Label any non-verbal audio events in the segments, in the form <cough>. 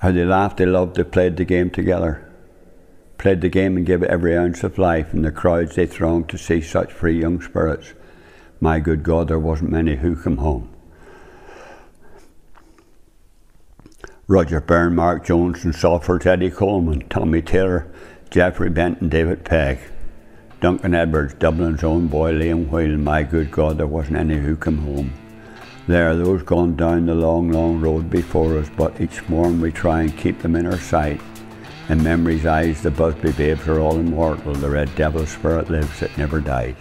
How they laughed, they loved, they played the game together. Played the game and gave it every ounce of life, and the crowds they thronged to see such free young spirits. My good God, there wasn't many who come home. Roger Byrne, Mark Jones, and Salford's Eddie Coleman, Tommy Taylor, Jeffrey Benton, David Pegg, Duncan Edwards, Dublin's own boy Liam Whelan. My good God, there wasn't any who come home. There, those gone down the long, long road before us, but each morn we try and keep them in our sight. In memory's eyes, the Busby babes are all immortal. The red devil spirit lives that never died.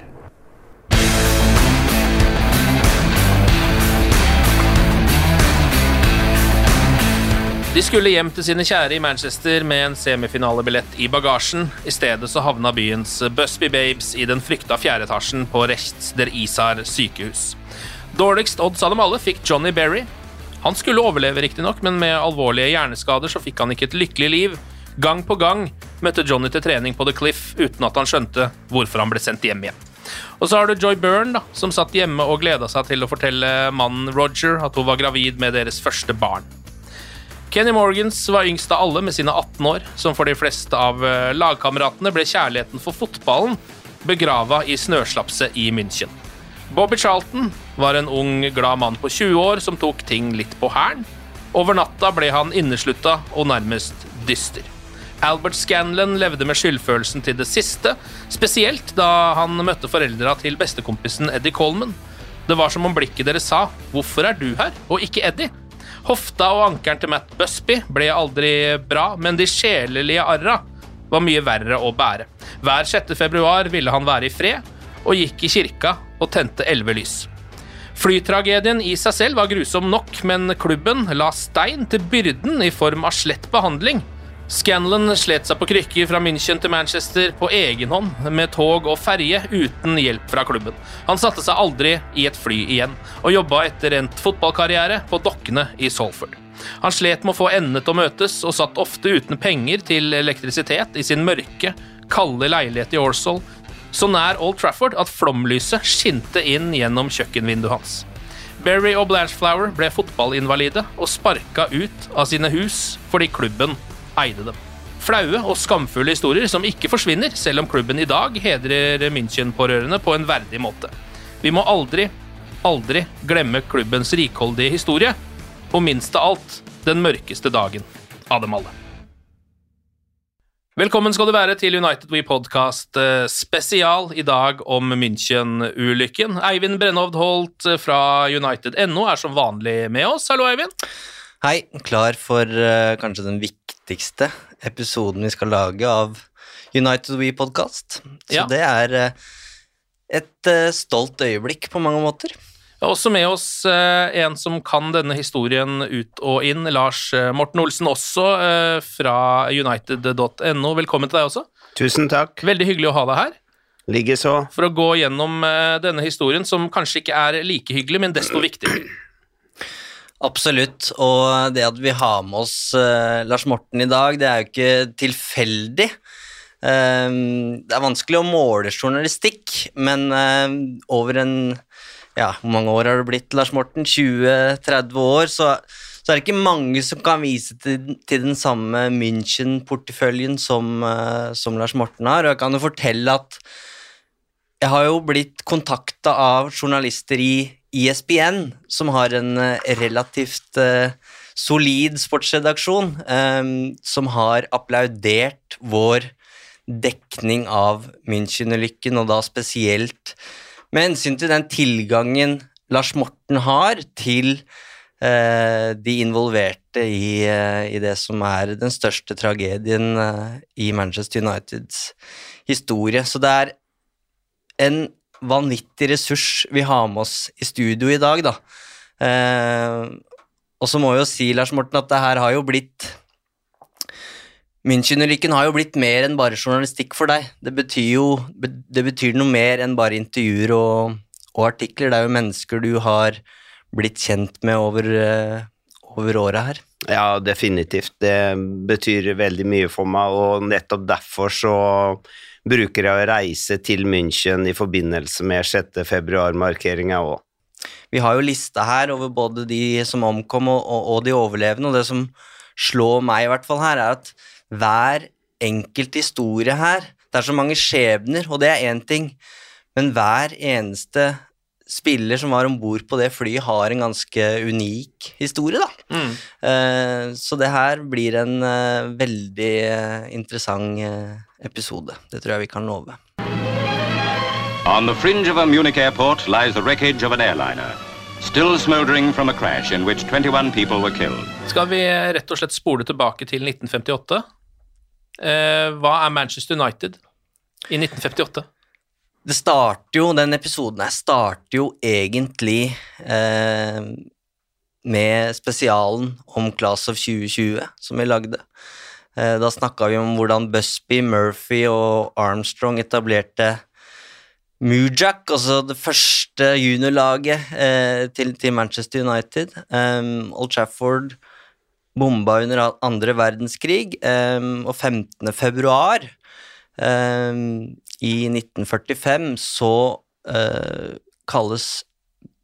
De skulle hjem til sine kjære i Manchester med en semifinalebillett i bagasjen. I stedet så havna byens Busby Babes i den frykta fjerde etasjen på Rechts der Isar sykehus. Dårligst odds av dem alle fikk Johnny Berry. Han skulle overleve, riktignok, men med alvorlige hjerneskader så fikk han ikke et lykkelig liv. Gang på gang møtte Johnny til trening på The Cliff uten at han skjønte hvorfor han ble sendt hjem igjen. Og så har du Joy Byrne, da, som satt hjemme og gleda seg til å fortelle mannen Roger at hun var gravid med deres første barn. Kenny Morgans var yngst av alle med sine 18 år, som for de fleste av eh, lagkameratene ble kjærligheten for fotballen begrava i snøslapset i München. Bobby Charlton var en ung, glad mann på 20 år som tok ting litt på hælen. Over natta ble han inneslutta og nærmest dyster. Albert Scanlon levde med skyldfølelsen til det siste, spesielt da han møtte foreldra til bestekompisen Eddie Coleman. Det var som om blikket deres sa 'Hvorfor er du her, og ikke Eddie?' Hofta og ankelen til Matt Busby ble aldri bra, men de sjelelige arra var mye verre å bære. Hver 6. februar ville han være i fred, og gikk i kirka og tente elleve lys. Flytragedien i seg selv var grusom nok, men klubben la stein til byrden i form av slett behandling. Scanlon slet seg på krykker fra München til Manchester på egen hånd, med tog og ferje uten hjelp fra klubben. Han satte seg aldri i et fly igjen, og jobba etter endt fotballkarriere på dokkene i Salford. Han slet med å få endene til å møtes, og satt ofte uten penger til elektrisitet i sin mørke, kalde leilighet i Orsal, så nær Old Trafford at flomlyset skinte inn gjennom kjøkkenvinduet hans. Berry og Blanchflower ble fotballinvalide og sparka ut av sine hus fordi klubben eide dem. Flaue og skamfulle historier som ikke forsvinner, selv om klubben i dag hedrer München-pårørende på en verdig måte. Vi må aldri, aldri glemme klubbens rikholdige historie, og minst av alt den mørkeste dagen av dem alle. Velkommen skal du være til United We Podcast eh, spesial i dag om München-ulykken. Eivind Brennhovd Holt fra United.no er som vanlig med oss. Hallo, Eivind. Hei, klar for uh, kanskje den viktigste episoden vi skal lage av United We Podcast. Så Ja. det er uh, et uh, stolt øyeblikk på mange måter. Vi har også med oss eh, en som kan denne historien ut og inn. Lars eh, Morten Olsen, også eh, fra United.no. Velkommen til deg også. Tusen takk. Veldig hyggelig å ha deg her. Likeså. For å gå gjennom denne historien, som kanskje ikke er like hyggelig, men desto viktigere. <clears throat> Absolutt, og det at vi har med oss Lars Morten i dag, det er jo ikke tilfeldig. Det er vanskelig å måle journalistikk, men over en Ja, hvor mange år har det blitt, Lars Morten? 20-30 år? Så, så er det ikke mange som kan vise til, til den samme München-porteføljen som, eh, som Lars Morten har, og jeg kan jo fortelle at jeg har jo blitt kontakta av journalister i ISBN, som har en eh, relativt uh, solid sportsredaksjon, um, som har applaudert vår dekning av München-ulykken, og da spesielt med hensyn til den tilgangen Lars Morten har til eh, de involverte i, eh, i, det som er den største tragedien eh, i Manchester Uniteds historie. Så det er en vanvittig ressurs vi har med oss i studio i dag, da. Eh, og så må jo si, Lars Morten, at det her har jo blitt München-ulykken har jo blitt mer enn bare journalistikk for deg. Det betyr jo det betyr noe mer enn bare intervjuer og, og artikler. Det er jo mennesker du har blitt kjent med over, uh, over året her. Ja, definitivt. Det betyr veldig mye for meg, og nettopp derfor så bruker jeg å reise til München i forbindelse med 6. februar-markeringa òg. Vi har jo lista her over både de som omkom og, og, og de overlevende, og det som slår meg i hvert fall her, er at hver enkelt historie her Det er så mange skjebner, og det er én ting, men hver eneste spiller som var om bord på det flyet, har en ganske unik historie, da. Mm. Uh, så det her blir en uh, veldig uh, interessant episode. Det tror jeg vi kan love. On the fringe of a Munich airport lies the wreckage of an airliner. Still smoldering from a crash in which 21 people were killed. Skal vi rett og slett spole tilbake til 1958? Eh, hva er Manchester United i 1958? Det starter jo, Den episoden her starter jo egentlig eh, med spesialen om Class of 2020 som vi lagde. Eh, da snakka vi om hvordan Busby, Murphy og Armstrong etablerte Mujak, altså det første juniorlaget eh, til, til, Manchester United. Um, Old Trafford bomba under andre verdenskrig, um, og 15. februar um, i 1945 så uh, kalles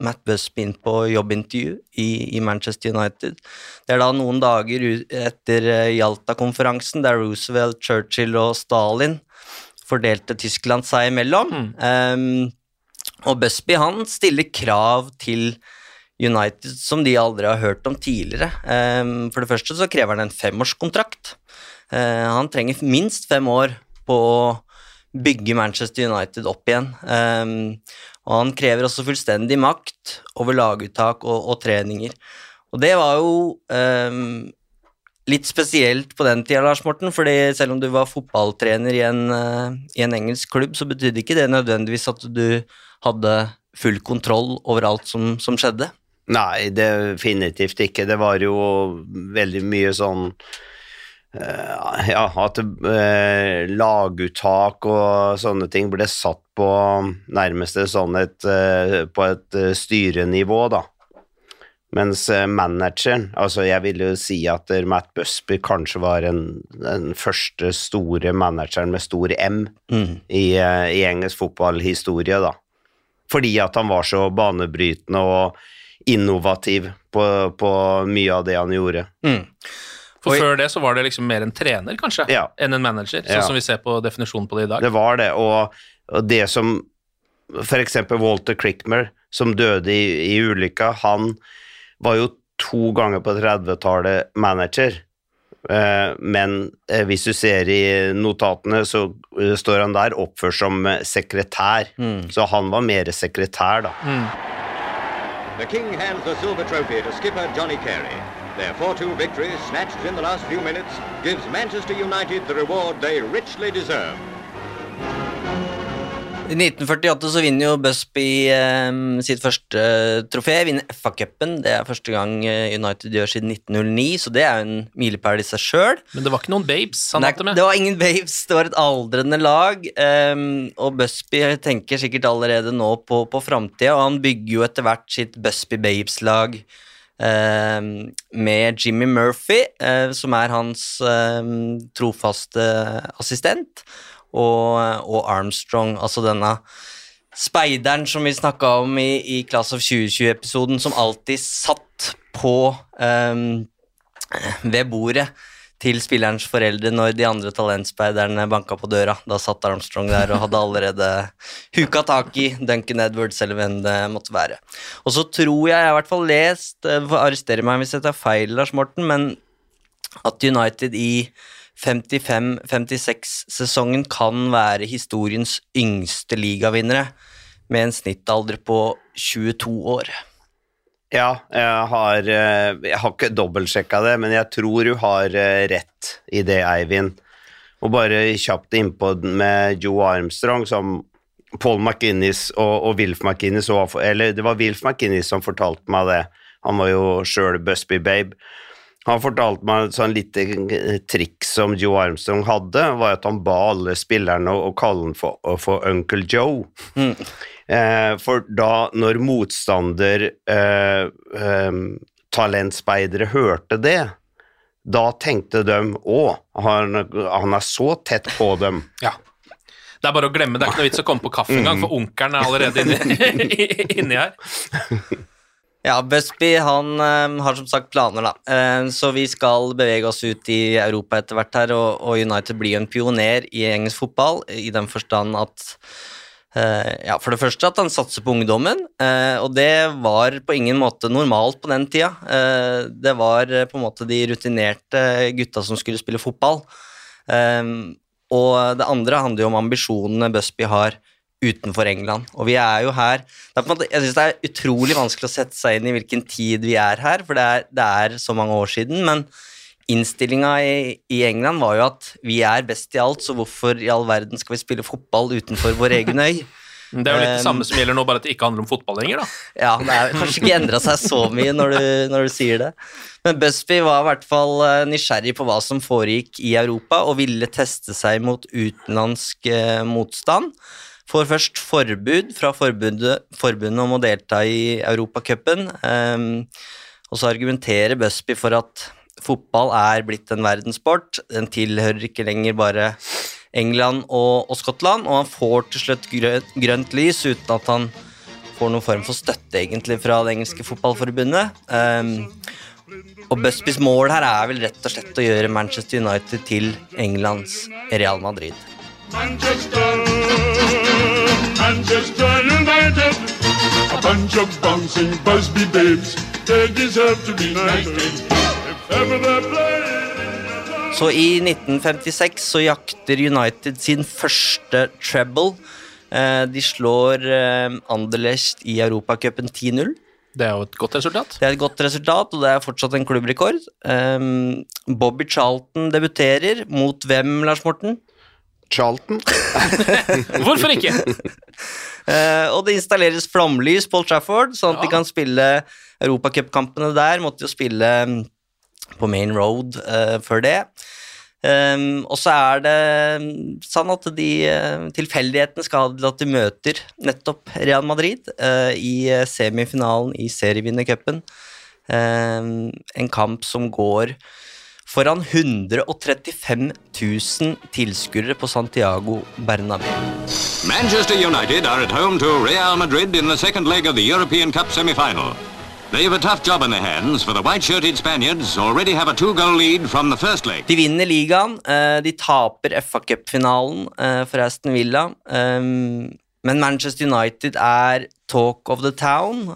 Matt Busby inn på jobbintervju i, i, Manchester United. Det er da noen dager etter uh, Jalta-konferansen, der Roosevelt, Churchill og Stalin fordelte Tyskland seg imellom. Mm. Um, og Busby han stiller krav til United som de aldri har hørt om tidligere. Ehm, for det første så krever han en femårskontrakt. Eh, han trenger minst fem år på å bygge Manchester United opp igjen. Ehm, og han krever også fullstendig makt over laguttak og, og treninger. Og det var jo litt spesielt på den tida, Lars Morten, fordi selv om du var fotballtrener i en, uh, i en engelsk klubb, så betydde ikke det nødvendigvis at du hadde full kontroll over alt som, som skjedde. Nei, definitivt ikke. Det var jo veldig mye sånn uh, Ja, at uh, laguttak og sånne ting ble satt på nærmest sånn et, uh, på et styrenivå, da. Mens manageren Altså, jeg vil jo si at Matt Busby kanskje var en, den første store manageren med stor M mm. i, i engelsk fotballhistorie, da. Fordi at han var så banebrytende og innovativ på, på, mye av det han gjorde. Mm. For før det så var det liksom mer en trener, kanskje, ja. enn en manager, sånn ja. som vi ser på definisjonen på det i dag. Det var det, og, det som eksempel Walter Crickmer, som døde i, i ulykka, han var jo to ganger på 30-tallet manager. Uh, men uh, hvis du ser i notatene, så uh, står han der oppført som sekretær. Mm. Så han var mer sekretær, da. Mm. The King hands the silver trophy to skipper Johnny Carey. Their 4-2 victory, snatched in the last few minutes, gives Manchester United the reward they richly deserve. I 1948 så vinner jo Busby eh, sitt første uh, trofé, vinner FA-cupen. Det er første gang uh, United gjør siden 1909, så det er jo en milepæl i seg sjøl. Men det var ikke noen babes han hadde med? Det var ingen babes, det var et aldrende lag. Eh, og Busby tenker sikkert allerede nå på, på framtida, og han bygger jo etter hvert sitt Busby Babes-lag. Um, med Jimmy Murphy, uh, som er hans um, trofaste assistent og, og Armstrong, altså denne speideren som vi snakka om i, i Class of 2020-episoden, som alltid satt på um, ved bordet til spillerens foreldre når de andre talentspeiderne banka på døra. Da satt Armstrong der og hadde allerede huka tak i Duncan Edwards, eller hvem det måtte være. Og så tror jeg, jeg har i hvert fall lest, eh, meg hvis jeg tar feil, Lars Morten, men at United i 55-56-sesongen kan være historiens yngste ligavinnere, med en snittalder på 22 år. Ja, jeg har, eh, jeg har ikke dobbeltsjekka det, men jeg tror du har eh, rett i det, Eivind. Og bare kjapt innpå med Joe Armstrong, som Paul McInnes og, og Wilf McInnes Eller det var Wilf McInnes som fortalte meg det. Han var jo sjøl Busby Babe. Han fortalte meg et sånn lite triks som Joe Armstrong hadde, var at han ba alle spillerne å, kalle ham for, for Uncle Joe. Mm. Eh, for da, når motstander eh, eh, talentspeidere hørte det, da tenkte de å, han, han er så tett på dem. <laughs> Ja. Det er bare å glemme. Det er ikke noe vits å komme på kaffe engang, for onkelen er allerede inni, <laughs> inni her. <laughs> Ja, Busby han um, har som sagt planer, da. Um, så vi skal bevege oss ut i Europa etter hvert her, og, og United blir en pioner i engelsk fotball i den forstand at uh, ja, For det første at han satser på ungdommen, og det var på ingen måte normalt på den tida. det var på en måte de rutinerte gutta som skulle spille fotball. og det andre handler jo om ambisjonene Busby har utenfor England. Og vi er jo her er måte, Jeg syns det er utrolig vanskelig å sette seg inn i hvilken tid vi er her, for det er, det er så mange år siden. Men innstillinga i, i, England var jo at vi er best i alt, så hvorfor i all verden skal vi spille fotball utenfor vår egen øy? <laughs> Det er jo litt det samme som gjelder nå, bare at det ikke handler om fotball lenger, da. Ja, det har kanskje ikke endra seg så mye når du, når du, sier det. Men Busby var i hvert fall eh, nysgjerrig på hva som foregikk i Europa, og ville teste seg mot utenlandsk eh, motstand. Får først forbud fra forbundet, forbundet om å delta i Europacupen. Um, og så argumenterer Busby for at fotball er blitt en verdenssport. Den tilhører ikke lenger bare England og, og Skottland, og han får til slutt grønt, grønt lys uten at han får noen form for støtte egentlig fra det engelske fotballforbundet. Um, og Busbys mål her er vel rett og slett å gjøre Manchester United til Englands Real Madrid. Manchester Manchester United. A bunch of bouncing Busby babes. They deserve to be knighted. If ever they play. Så i 1956 så jakter United sin første treble. Eh, de slår eh, Anderlecht i Europacupen 10-0. Det er jo et godt resultat. Det er et godt resultat, og det er fortsatt en klubbrekord. Um, Bobby Charlton debuterer mot hvem, Lars Morten? Charlton. <laughs> Hvorfor ikke? Uh, <laughs> og det installeres flomlys på Old Trafford, sånn at ja. de kan spille europacupkampene der. Måtte jo spille mm, på Main Road uh, før det. Um, og så er det mm, sånn at de uh, tilfeldighetene skal ha til at de møter nettopp Real Madrid i semifinalen i serievinnercupen. Um, en kamp som går foran 135 000 tilskuere på Santiago Bernabeu. Manchester United are at home to Real Madrid in the second leg of the European Cup semi-final. They have a tough job in their hands, for the white-shirted Spaniards already have a two-goal lead from the first leg. De vinner ligaen. Eh, de taper FA Cup-finalen eh, for Aston Villa. Ehm, men Manchester United er talk of the town.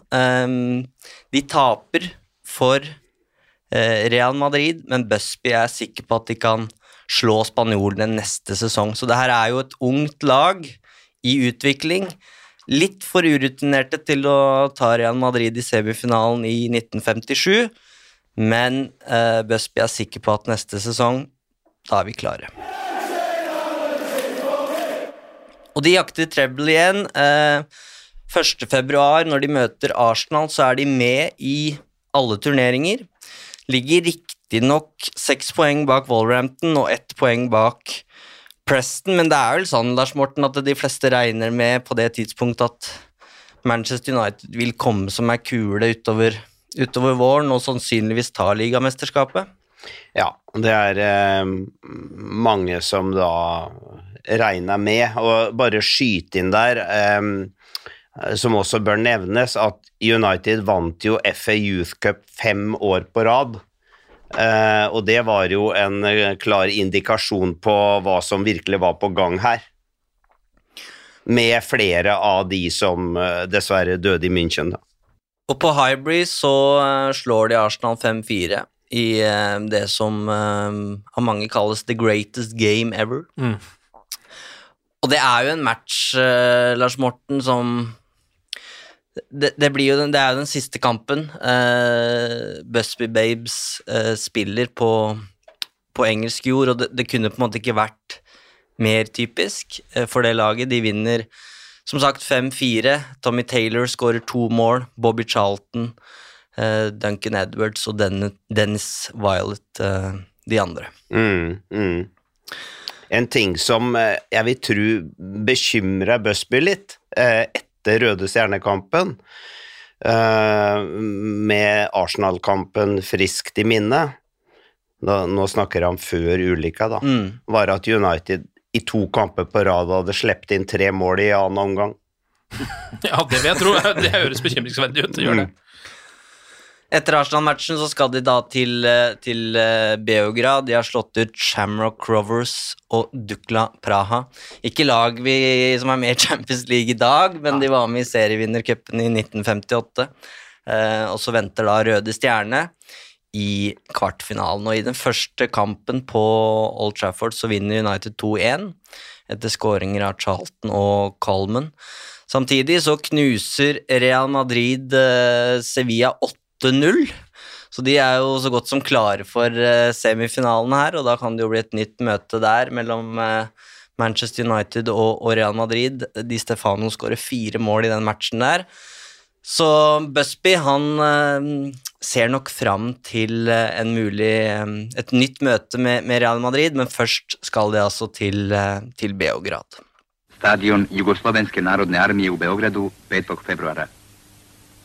De taper for Eh, Real Madrid, men Busby er sikker på at de kan slå spanjolene neste sesong. Så det her er jo et ungt lag i utvikling. Litt for urutinerte til å ta Real Madrid i semifinalen i 1957, men uh, Busby er sikker på at neste sesong, da er vi klare. Og de jakter treble igjen. Eh, 1.2, når de møter Arsenal, så er de med i alle turneringer. Ligger riktignok seks poeng bak Wolverhampton og ett poeng bak Preston, men det er vel sånn Lars Morten, at de fleste regner med på det tidspunktet at Manchester United vil komme som ei kule utover, utover, våren og sannsynligvis ta ligamesterskapet? Ja, det er eh, mange som da regner med. Og bare skyte inn der, eh, som også bør nevnes, at United vant jo FA Youth Cup fem år på rad. Uh, og det var jo en uh, klar indikasjon på hva som virkelig var på gang her. Med flere av de som dessverre døde i München. Da. Og på Hybrid så slår de Arsenal 5-4. i eh, det som eh, av mange kalles the greatest game ever. Mm. Og det er jo en match, eh, Lars Morten, som det, det, blir jo den, det er jo den siste kampen. Uh, Busby Babes uh, spiller på, på, engelsk jord, og det, det, kunne på en måte ikke vært mer typisk uh, for det laget. De vinner som sagt 5-4. Tommy Taylor skårer to mål. Bobby Charlton, Duncan Edwards og Dennis Violet de andre. Mm, mm. En ting som jeg vil tro bekymrer Busby litt etter etter Røde Stjernekampen, uh, med Arsenal-kampen friskt i minne Nå snakker han før ulykka, da. Mm. Var at United i to kamper på rad hadde sluppet inn tre mål i annen omgang. <laughs> ja, det vil jeg tro. Det høres bekymringsverdig ut. Det gjør det. Mm. Etter Arsenal-matchen så skal de da til, eh, til, eh, Beograd. De har slått ut Shamrock Rovers og Dukla Praha. Ikke lag vi, som er med i <laughs> Champions League i dag, men de var med i serievinnercupen i 1958. Eh, og så venter da Røde Stjerne i kvartfinalen. Og i den første kampen på Old Trafford så vinner United 2-1 etter skåringer av Charlton og Colman. Samtidig så knuser Real Madrid eh, Sevilla 8 8-0. Så de er jo så godt som klare for uh, semifinalen her, og da kan det jo bli et nytt møte der mellom uh, Manchester United og, Real Madrid. Di Stefano skårer fire mål i den matchen der. Så Busby han uh, ser nok fram til en mulig et nytt møte med, med, Real Madrid, men først skal de altså til, til Beograd. Stadion Jugoslovenske narodne armije u Beogradu 5. februara.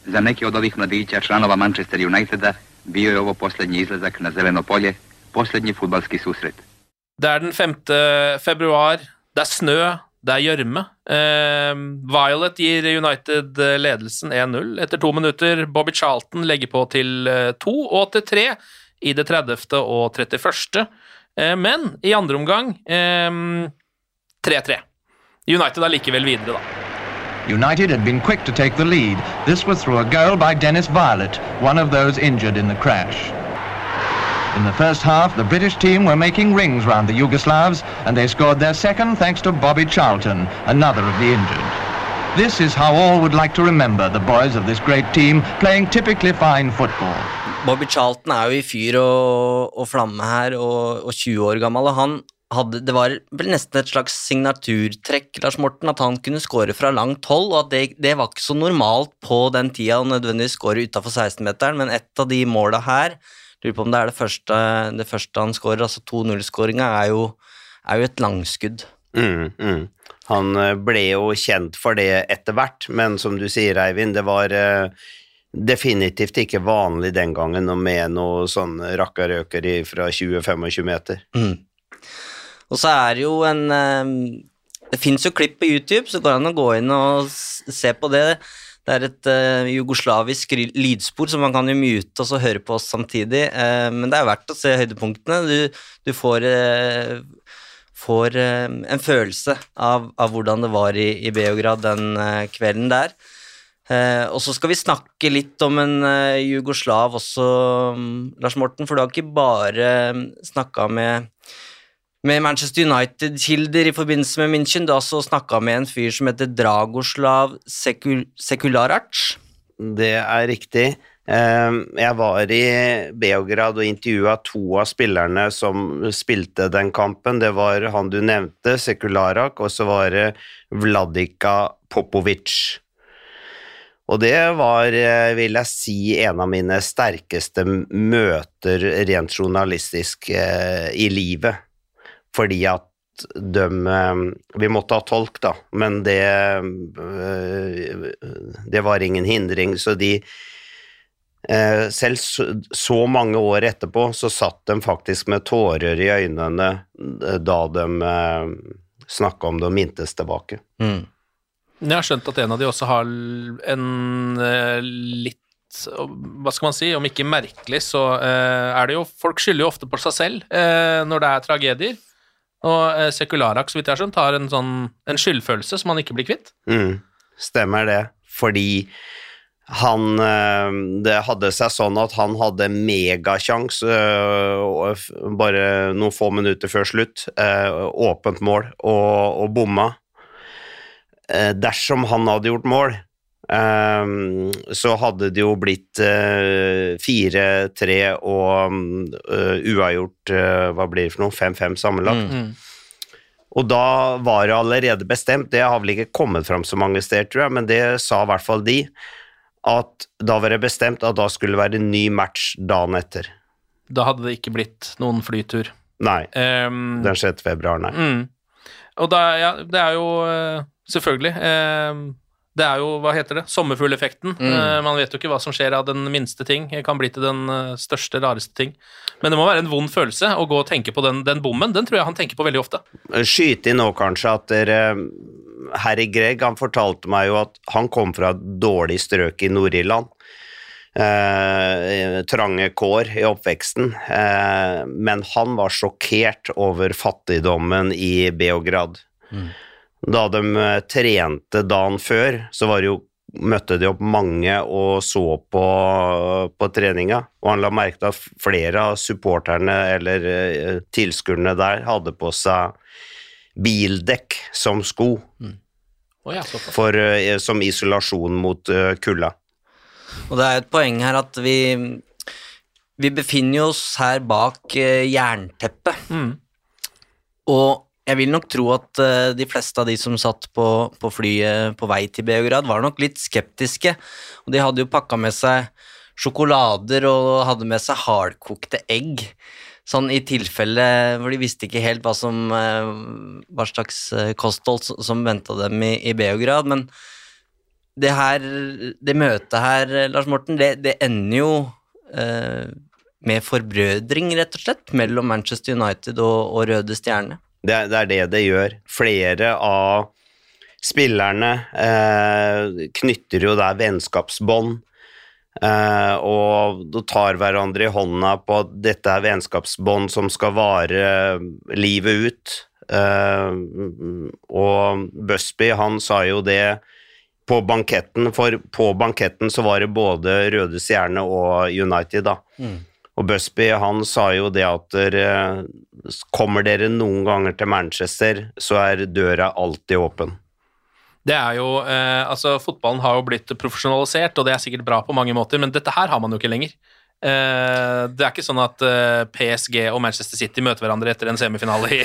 Za neke od ovih mladića, članova Manchester Uniteda, bio je ovo posljednji izlazak na zeleno polje, posljednji futbalski susret. Det er den 5. februar, det er snø, det er gjørme. Eh, Violet gir United ledelsen 1-0 etter to minutter. Bobby Charlton legger på til 2 eh, og til 3 i det 30. og 31. Eh, men i andre omgang 3-3. Eh, United er likevel videre, da. United had been quick to take the lead. This was through a goal by Dennis Violet, one of those injured in the crash. In the first half, the British team were making rings round the Yugoslavs, and they scored their second thanks to Bobby Charlton, another of the injured. This is how all would like to remember the boys of this great team playing typically fine football. Bobby Charlton er jo i fyr og, og flamme her, og, og 20 år gammel, og han hadde, det var vel nesten et slags signaturtrekk Lars Morten, at han kunne skåre fra langt hold, og at det, det, var ikke så normalt på den tida å nødvendigvis skåre utafor 16-meteren, men et av de måla her Lurer på om det er det første, det første han skårer, altså 2-0-skåringa, er, er, jo et langskudd. Mm, mm. Han eh, ble jo kjent for det etter hvert, men som du sier, Eivind, det var uh, definitivt ikke vanlig den gangen med noe sånn rakkarøker fra 20-25 meter. Mm. Og så er det jo en Det fins jo klipp på YouTube, så går det an å gå inn og se på det. Det er et uh, jugoslavisk lydspor, så man kan jo mute og så høre på oss samtidig. Uh, men det er verdt å se høydepunktene. Du, du får, uh, får en følelse av, av, hvordan det var i, i Beograd den kvelden der. og så skal vi snakke litt om en jugoslav også, Lars Morten, for du har ikke bare snakka med med Manchester United-kilder i forbindelse med München. Du så snakka med en fyr som heter Dragoslav Sekul Sekularac. Det er riktig. Ehm, jeg var i Beograd og intervjua to av spillerne som spilte den kampen. Det var han du nevnte, Sekularak, og så var det Vladika Popovic. Og det var, eh, vil jeg si, en av mine sterkeste møter rent journalistisk eh, i livet fordi at de eh, Vi måtte ha tolk, da, men det eh, Det var ingen hindring, så de eh, selv så mange år etterpå så satt de faktisk med tårer i øynene da de snakka om det og mintes tilbake. Mm. Jeg har skjønt at en av de også har en litt hva skal man si, om ikke merkelig, så er det jo Folk skylder jo ofte på seg selv når det er tragedier. Og eh, Sekularak, så vidt jeg har skjønt, har en sånn en skyldfølelse som han ikke blir kvitt. Mm, stemmer det, fordi han eh, Det hadde seg sånn at han hadde megasjans eh, bare noen få minutter før slutt. eh, Åpent mål, og, og bomma. Dersom han hadde gjort mål, eh, så hadde det jo blitt eh, 4-3 og uh, uavgjort uh, Hva blir det for noe? 5-5 sammenlagt. Mm. Og da var det allerede bestemt, det har vel ikke kommet fram så mange steder, tror jeg, men det sa i hvert fall de, at da var det bestemt at da skulle det være en ny match dagen etter. Da hadde det ikke blitt noen flytur. Nei, Um, den 6. februar, nei. Mm. Og da, ja, det er jo eh, selvfølgelig eh, Det er jo, hva heter det, sommerfugleffekten. Mm. Eh, man vet jo ikke hva som skjer av den minste ting. Det kan bli til den eh, største, rareste ting. Men det må være en vond følelse å gå og tenke på den, den bommen. Den tror jeg han tenker på veldig ofte. Skyte inn nå kanskje at dere Harry Gregg han fortalte meg jo at han kom fra et dårlig strøk i Nord-Irland. Eh, trange kår i oppveksten. Eh, men han var sjokkert over fattigdommen i Beograd. Da de eh, trente dagen før, så var det jo møtte de opp mange og så på, på treninga, og han la merke til at flere av supporterne eller eh, tilskuerne der hadde på seg bildekk som sko, Å ja, for, eh, som isolasjon mot eh, kulda. Og det er et poeng her at vi, vi befinner oss her bak jernteppet. Mm. Og jeg vil nok tro at eh, de fleste av de som satt på, på flyet på vei til Beograd, var nok litt skeptiske. Og de hadde jo pakka med seg sjokolader og hadde med seg hardkokte egg. Sånn i tilfelle hvor de visste ikke helt hva, som, eh, hva slags eh, kosthold som- venta dem i, i Beograd. Men det her, det møtet her, Lars Morten, det, det ender jo eh, med forbrødring, rett og slett, mellom Manchester United og, og Røde Stjerne. Det, det er det det gjør. Flere av spillerne eh, knytter jo der vennskapsbånd, eh, og tar hverandre i hånda på at dette er vennskapsbånd som skal vare livet ut. Eh, og Busby, han sa jo det på banketten, for på banketten så var det både Røde Stjerne og United, da. Og Busby han sa jo det at der, kommer dere noen ganger til Manchester, så er døra alltid åpen. Det er jo, eh, altså Fotballen har jo blitt profesjonalisert, og det er sikkert bra på mange måter, men dette her har man jo ikke lenger. Eh, det er ikke sånn at eh, PSG og Manchester City møter hverandre etter en semifinale i,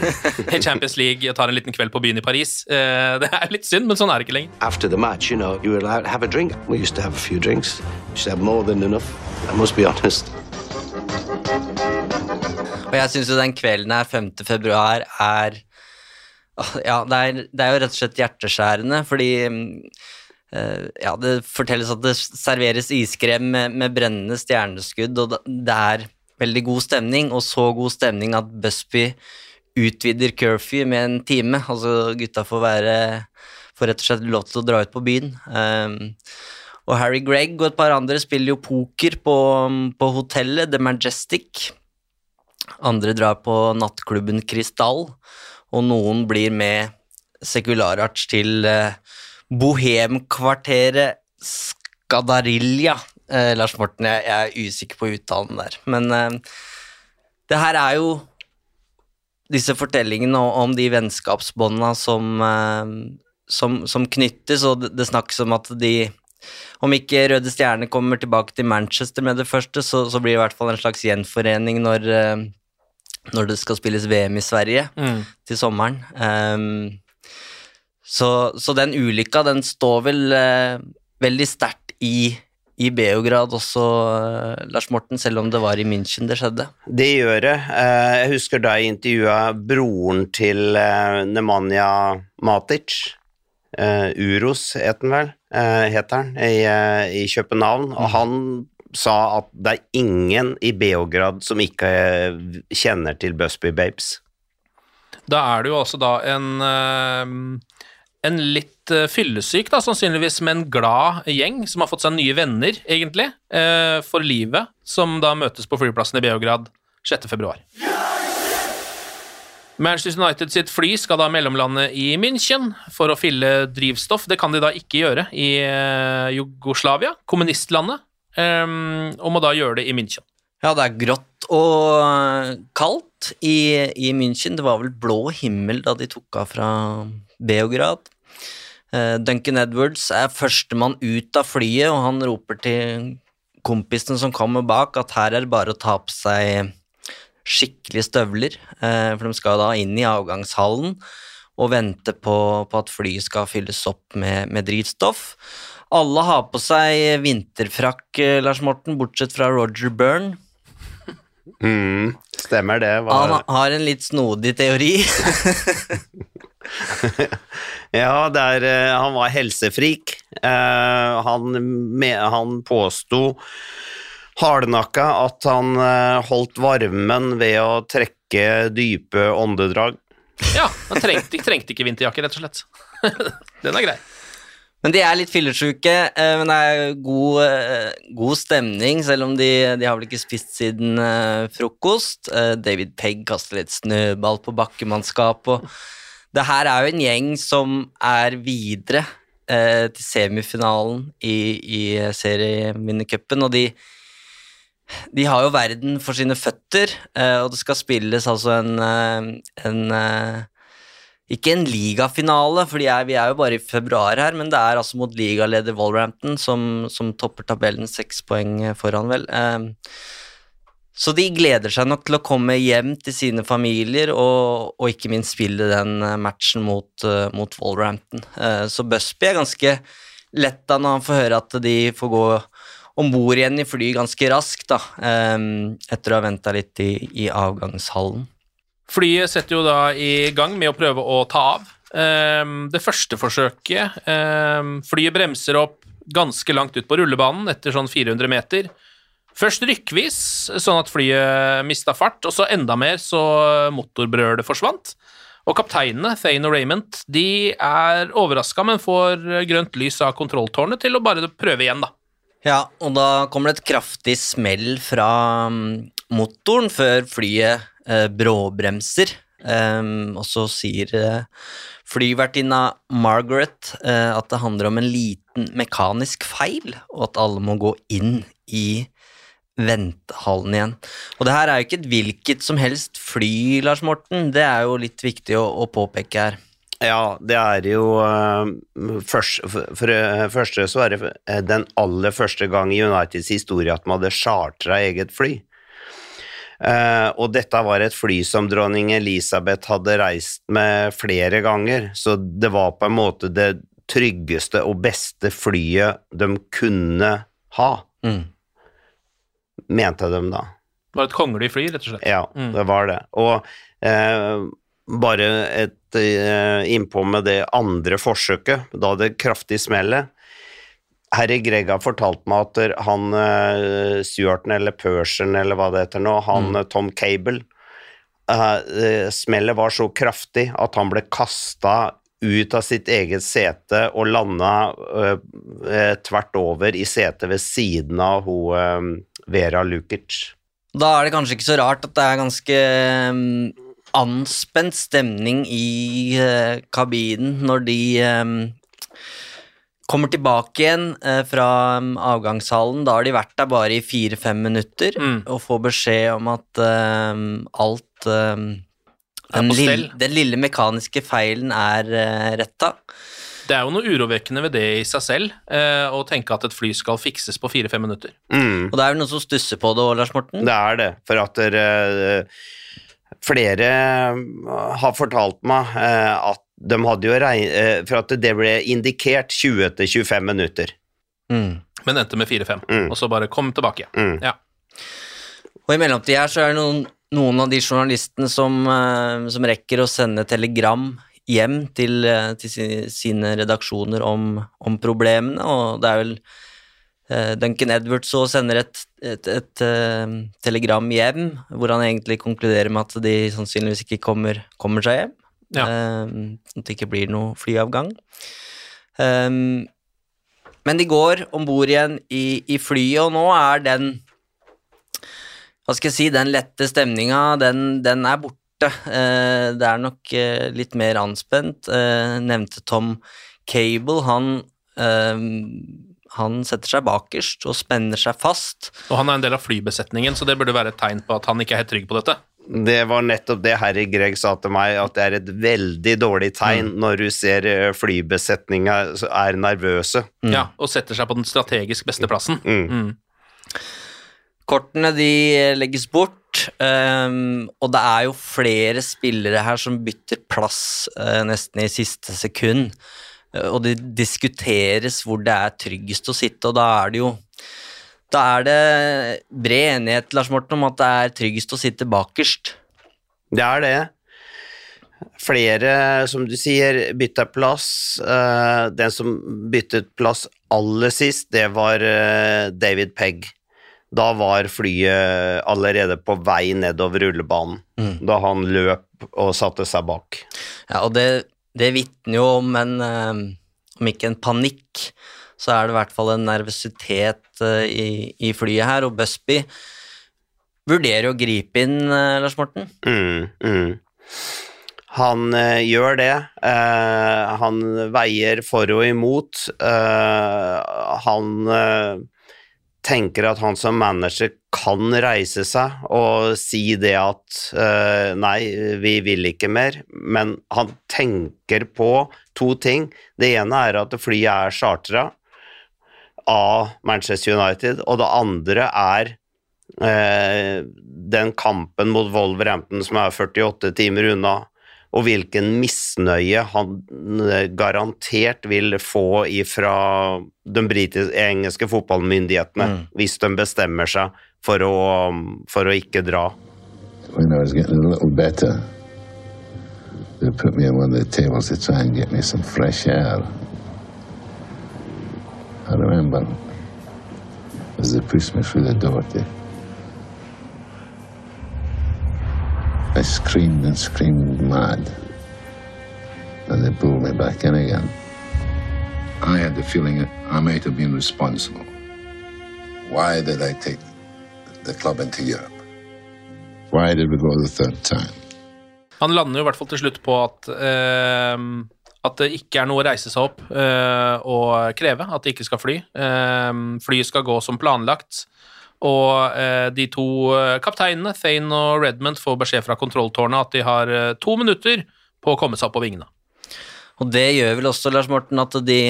i Champions League og tar en liten kveld på byen i Paris. Eh, det er litt synd, men sånn er det ikke lenger. After the match, you know, you were allowed to have a drink. We used to have a few drinks. We used to have more than enough. I must be honest. Og jeg syns jo den kvelden her, 5. februar, er Ja, det er, det er jo rett og slett hjerteskjærende, fordi eh, ja, det fortelles at det serveres iskrem med, med brennende stjerneskudd, og det er veldig god stemning, og så god stemning at Busby utvider curfew med en time. Altså gutta får være får rett og slett lov til å dra ut på byen. Um, og Harry Gregg og et par andre spiller jo poker på, på hotellet The Majestic. Andre drar på nattklubben Krystall, og noen blir med Sekulararts til eh, bohemkvarteret Skadarilja. Eh, Lars Morten, jeg, jeg er usikker på uttalen der, men eh, det her er jo disse fortellingene om, de vennskapsbåndene som, eh, som, som knyttes, og det, det snakkes om at de om ikke Røde Stjerne kommer tilbake til Manchester med det første, så, så blir det i hvert fall en slags gjenforening når, eh, når det skal spilles VM i Sverige Mm. til sommeren. Um, så, så den ulykka, den står vel uh, veldig sterkt i, i Beograd også, uh, Lars Morten, selv om det var i München det skjedde. Det gjør det. Uh, Jeg husker da jeg intervjua broren til Nemanja Matic. Eh, Uros het han vel, heter han, i, i København. Og han sa at det er ingen i Beograd som ikke eh, kjenner til Busby Babes. Da er det jo altså da en eh, en litt eh, fyllesyk, da, sannsynligvis, men glad gjeng som har fått seg nye venner, egentlig, for livet, som da møtes på flyplassen i Beograd 6. februar. Manchester United sitt fly skal da mellomlande i München for å fylle drivstoff. Det kan de da ikke gjøre i Jugoslavia, kommunistlandet, um, og må da gjøre det i München. Ja, det er grått og eh, kaldt i, i München. Det var vel blå himmel da de tok av fra Beograd. Uh, Duncan Edwards er førstemann ut av flyet, og han roper til kompisen som kommer bak, at her er det bare å ta på seg skikkelig støvler, uh, for de skal da inn i avgangshallen og vente på, på at flyet skal fylles opp med, med drivstoff. Alle har på seg vinterfrakk, Lars Morten, bortsett fra Roger Byrne. Mm, stemmer det. Var... Han har en litt snodig teori. <laughs> ja, der, han var helsefrik. Uh, han, med, han påsto hardnakka at han uh, holdt varmen ved å trekke dype åndedrag. Ja, han trengte, trengte ikke vinterjakke, rett og slett. <laughs> Den er grei. Men de er litt fyllesyke, eh, men det er god, god, stemning, selv om de, de har vel ikke spist siden frokost. David Pegg kaster litt snøball på bakkemannskap, og det her er jo en gjeng som er videre eh, til semifinalen i, i serieminnecupen, og de, de har jo verden for sine føtter, eh, og det skal spilles altså en, eh, en eh, ikke en ligafinale, for vi er jo bare i februar her, men det er altså mot ligaleder Wolverhampton, som, som topper tabellen seks poeng foran, vel. Eh, så de gleder seg nok til å komme hjem til sine familier og, og ikke minst spille den eh, matchen mot, uh, mot Wolverhampton. Uh, så Busby er ganske letta når han får høre at de får gå om bord igjen i fly ganske raskt, da, um, etter å ha venta litt i, i, avgangshallen. Flyet setter jo da i gang med å prøve å ta av. Um, det første forsøket um, Flyet bremser opp ganske langt ut på rullebanen etter sånn 400 meter. Først rykkvis, sånn at flyet mista fart, og så enda mer så motorbrølet forsvant. Og kapteinene, Thane og Raymond, de er overraska, men får grønt lys av kontrolltårnet til å bare prøve igjen, da. Ja, og da kommer det et kraftig smell fra mm, motoren før flyet bråbremser. Um, og så sier uh, flyvertinna Margaret uh, at det handler om en liten mekanisk feil, og at alle må gå inn i ventehallen igjen. Og det her er jo ikke et hvilket som helst fly, Lars Morten. Det er jo litt viktig å, å påpeke her. Ja, det er jo uh, først, For det første så er det eh, den aller første gang i Uniteds historie at man hadde chartra eget fly. Uh, og dette var et fly som dronning Elisabeth hadde reist med flere ganger, så det var på en måte det tryggeste og beste flyet de kunne ha. Mm mente de da. Det var et kongelig fly, rett og slett? Ja, mm. det var det. Og eh, bare et eh, innpå med det andre forsøket, da det kraftig smellet. Herre Greg har fortalt meg at han uh, Stuarten eller Persian eller hva det heter nå, han mm. Tom Cable uh, eh, Smellet var så kraftig at han ble kasta ut av sitt eget sete og landa uh, tvert over i setet ved siden av hun Vera Lukic. Da er det kanskje ikke så rart at det er ganske um, anspent stemning i kabinen når de um, kommer tilbake igjen uh, fra um, avgangshallen. Da har de vært der bare i fire-fem minutter mm. og får beskjed om at alt den lille, den, lille, mekaniske feilen er uh, retta. Det er jo noe urovekkende ved det i seg selv, uh, å tenke at et fly skal fikses på fire-fem minutter. Mm. Og det er vel noen som stusser på det òg, Lars Morten? Det er det, for at dere uh, Flere har fortalt meg at de hadde jo regn... for at det ble indikert 20-25 minutter. Mm. Men endte med 4-5, mm. og så bare kom tilbake. Mm. Ja. Og i mellomtida her så er det noen noen av de journalistene som, eh, som rekker å sende telegram hjem til, eh, til sine redaksjoner om, om, problemene, og det er vel Duncan Edwards så sender et, et, et, et telegram hjem hvor han egentlig konkluderer med at de sannsynligvis ikke kommer, kommer seg hjem. Ja. Uh, at det ikke blir noe flyavgang. Um, men de går om bord igjen i, i flyet, og nå er den hva skal jeg si, den lette stemninga, den, den, er borte. Eh, det er nok uh, litt mer anspent. Uh, nevnte Tom Cable. Han, han setter seg bakerst og spenner seg fast. Og han er en del av flybesetningen, så det burde være et tegn på at han ikke er helt trygg på dette. Det var nettopp det herre Greg sa til meg, at det er et veldig dårlig tegn når du ser eh, flybesetninga er nervøse. Ja, Og setter seg på den strategisk beste plassen. Mm. Kortene de legges bort, um, og det er jo flere spillere her som bytter plass uh, nesten i siste sekund. Uh, og det diskuteres hvor det er tryggest å sitte, og da er det jo Da er det bred enighet Lars Morten, om at det er tryggest å sitte bakerst. Det er det. Flere, som du sier, bytta plass. Eh, den som byttet plass aller sist, det var eh, David Pegg. Da var flyet allerede på vei nedover rullebanen, da han løp og satte seg bak. Ja, og det, det vitner jo om en eh, Om ikke en panikk, så er det i hvert fall en nervøsitet eh, i, i flyet her, og Busby vurderer å gripe inn, eh, Lars Morten. Mm, mm. Han eh, gjør det. Uh, han veier for og imot. Uh, han eh, tenker at han som manager kan reise seg og si det at eh, nei, vi vil ikke mer, men han tenker på to ting. Det ene er at flyet er chartra av Manchester United, og det andre er eh, den kampen mot Wolverhampton som er 48 timer unna, og hvilken misnøye han eh, garantert vil få ifra de britiske, engelske fotballmyndighetene Mm. hvis de bestemmer seg for å, for å ikke dra. When I was getting a little better, they put me on one of the tables to try and get me some fresh air. I remember as they pushed me through the door I screamed and screamed mad. And they pulled me back in again. I had the feeling that I might have been responsible. Why did I take the club into Europe? Why did we go the third time? Han lander jo i hvert fall til slutt på at, eh, at det ikke er noe å reise seg opp uh, og kreve, at det ikke skal fly. Uh, flyet skal gå som planlagt. Og uh, de to kapteinene, Thane og Redmond, får beskjed fra kontrolltårnet at de har to minutter på å komme seg opp på vingene. Og det gjør vel også, Lars Morten, at de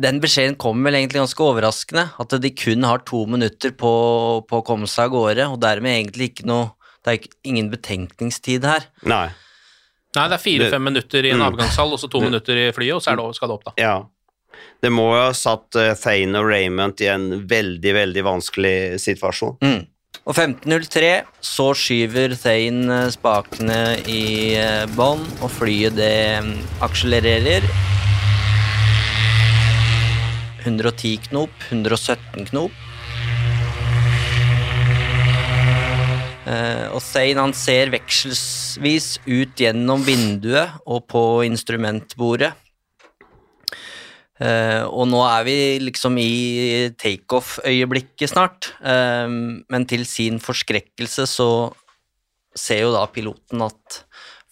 Den beskjeden kommer vel egentlig ganske overraskende. At de kun har to minutter på, på å komme seg av gårde, og dermed egentlig ikke noe Det er ingen betenkningstid her. Nei. Nei, det er fire-fem minutter i en Mm. avgangshall, og så to minutter i flyet, og så er det, skal det opp, da. Ja. Det må jo ha satt uh, Thane og Raymond i en veldig, veldig vanskelig situasjon. Mm. Og 15.03 så skyver Thane eh, spakene i eh, bånn, og flyet det mm, akselererer. 110 knop, 117 knop. Og Zain han ser vekselsvis ut gjennom vinduet og på instrumentbordet. Eh, og nå er vi liksom i takeoff-øyeblikket snart, eh, men til sin forskrekkelse så ser jo da piloten at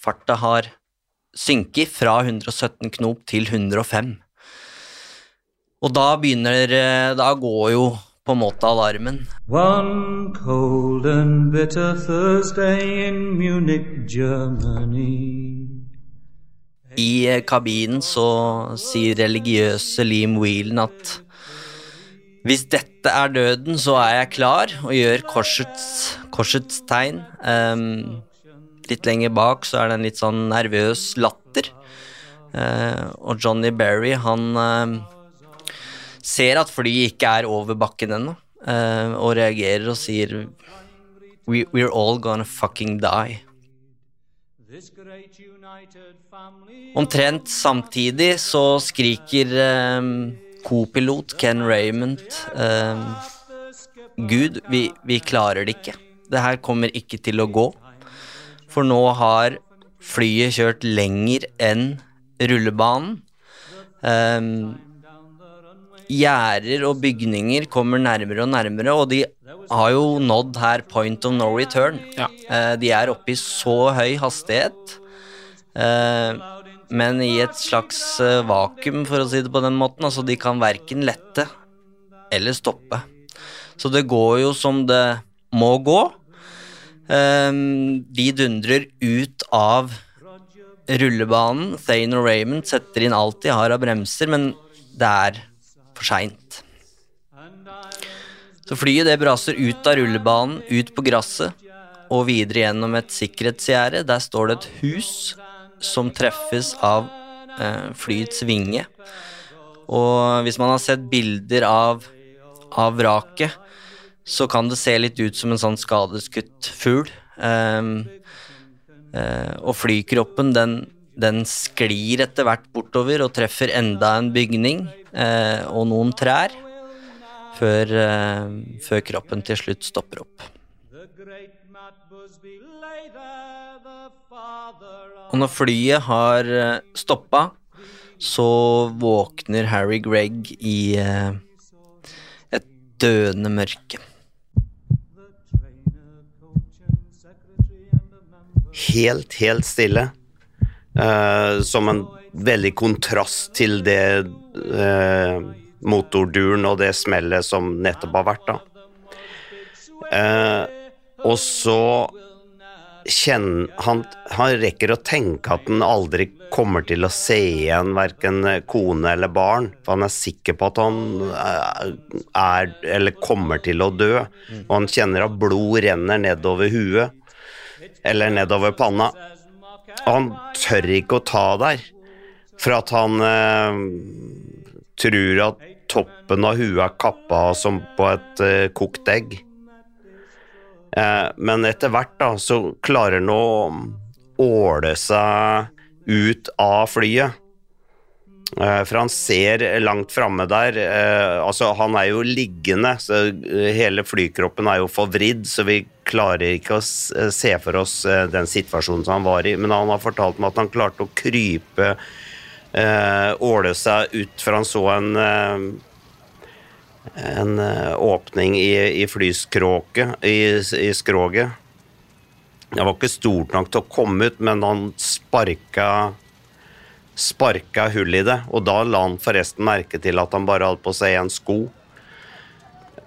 farta har synket fra 117 knop til 105. Og da begynner eh, Da går jo på en måte alarmen. One cold and bitter Thursday in Munich, Germany. I kabinen så sier religiøse Liam Whelan at hvis dette er døden, så er jeg klar, og gjør korsets, korsets tegn. Um, litt lenger bak så er det en litt sånn nervøs latter. Uh, og Johnny Berry, han ehm, ser at flyet ikke er over bakken ennå, uh, og reagerer og sier We, We're all gonna fucking die. Omtrent samtidig så skriker eh, kopilot Ken Raymond um, Gud, vi, vi klarer det ikke. Det her kommer ikke til å gå. For nå har flyet kjørt lenger enn rullebanen. Eh, gjerder og bygninger kommer nærmere og nærmere, og de har jo nådd her point of no return. Eh, de er oppe i så høy hastighet, eh, men i et slags eh, vakuum, for å si det på den måten. Altså, de kan verken lette eller stoppe. Så det går jo som det må gå. De dundrer ut av rullebanen. Thane og Raymond setter inn alt de har av bremser, men det er for seint. Så flyet det braser ut av rullebanen, ut på gresset og videre gjennom et sikkerhetsgjerde. Der står det et hus som treffes av eh, flyets vinge. Og hvis man har sett bilder av, av vraket, så kan det se litt ut som en sånn skadeskutt fugl. Eh, eh, og flykroppen, den, den sklir etter hvert bortover og treffer enda en bygning eh, og noen trær, før, eh, før kroppen til slutt stopper opp. Og når flyet har stoppa, så våkner Harry Gregg i et døende mørke. helt, helt stille. Uh, som en veldig kontrast til det uh, motorduren og det smellet som nettopp har vært, da. Uh, og så kjenner han Han rekker å tenke at han aldri kommer til å se igjen verken kone eller barn, for han er sikker på at han er eller kommer til å dø, og han kjenner at blod renner nedover huet eller nedover panna. Han tør ikke å ta der, for at han eh, tror at toppen av huet er kappa som på et eh, kokt egg. Eh, men etter hvert da, så klarer han å åle seg ut av flyet. Eh, for han ser langt framme der eh, Altså, han er jo liggende, så hele flykroppen er jo forvridd, så vi klarer ikke å se for oss eh, den situasjonen som han var i. Men han har fortalt meg at han klarte å krype, åle seg ut, for han så en en åpning i, i flyskråket, i, i skroget. Det var ikke stort nok til å komme ut, men han sparka sparka hull i det, og da la han forresten merke til at han bare hadde på seg en sko.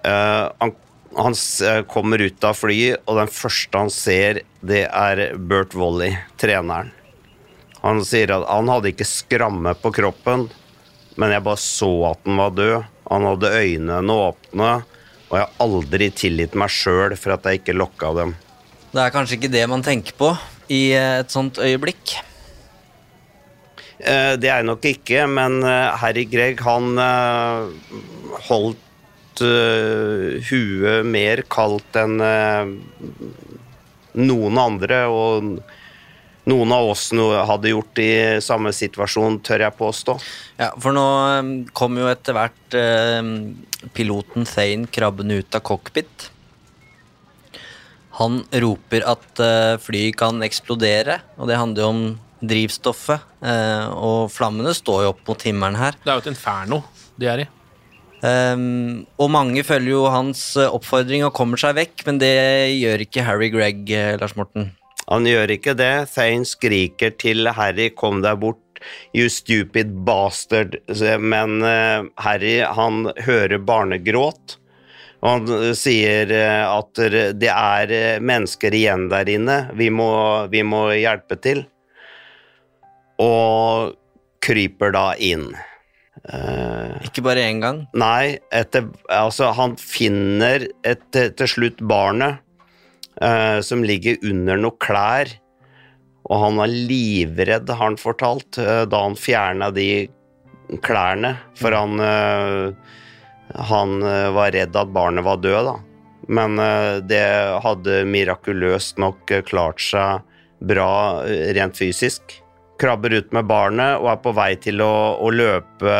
Uh, han, han uh, kommer ut av flyet, og den første han ser, det er Bert Volley, treneren. Han sier at han hadde ikke skramme på kroppen, men jeg bare så at han var død. Han hadde øynene åpne, og jeg har aldri tilgitt meg sjøl for at jeg ikke lokka dem. Det er kanskje ikke det man tenker på i et sånt øyeblikk. Eh, det er jeg nok ikke, men eh, Harry Gregg han eh, holdt huet mer kaldt enn noen andre. Og noen av oss hadde gjort i samme situasjon, tør jeg påstå. Ja, for nå kom jo etter hvert piloten Thane krabbende ut av cockpit. Han roper at flyet kan eksplodere, og det handler jo om drivstoffet. Eh, og flammene står jo opp mot himmelen her. Det er jo et inferno de er i. Um, og mange følger jo hans eh, oppfordring og kommer seg vekk, men det gjør ikke Harry Gregg, eh, Lars Morten. Han gjør ikke det. Thane skriker til Harry 'kom deg bort', you stupid bastard. Men uh, Harry, han hører barnegråt. Og han sier at det er mennesker igjen der inne. Vi må, vi må hjelpe til og kryper da inn. Uh, ikke bare én gang? Nei, etter, altså han finner et, til slutt barnet uh, som ligger under noen klær, og han var livredd, har han fortalt, uh, da han fjerna de klærne, for han han var redd at barnet var død, da. Men det hadde mirakuløst nok klart seg bra rent fysisk krabber ut med barnet og er på vei til å, å løpe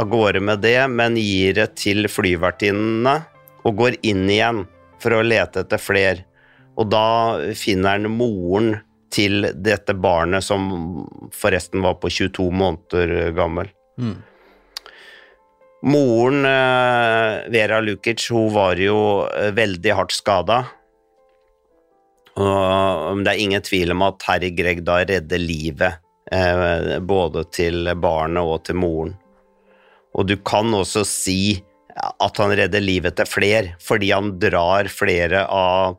av gårde med det, men gir det til flyvertinnene og går inn igjen for å lete etter fler. Og da finner han moren til dette barnet, som forresten var på 22 måneder gammel. Mm. Moren, eh, Vera Lukic, hun var jo eh, veldig hardt skada. Og det er ingen tvil om at Harry Greg da redder livet eh, både til barnet og til moren. Og du kan også si at han redder livet til flere, fordi han drar flere av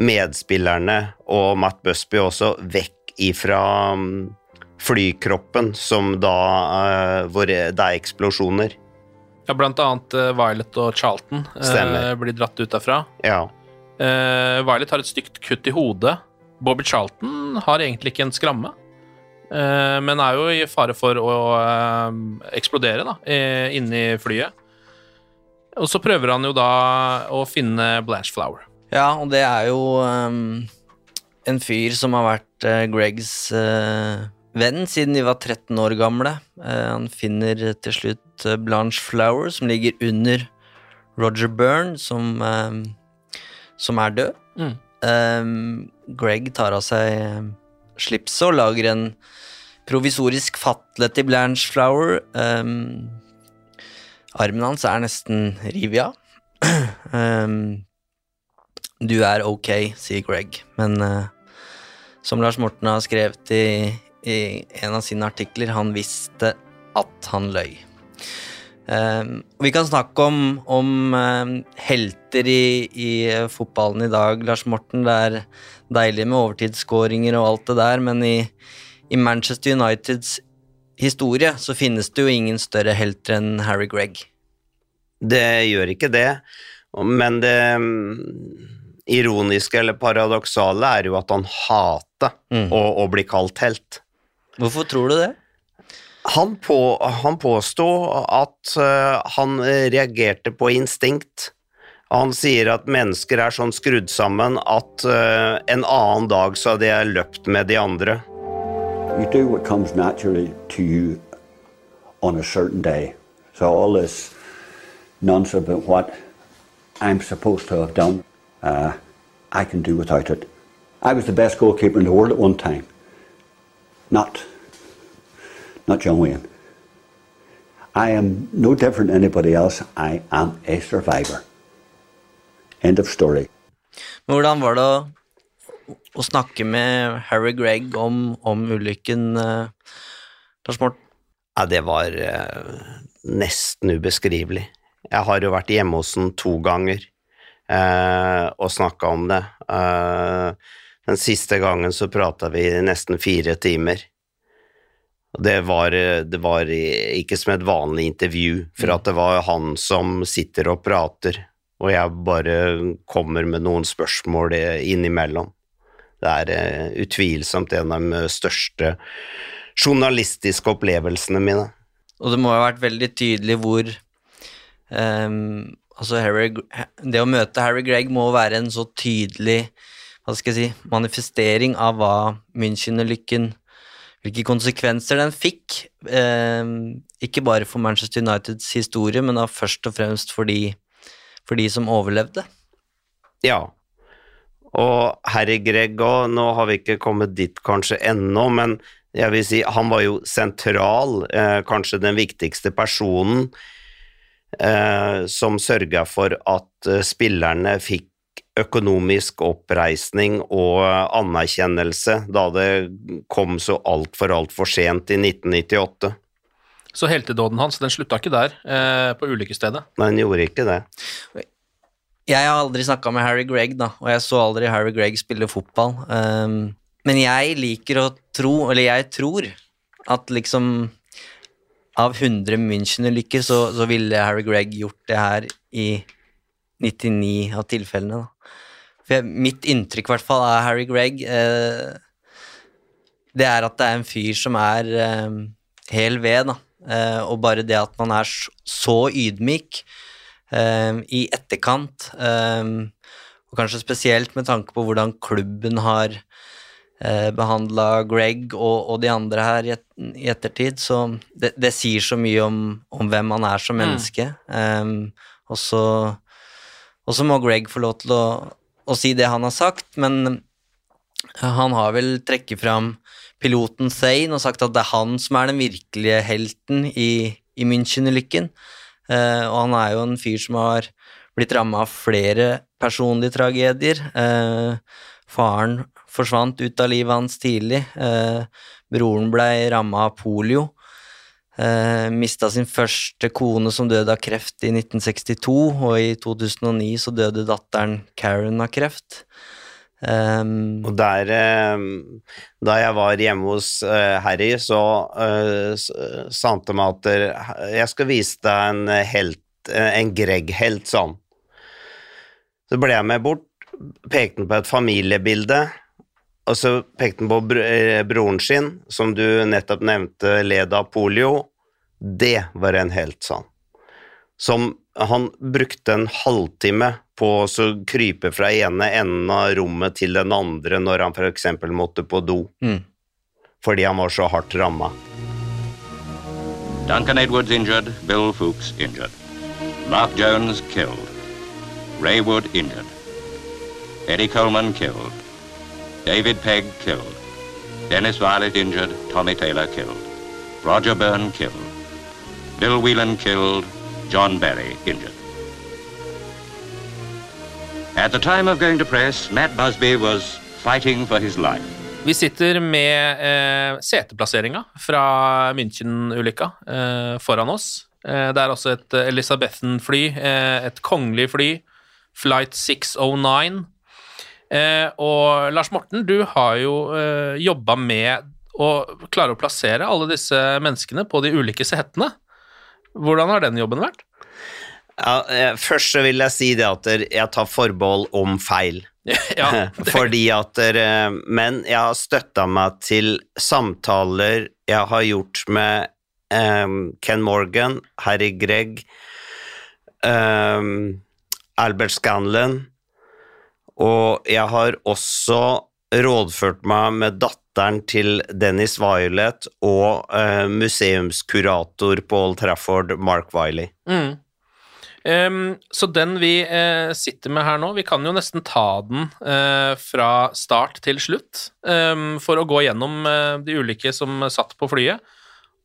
medspillerne og Matt Busby også vekk ifra mm, flykroppen, som da hvor det er eksplosjoner. Ja, blant annet uh, Violet og Charlton uh, blir dratt ut derfra. Ja. Uh, Violet har et stygt kutt i hodet. Bobby Charlton har egentlig ikke en skramme, men er jo i fare for å eksplodere da, inni flyet. Og så prøver han jo da å finne Blanche Flower. Ja, og det er jo um, en fyr som har vært Gregs venn siden de var 13 år gamle. han finner til slutt Eh, Blanche Flower, som ligger under Roger Byrne, som, som er død. Mm. Um, Greg tar av seg slipset og lager en provisorisk fatle til Blanche Flower. Um, armen hans er nesten revet av. <clears throat> du er ok, sier Greg, men uh, som Lars Morten har skrevet i, i en av sine artikler, han visste at han løy. Uh, vi kan snakke om, om uh, helter i, i, fotballen i dag, Lars Morten. Det er deilig med overtidsskåringer og alt det der, men i, i, Manchester Uniteds historie så finnes det jo ingen større helter enn Harry Gregg. Det gjør ikke det, men det um, ironiske eller paradoksale er jo at han hater mm. å, å bli kalt helt. Hvorfor tror du det? Han, på, han påsto at uh, han reagerte på instinkt. Han sier at mennesker er sånn skrudd sammen at uh, en annen dag så hadde jeg løpt med de andre. You do what comes naturally to you on a certain day. So all this nonsense about what I'm supposed to have done, uh, I can do without it. I was the best goalkeeper in the world at one time. Not not John Wayne. I am no different than anybody else. I am a survivor. End of story. Men hvordan var det å, å snakke med Harry Gregg om, om ulykken, eh, Lars Morten? Ja, det var eh, nesten ubeskrivelig. Jeg har jo vært hjemme hos ham to ganger eh, og snakka om det. den siste gangen så prata vi nesten fire timer. Det var, det var, ikke som et vanlig intervju, for at det var han som sitter og prater, og jeg bare kommer med noen spørsmål innimellom. Det er uh, utvilsomt en av de største journalistiske opplevelsene mine. Og det må ha vært veldig tydelig hvor um, Altså, Harry, det å møte Harry Gregg må være en så tydelig hva skal jeg si, manifestering av hva München-ulykken hvilke konsekvenser den fikk. Eh, ikke bare for Manchester Uniteds historie, men da først og fremst for de, for de som overlevde. Ja, og Harry Greg òg, nå har vi ikke kommet dit kanskje ennå, men jeg vil si han var jo sentral, eh, kanskje den viktigste personen eh, som sørga for at eh, spillerne fikk økonomisk oppreisning og anerkjennelse da det kom så altfor, altfor sent i 1998. Så heltedåden hans den slutta ikke der, eh, på ulykkesstedet? Nei, den gjorde ikke det. Jeg har aldri snakka med Harry Gregg, da, og jeg så aldri Harry Gregg spille fotball. Um, men jeg liker å tro, eller jeg tror, at liksom av 100 München-ulykker så, så ville Harry Gregg gjort det her i 99 av tilfellene. da. For jeg, mitt inntrykk, i hvert fall, av Harry Gregg eh, Det er at det er en fyr som er eh, hel ved, da. Eh, og bare det at man er så ydmyk eh, i etterkant, eh, og kanskje spesielt med tanke på hvordan klubben har eh, behandla Greg og, og, de andre her i, et, i ettertid, så det, det, sier så mye om, om, hvem han er som mm. menneske. Mm. og så må Greg få lov til å å si det han har sagt, men han har vel trekket fram piloten Zain og sagt at det er han som er den virkelige helten i, i München-ulykken. Uh, og han er jo en fyr som har blitt ramma av flere personlige tragedier. Uh, faren forsvant ut av livet hans tidlig. Uh, broren blei ramma av polio. Eh, Mista sin første kone som døde av kreft i 1962, og i 2009 så døde datteren Karen av kreft. Um, og der eh, Da jeg var hjemme hos eh, Harry, så eh, sa han til meg at jeg skal vise deg en helt, eh, en Greg-helt, sånn. Så ble jeg med bort, pekte på et familiebilde, og så pekte han på eh, broren sin, som du nettopp nevnte led av polio. Det var en helt, sånn. Som han brukte en halvtime på å krype fra ene enden av rommet til den andre når han f.eks. måtte på do. Mm. Fordi han var så hardt ramma. Duncan Edwards injured, Bill Fuchs injured. Mark Jones killed. Ray Wood injured. Eddie Coleman killed. David Pegg killed. Dennis Violet injured, Tommy Taylor killed. Roger Byrne killed. Bill Whelan killed, John Barry injured. At the time of going to press, Matt Busby was fighting for his life. Vi sitter med eh, seteplasseringa fra München-ulykka eh, foran oss. Eh, det er også et Elisabethen-fly, eh, et kongelig fly, Flight 609. Eh, og Lars Morten, du har jo eh, jobba med å klare å plassere alle disse menneskene på de ulike setene. Hvordan har den jobben vært? Ja, eh, først så vil jeg si det at jeg tar forbehold om feil. <laughs> Ja, <laughs> Fordi at eh, Men jeg har støtta meg til samtaler jeg har gjort med um, Ken Morgan, Harry Gregg, um, Albert Scanlon, og jeg har også rådført meg med datteren til Dennis Violet og eh, museumskurator på Old Trafford, Mark Wiley. Mm. Um, så den vi eh, sitter med her nå, vi kan jo nesten ta den eh, fra start til slutt um, for å gå gjennom eh, de ulike som satt på flyet.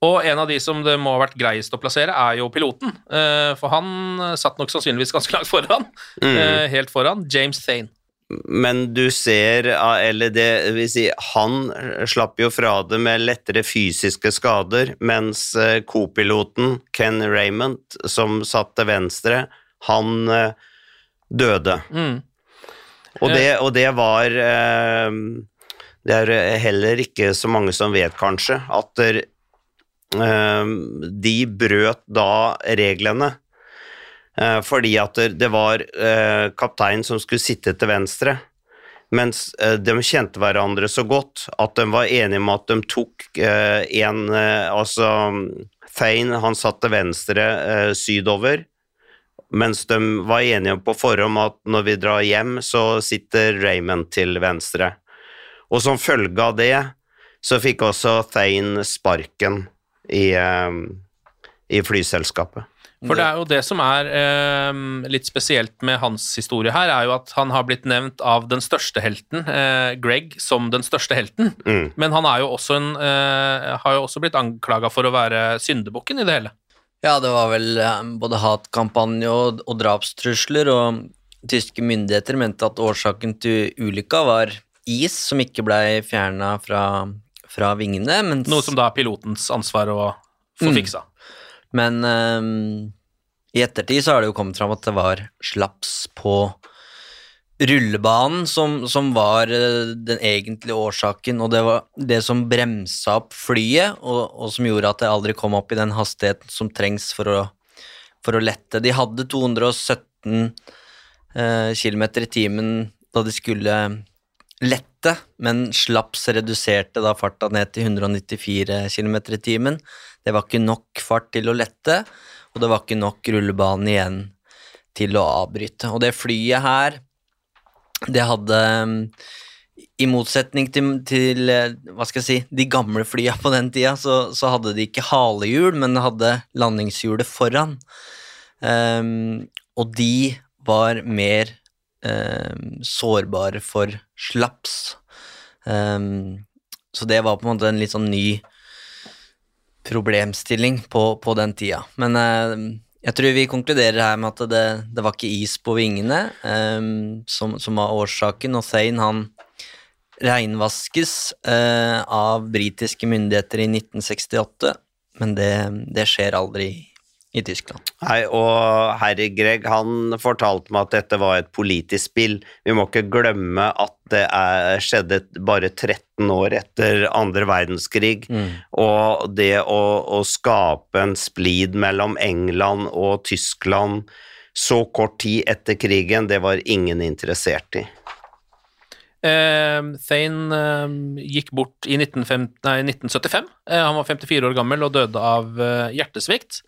Og en av de som det må ha vært greiest å plassere, er jo piloten. Eh, for han satt nok sannsynligvis ganske langt foran. Mm. eh, helt foran. James Thane. Men du ser, eller det vil si, han slapp jo fra det med lettere fysiske skader, mens eh, co-piloten Ken Raymond, som satt til venstre, han eh, døde. Mm. Og, det, og det var eh, Det er heller ikke så mange som vet, kanskje, at eh, de brøt da reglene. Eh, fordi at det- var eh, kapteinen som skulle sitte til venstre. Mens eh, de kjente hverandre så godt at de var enige om at de tok en Altså Fein, han satt til venstre sydover, mens de var enige på forhånd at når vi drar hjem, så sitter Raymond til venstre. Og som følge av det så fikk også Thane sparken i, i flyselskapet. For det er jo det som er eh, litt spesielt med hans historie her, er jo at han har blitt nevnt av den største helten, eh, Greg, som den største helten. Mm. Men han er jo også en, eh, har jo også blitt anklaga for å være syndebukken i det hele. Ja, det var vel eh, både hatkampanje og, og drapstrusler, og tyske myndigheter mente at årsaken til ulykka var is som ikke blei fjerna fra, fra vingene. Mens, Noe som da er pilotens ansvar å få Mm. Men um, i ettertid så har det jo kommet fram at det var slaps på rullebanen som, som var eh, den egentlige årsaken, og det var det som bremsa opp flyet, og, og som gjorde at det aldri kom opp i den hastigheten som trengs for å, for å lette. De hadde 217 eh, km i timen da de skulle lette, men slaps reduserte da farta ned til 194 km i timen. Det var ikke nok fart til å lette, og det var ikke nok rullebane igjen til å avbryte. Og det flyet her, det hadde I motsetning til, til hva skal jeg si, de gamle flya på den tida, så, så hadde de ikke halehjul, men hadde landingshjulet foran. Um, og de var mer sårbare for slaps. Ehm, så det var på en måte en litt sånn ny problemstilling på, på den tida. Men eh, Jeg tror vi konkluderer her med at det, det var ikke is på vingene som, som, var årsaken, og Thane han reinvaskes uh, av britiske myndigheter i 1968, men det, det skjer aldri i Tyskland. Nei, og Harry Greg han fortalte meg at dette var et politisk spill. Vi må ikke glemme at det er, skjedde bare 13 år etter andre verdenskrig, mm. og det å, å, skape en splid mellom England og Tyskland så kort tid etter krigen, det var ingen interessert i. Eh, Thane eh, gikk bort i 1905, nei, 1975. Eh, han var 54 år gammel og døde av eh, hjertesvikt.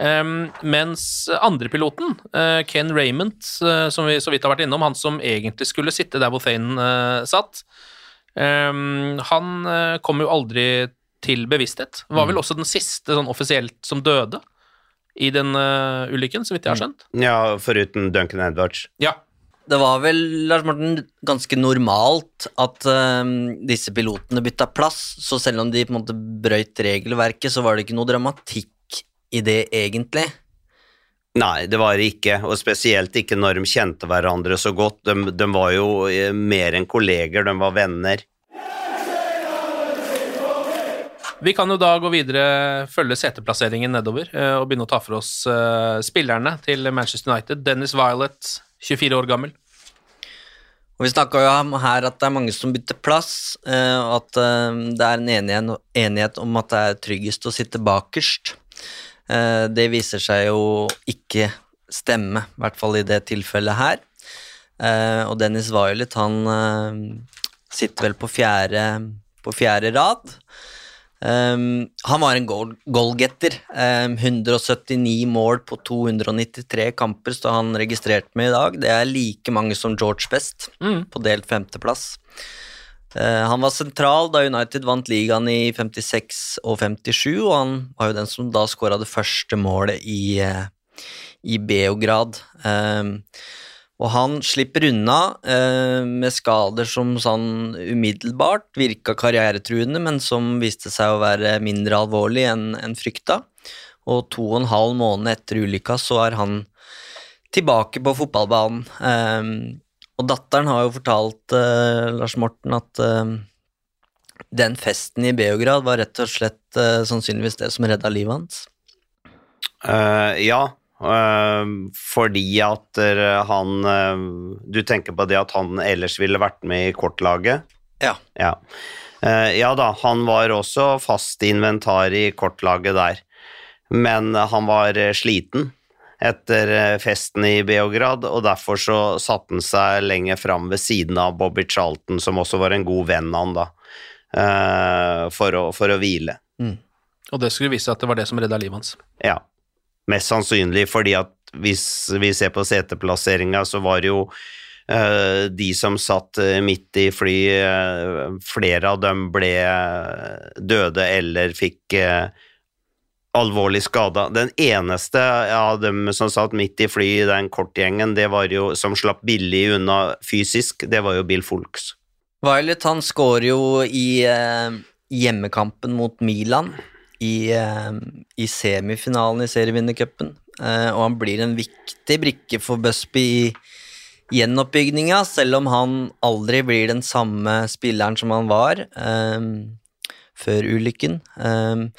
Um, mens andrepiloten, uh, Ken Raymond, uh, som vi så vidt har vært innom, han som egentlig skulle sitte der hvor Thane uh, satt, um, han kom jo aldri til bevissthet. Var vel mm. også den siste sånn offisielt som døde i den ulykken, så vidt jeg har skjønt. Ja, foruten Duncan Edwards. Ja. Det var vel, Lars Morten, ganske normalt at disse pilotene bytta plass, så selv om de på en måte brøyt regelverket, så var det ikke noe dramatikk i det, egentlig? Nei, det var det ikke, og spesielt ikke når de kjente hverandre så godt. De, de var jo eh, mer enn kolleger, de var venner. Vi kan jo da gå videre, følge seteplasseringen nedover eh, og begynne å ta for oss eh, spillerne til Manchester United. Dennis Violet, 24 år gammel. Og Vi snakka jo om her at det er mange som bytter plass, og at det er en enighet om at det er tryggest å sitte bakerst. Eh, det viser seg jo ikke stemme, i hvert fall i det tilfellet her. Eh, og Dennis Violet, han eh, sitter vel på fjerde, på fjerde rad. Han var en goal, goalgetter. Um, 179 mål på 293 kamper står han registrert med i dag. Det er like mange som George Best mm. på delt femteplass. Eh, han var sentral da United vant ligaen i 56 og 57, og han var jo den som da skåra det første målet i, eh, i Beograd. Um, og han slipper unna med skader som sånn umiddelbart virka karrieretruende, men som viste seg å være mindre alvorlig enn en frykta. Og to og en halv måned etter ulykka så er han tilbake på fotballbanen. Og datteren har jo fortalt eh, Lars Morten at eh, den festen i Beograd var rett og slett eh, sannsynligvis det som redda livet hans. ja, fordi at han Du tenker på det at han ellers ville vært med i kortlaget? Ja. Ja, ja da, han var også fast inventar i kortlaget der, men han var sliten etter eh, festen i Beograd, og derfor så satte han seg lenger fram ved siden av Bobby Charlton, som også var en god venn av han, da, uh, for, å, for, å, hvile. Mm. Og det skulle vise at det var det som redda livet hans? Ja, mest sannsynlig, fordi at hvis vi ser på seteplasseringa, så var det jo uh, de som satt midt i fly, flere av dem ble døde eller fikk alvorlig skada. Den eneste av dem som satt midt i flyet i den kortgjengen, det var jo, som slapp billig unna fysisk, det var jo Bill Folks. Violet han skårer jo i eh, hjemmekampen mot Milan i, eh, i semifinalen i serievinnercupen, eh, og han blir en viktig brikke for Busby i gjenoppbygninga, selv om han aldri blir den samme spilleren som han var. Eh, før ulykken. Um,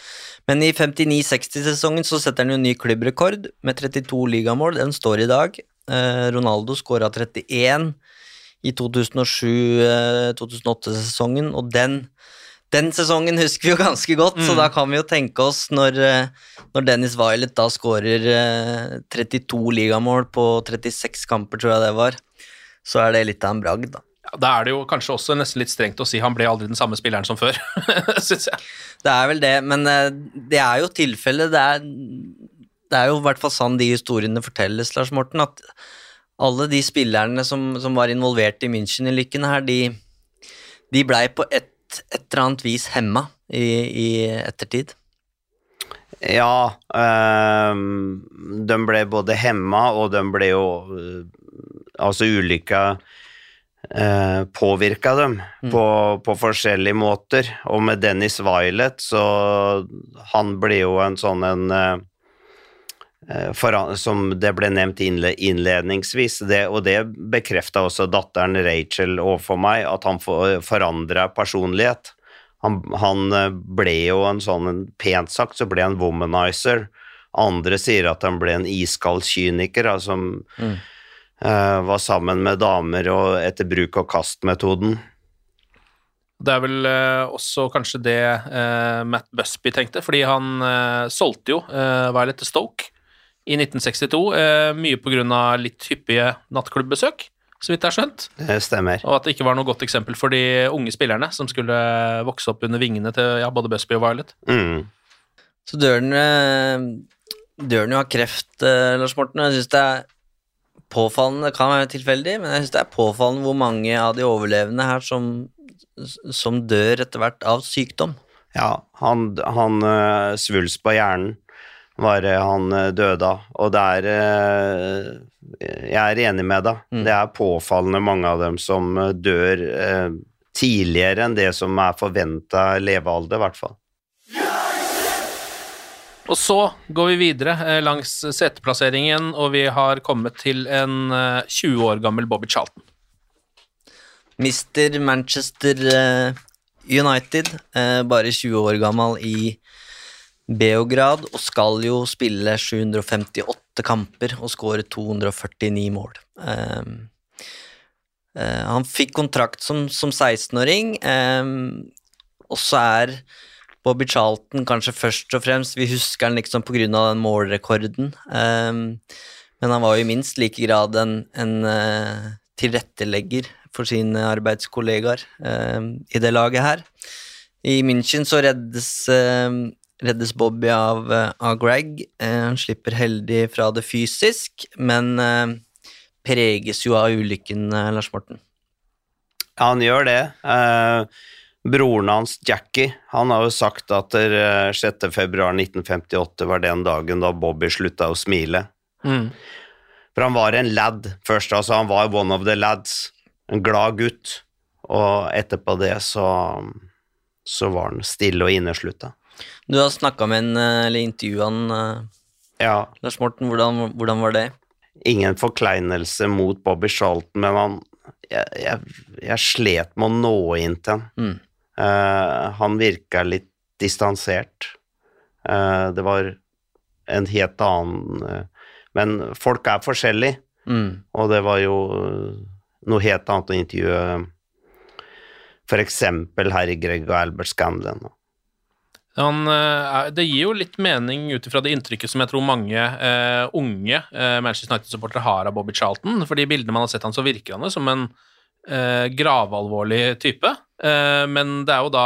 men i 59-60-sesongen så setter han jo ny klubbrekord med 32 ligamål. Den står i dag. Uh, Ronaldo skåra 31 i 2007-2008-sesongen, uh, og den, den, sesongen husker vi jo <laughs> ganske godt, mm. så da kan vi jo tenke oss når, uh, når Dennis Violet da skårer 32 ligamål på 36 kamper, tror jeg det var, så er det litt av en bragd, da. Da er det jo kanskje også nesten litt strengt å si han ble aldri den samme spilleren som før, <laughs> syns jeg. Det er vel det, men eh, det er jo tilfellet. Det, det, er jo i hvert fall sånn de historiene fortelles, Lars Morten, at alle de spillerne som, som var involvert i München-ulykken her, de, de blei på et, et, eller annet vis hemma i, i ettertid. Ja, øh, de ble både hemma, og de ble jo øh, Altså, ulykka eh, påvirka dem mm. på, på, forskjellige måter. Og med Dennis Violet, så han ble jo en sånn en eh, eh, foran, som det ble nevnt innledningsvis, det, og det bekrefta også datteren Rachel overfor meg, at han forandra personlighet. Han, han eh, ble jo en sånn, pent sagt, så ble han womanizer. Andre sier at han ble en iskald kyniker, Altså, Mm. Eh, var sammen med damer og etter bruk og kast-metoden. Det er vel eh, også kanskje det eh, Matt Busby tenkte, fordi han solgte jo uh, Violet til Stoke i 1962, eh, mye av litt hyppige nattklubbesøk, så vidt jeg har skjønt. Det stemmer. Og at det ikke var noe godt eksempel for de unge spillerne som skulle vokse opp under vingene til ja, både Busby og Violet. Mm. Så dør den, eh, dør den jo av kreft, Lars Morten. Jeg syns det er påfallende, kan være tilfeldig, men jeg syns det er påfallende hvor mange av de overlevende her som, som dør etter hvert av sykdom. Ja, han, han eh, svulst på hjernen var det han eh, døde av, og det er eh, Jeg er enig med deg. Det er påfallende mange av dem som dør tidligere enn det som er forventa levealder, i hvert fall. Og så går vi videre eh, langs seteplasseringen, og vi har kommet til en eh, 20 år gammel Bobby Charlton. Mister Manchester eh, United, eh, bare 20 år gammel i Beograd, og skal jo spille 758 kamper og skåre 249 mål. Eh, eh, han fikk kontrakt som, som 16-åring, eh, og så er Bobby Charlton kanskje først og fremst Vi husker han liksom av den målrekorden. Um, men han var jo i minst like grad en, en eh, tilrettelegger for sine arbeidskollegaer um, i det laget her. I München så reddes, um, reddes Bobby av, eh, av Greg. Eh, han slipper heldig fra det fysisk, men preges jo av ulykken, Lars Morten. Ja, han gjør det. Eh, broren hans, Jackie, han har jo sagt at eh, 6. februar 1958 var den dagen da Bobby slutta å smile. Mm. For han var en lad først, altså han var one of the lads. En glad gutt. Og etterpå det så, så var han stille og inneslutta. Du har snakka med en, eh, eller intervjua han, eh, Ja. Lars Morten. Hvordan, hvordan var det? Ingen forkleinelse mot Bobby Charlton, men han jeg, jeg, jeg slet med å nå inn til han. Mm. Eh, han virka litt distansert. Eh, det var en helt annen eh, Men folk er forskjellige, Mm. og det var jo noe helt annet å intervjue eksempel Harry Greg og Albert Scanlon. Han, det gir jo litt mening ut ifra det inntrykket som jeg tror mange uh, unge uh, Manchester United-supportere har av Bobby Charlton. For de bildene man har sett han, så virker han jo som en uh, gravalvorlig type. Eh, men det er jo da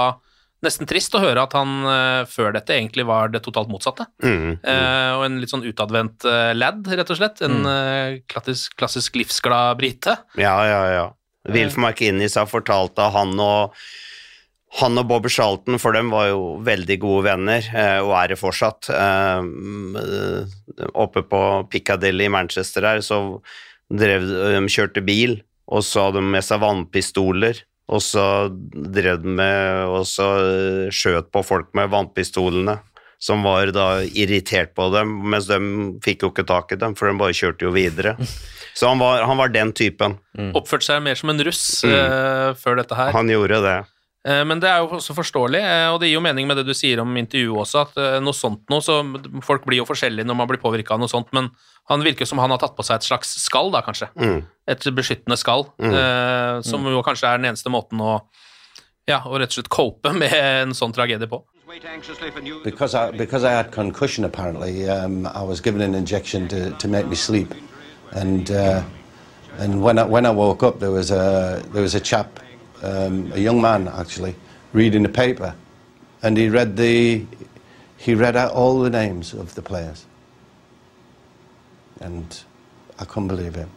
nesten trist å høre at han eh, før dette egentlig var det totalt motsatte. Mm. Eh, og en litt sånn utadvendt lad, rett og slett. En Mm. klassisk, klassisk livsglad brite. Ja, ja, ja. Wilf McInnes har fortalt at han og han og Bobby Charlton, for dem var jo veldig gode venner, og er det fortsatt. Oppe på Piccadilly i Manchester her, så drev de kjørte bil, og så hadde de med seg vannpistoler, og så drev den med og så eh, skjøt på folk med vannpistolene, som var da irritert på dem, mens de fikk jo ikke tak i dem, for de bare kjørte jo videre. <laughs> Så han var, han var den typen. Oppførte seg mer som en russ Mm. uh, før dette her. Han gjorde det. Eh, Men det er jo også forståelig, eh, og det gir jo mening med det du sier om intervjuet også, at eh, noe sånt noe, så folk blir jo forskjellige når man blir påvirka av noe sånt, men han virker som han har tatt på seg et slags skall, da, kanskje. Mm. Et beskyttende skall, Mm. eh, som jo kanskje er den eneste måten å ja, å rett og slett cope med en sånn tragedie på. Because I, because I had concussion, apparently, um, I was given an injection to, to make me sleep. And, uh, and when, I, when I woke up, there was a, there was a chap, um, a young man actually, reading the paper. And he read, the, he read out all the names of the players. And I couldn't believe him.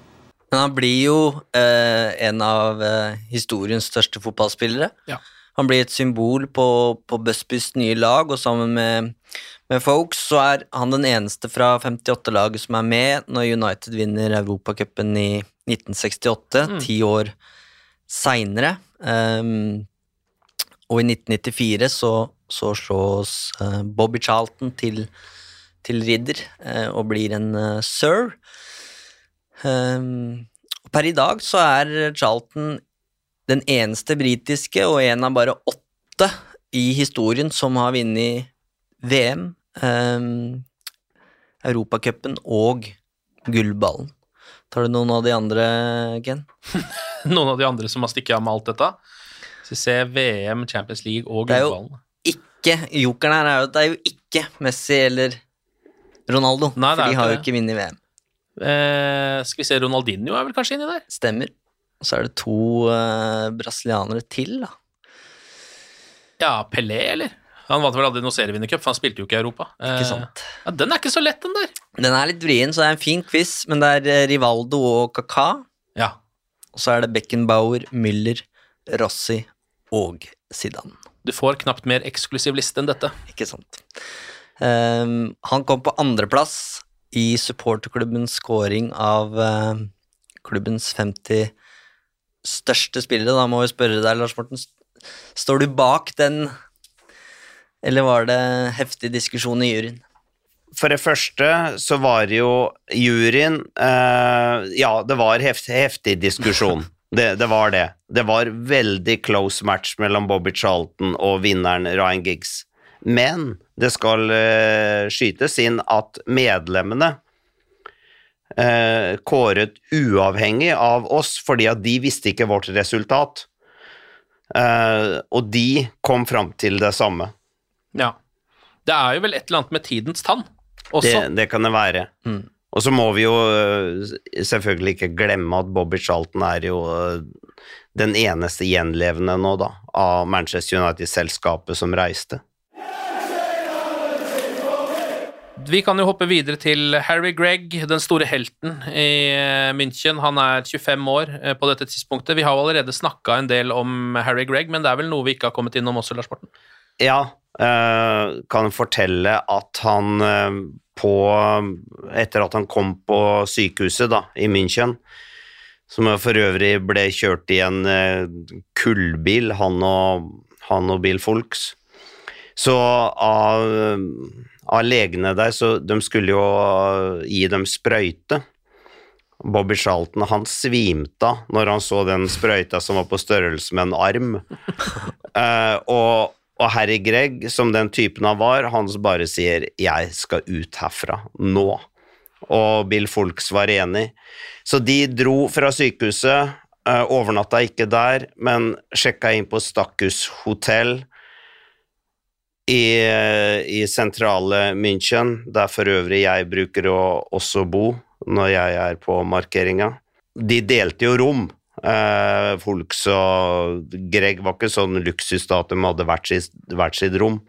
Men han blir jo eh, en av eh, historiens største fotballspillere. Ja. Han blir et symbol på, på Busbys nye lag, og sammen med, med Folks så er han den eneste fra 58-laget som er med når United vinner Europacupen i 1968, Mm. ti år seinere. Um, og i 1994 så, så slås uh, Bobby Charlton til til ridder uh, og blir en uh, sir. Um, per i dag så er Charlton den eneste britiske og en av bare åtte i historien som har vunnet VM, um, Europacupen og gullballen. Tar du noen av de andre, Ken? <laughs> Noen av de andre som har stikket av med alt dette? Vi VM, Champions League og gullballen. Jokeren her er jo, det er jo ikke Messi eller Ronaldo, Nei, for de har jo ikke vunnet VM. Eh, skal vi se, Ronaldinho er vel kanskje inni der? Stemmer. Og så er det to eh, brasilianere til, da. Ja, Pelé, eller? Han vant vel aldri noe serievinnercup, for han spilte jo ikke i Europa. Ikke Eh, sant. Ja, den er ikke så lett, den der. Den er litt vrien, så det er en fin quiz, men det er eh, Rivaldo og Kaka. Ja. Og så er det Beckenbauer, Müller, Rossi og Zidane. Du får knapt mer eksklusiv liste enn dette. Ikke sant. Um, han kom på andreplass i supporterklubbens scoring av uh, klubbens 50 største spillere. Da må vi spørre deg, Lars Morten, står du bak den, eller var det heftig diskusjon i juryen? For det første så var jo juryen eh, Ja, det var heftig, heftig diskusjon. <laughs> Det, det var det. Det var veldig close match mellom Bobby Charlton og vinneren Ryan Giggs. Men det skal eh, skytes inn at medlemmene eh, kåret uavhengig av oss, fordi at de visste ikke vårt resultat. Eh, og de kom fram til det samme. Ja. Det er jo vel et eller annet med tidens tann også. Det, det kan det være. Mm. Og så må vi jo øh, selvfølgelig ikke glemme at Bobby Charlton er jo øh, den eneste gjenlevende nå, da, av Manchester United-selskapet som reiste. Vi kan jo hoppe videre til Harry Gregg, den store helten i eh, München. Han er 25 år eh, på dette tidspunktet. Vi har jo allerede snakka en del om Harry Gregg, men det er vel noe vi ikke har kommet innom også, Lars Morten? Ja, kan fortelle at han øh, på Etter at han kom på sykehuset da, i München, som for øvrig ble kjørt i en øh, kullbil, han og, han og Bill Folks, så av, av legene der, så de skulle jo gi dem sprøyte. Bobby Charlton han svimte av når han så den sprøyta som var på størrelse med en arm. <laughs> Eh, og, og Harry Gregg, som den typen han var, han bare sier 'jeg skal ut herfra nå'. Og Bill Folks var enig. Så de dro fra sykehuset, eh, overnatta ikke der, men sjekka inn på Stakkus hotell i, i sentrale München, der for øvrig jeg bruker å også bo når jeg er på markeringa. De delte jo rom. Eh, Folks og Greg var ikke sånn luksus de hadde hvert sitt, sitt rom.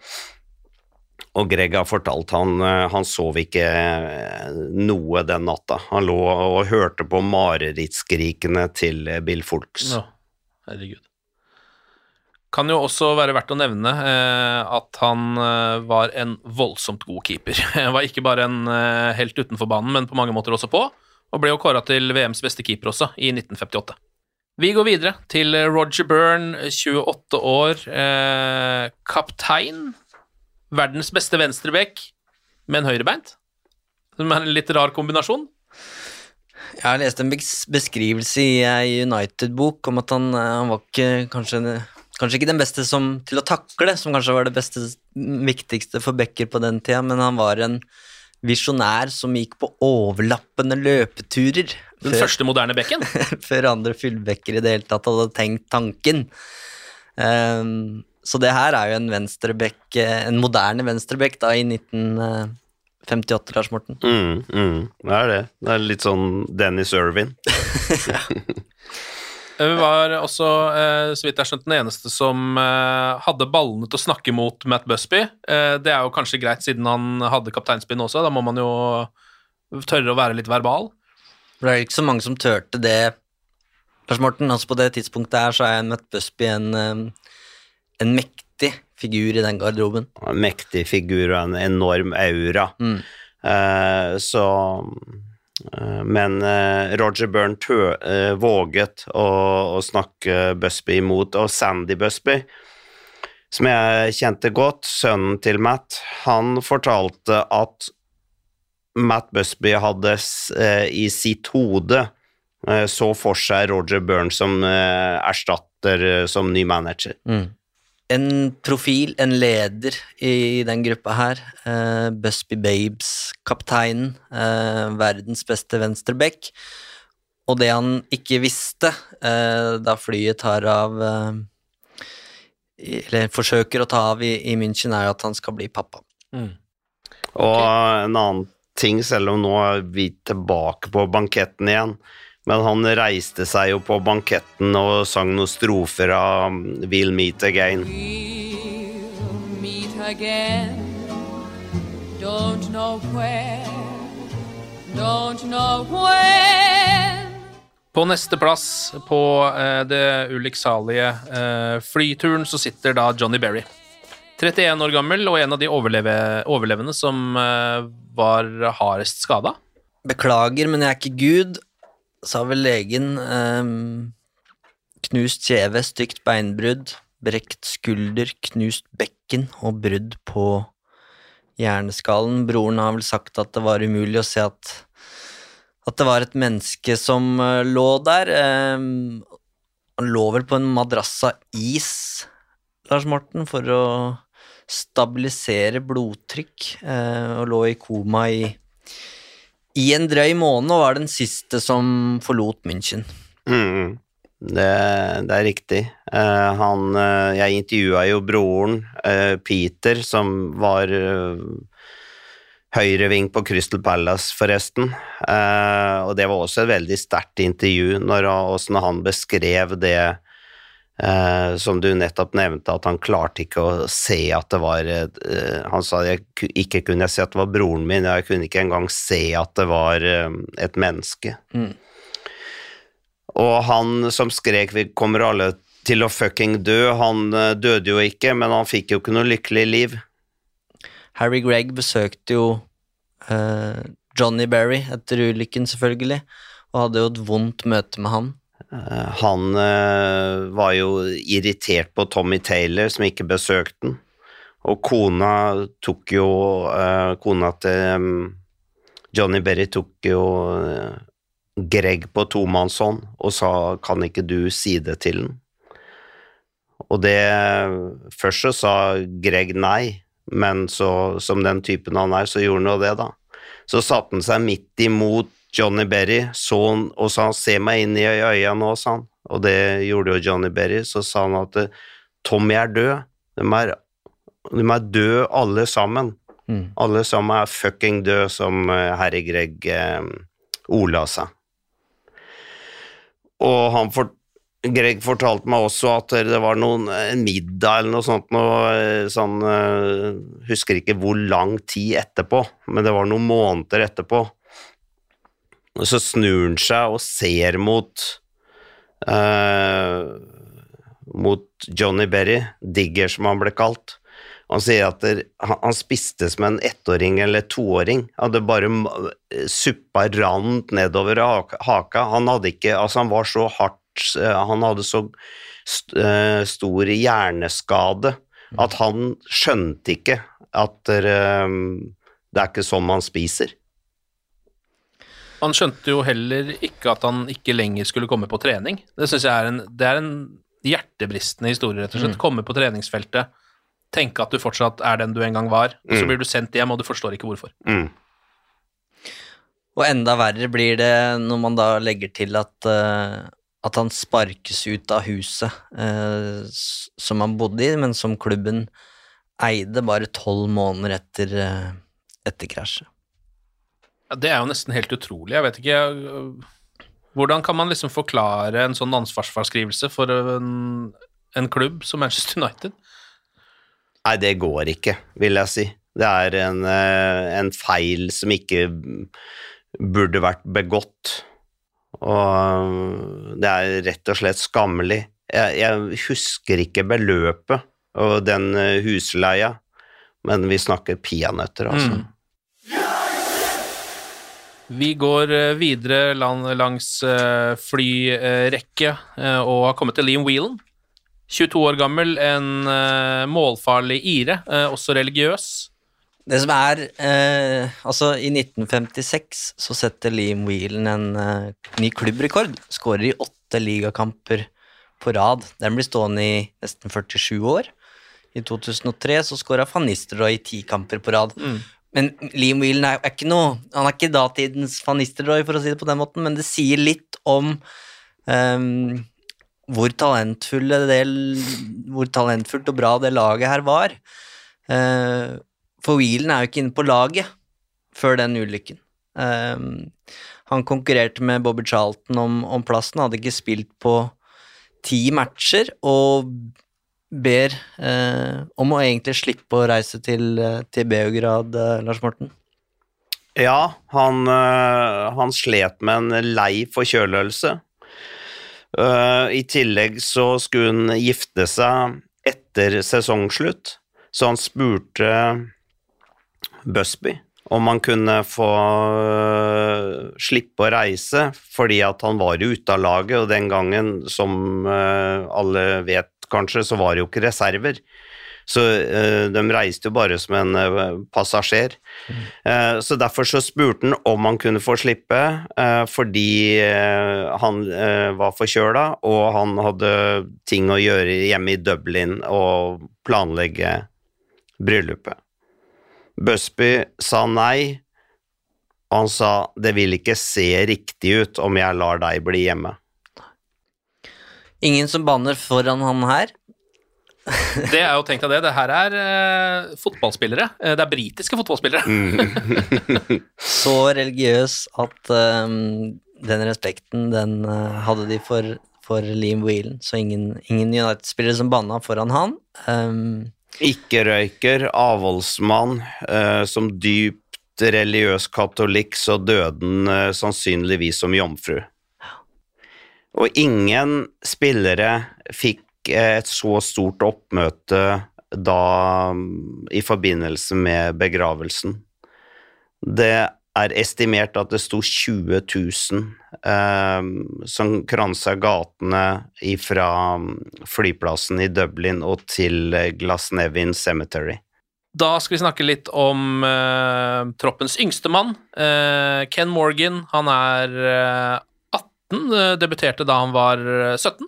Og Greg har fortalt han eh, han sov ikke eh, noe den natta. Han lå og hørte på marerittskrikene til eh, Bill Folks. Ja, herregud. Kan jo også være verdt å nevne eh, at han eh, var en voldsomt god keeper. <laughs> Han var ikke bare en eh, helt utenfor banen, men på mange måter også på, og ble jo kåra til VMs beste keeper også, i 1958. Vi går videre til Roger Byrne, 28 år, eh, kaptein. Verdens beste venstreback med en høyrebeint. Som er en litt rar kombinasjon. Jeg har lest en beskrivelse i ei United-bok om at han, eh, han var ikke kanskje, kanskje ikke den beste som, til å takle, som kanskje var det beste, viktigste for backer på den tida, men han var en visjonær som gikk på overlappende løpeturer. Den første moderne bekken. <laughs> før andre fyllbekker i det hele tatt hadde tenkt tanken. Um, så det her er jo en venstreback, eh, en moderne venstrebekk da i 1958, Lars Morten. Mm, mm, det er det. Det er litt sånn Dennis Irvin. <laughs> <laughs> Vi var også, eh, så vidt jeg har skjønt, den eneste som eh, hadde ballene til å snakke mot Matt Busby. Eh, det er jo kanskje greit, siden han hadde kapteinspinn også. Da må man jo tørre å være litt verbal. For det er ikke så mange som turte det, Lars Morten. Altså på det tidspunktet her så er Matt Busby en, eh, en mektig figur i den garderoben. En mektig figur og en enorm aura. Mm. så eh, Men eh, Roger Byrne tø, eh, våget å, å snakke Busby imot, og Sandy Busby, som jeg kjente godt, sønnen til Matt, han fortalte at Matt Busby hadde eh, i sitt hode eh, så for seg Roger Byrne som eh, erstatter eh, som ny manager. En profil, en leder i den gruppa her. Uh, Busby Babes, kapteinen. uh, verdens beste venstreback. Og det han ikke visste uh, da flyet tar av Eller forsøker å ta av i, i München, er at han skal bli pappa. Og en annen ting, selv om nå er vi tilbake på banketten igjen, men han reiste seg jo på banketten og sang noen strofer av We'll Meet Again. meet again. Don't know where, don't know when. På neste plass på eh, det ulykksalige eh, flyturen så sitter da Johnny Berry. 31 år gammel og en av de overleve, overlevende som eh, var hardest skada. Beklager, men jeg er ikke Gud, sa vel legen. ehm, knust kjeve, stygt beinbrudd, brekt skulder, knust bekken og brudd på hjerneskallen. Broren har vel sagt at det var umulig å se at, at det var et menneske som eh, lå der. Ehm, han lå vel på en madrass av is, Lars Morten, for å stabilisere blodtrykk, eh, og lå i koma i i en drøy måned og var den siste som forlot München. Mm, det, det er riktig. Uh, han, uh, jeg intervjua jo broren, uh, Peter, som var høyreving på Crystal Palace, forresten. Og det var også et veldig sterkt intervju, når, åssen han beskrev det eh, som du nettopp nevnte, at han klarte ikke å se at det var eh, Han sa jeg ikke kunne jeg se at det var broren min, jeg kunne ikke engang se at det var eh, et menneske. Mm. Og han som skrek 'vi kommer alle til å fucking dø', han døde jo ikke, men han fikk jo ikke noe lykkelig liv. Harry Gregg besøkte jo eh, Johnny Berry etter ulykken, selvfølgelig, og hadde jo et vondt møte med han. Eh, Han eh, var jo irritert på Tommy Taylor, som ikke besøkte den. Og kona tok jo eh, Kona til Johnny Berry tok jo Greg på tomannshånd og sa 'kan ikke du si det til den'? Og det Først så sa Greg nei, men så, som den typen han er, så gjorde han jo det, da. Så satte han seg midt imot Johnny Berry så han, og sa 'se meg inn i øya nå', sa han. Og det gjorde jo Johnny Berry. Så sa han at eh, Tommy er død. De er, de er døde alle sammen. Mm. Alle sammen er fucking døde, som eh, herre Greg eh, Ola sa. Og han fort, Greg fortalte meg også at det var noen, en middag eller noe sånt noe, eh, sånn, eh, Husker ikke hvor lang tid etterpå, men det var noen måneder etterpå. Og så snur han seg og ser mot eh, mot Johnny Berry, Digger som han ble kalt. Han sier at der, han, spiste som en ettåring eller toåring. Hadde bare suppa rant nedover haka-. Han hadde ikke Altså, han var så hardt eh, Han hadde så eh, stor hjerneskade at han skjønte ikke at eh, det er ikke sånn man spiser. Han skjønte jo heller ikke at han ikke lenger skulle komme på trening. Det synes jeg er en, det er en hjertebristende historie, rett og slett. Mm. Komme på treningsfeltet, tenke at du fortsatt er den du en gang var, og så Mm. blir du sendt hjem, og du forstår ikke hvorfor. Og enda verre blir det når man da legger til at, uh, at han sparkes ut av huset uh, som han bodde i, men som klubben eide bare tolv måneder etter, uh, etter krasjet. Ja, det er jo nesten helt utrolig. Jeg vet ikke Hvordan kan man liksom forklare en sånn ansvarsfraskrivelse for en, en klubb som Manchester United? Nei, det går ikke, vil jeg si. Det er en, eh, en feil som ikke burde vært begått. Og det er rett og slett skammelig. Jeg, jeg husker ikke beløpet og den eh, husleia, men vi snakker peanøtter, altså. Mm. Vi går eh, videre langs eh, flyrekke eh, og har kommet til Liam Whelan. 22 år gammel, en målfarlig ire, også religiøs. Det som er eh, Altså, i 1956 så setter Liam Whelan en eh, ny klubbrekord. Skårer i åtte ligakamper på rad. Den blir stående i nesten 47 år. I 2003 så skåra van Nistelrooy i ti kamper på rad. Mm. Men Liam Whelan er, er ikke noe Han er ikke datidens van for å si det på den måten, men det sier litt om um, hvor det Hvor talentfullt og bra det laget her var. Uh, for Whelan er jo ikke inne på laget før den ulykken. Um, han konkurrerte med Bobby Charlton om, om plassen, hadde ikke spilt på ti matcher, og ber eh, om å egentlig slippe å reise til, eh, til Beograd, eh, Lars Morten. Ja, han, øh, han slet med en lei forkjølelse. Uh, I tillegg så skulle han gifte seg etter sesongslutt, så han spurte Busby om han kunne få uh, slippe å reise, fordi at han var jo ute av laget, og den gangen, som uh, alle vet kanskje, så var det jo ikke reserver. Så øh, de reiste jo bare som en øh, passasjer. Eh, så derfor så spurte han om han kunne få slippe, uh, fordi uh, han var forkjøla, og han hadde ting å gjøre hjemme i Dublin og planlegge bryllupet. Busby sa nei, og han sa det vil ikke se riktig ut om jeg lar deg bli hjemme. Ingen som banner foran han her. Det er jo tenkt av det. Det her er eh, fotballspillere. Eh, det er britiske fotballspillere. Mm. <laughs> Så religiøs at ehm, den respekten, den uh, hadde de for, for Liam Whelan, så ingen, ingen United-spillere som banna foran han. Um, Ikke-røyker, avholdsmann, uh, som dypt religiøs katolikk, så døde han uh, sannsynligvis som jomfru. Og ingen spillere fikk eh, et så stort oppmøte da mm, i forbindelse med begravelsen. Det er estimert at det sto 20 000 eh, som kransa gatene fra flyplassen i Dublin og til eh, Glasnevin Cemetery. Da skal vi snakke litt om eh, troppens yngste mann, eh, Ken Morgan. Han er 18, eh, debuterte da han var eh, 17,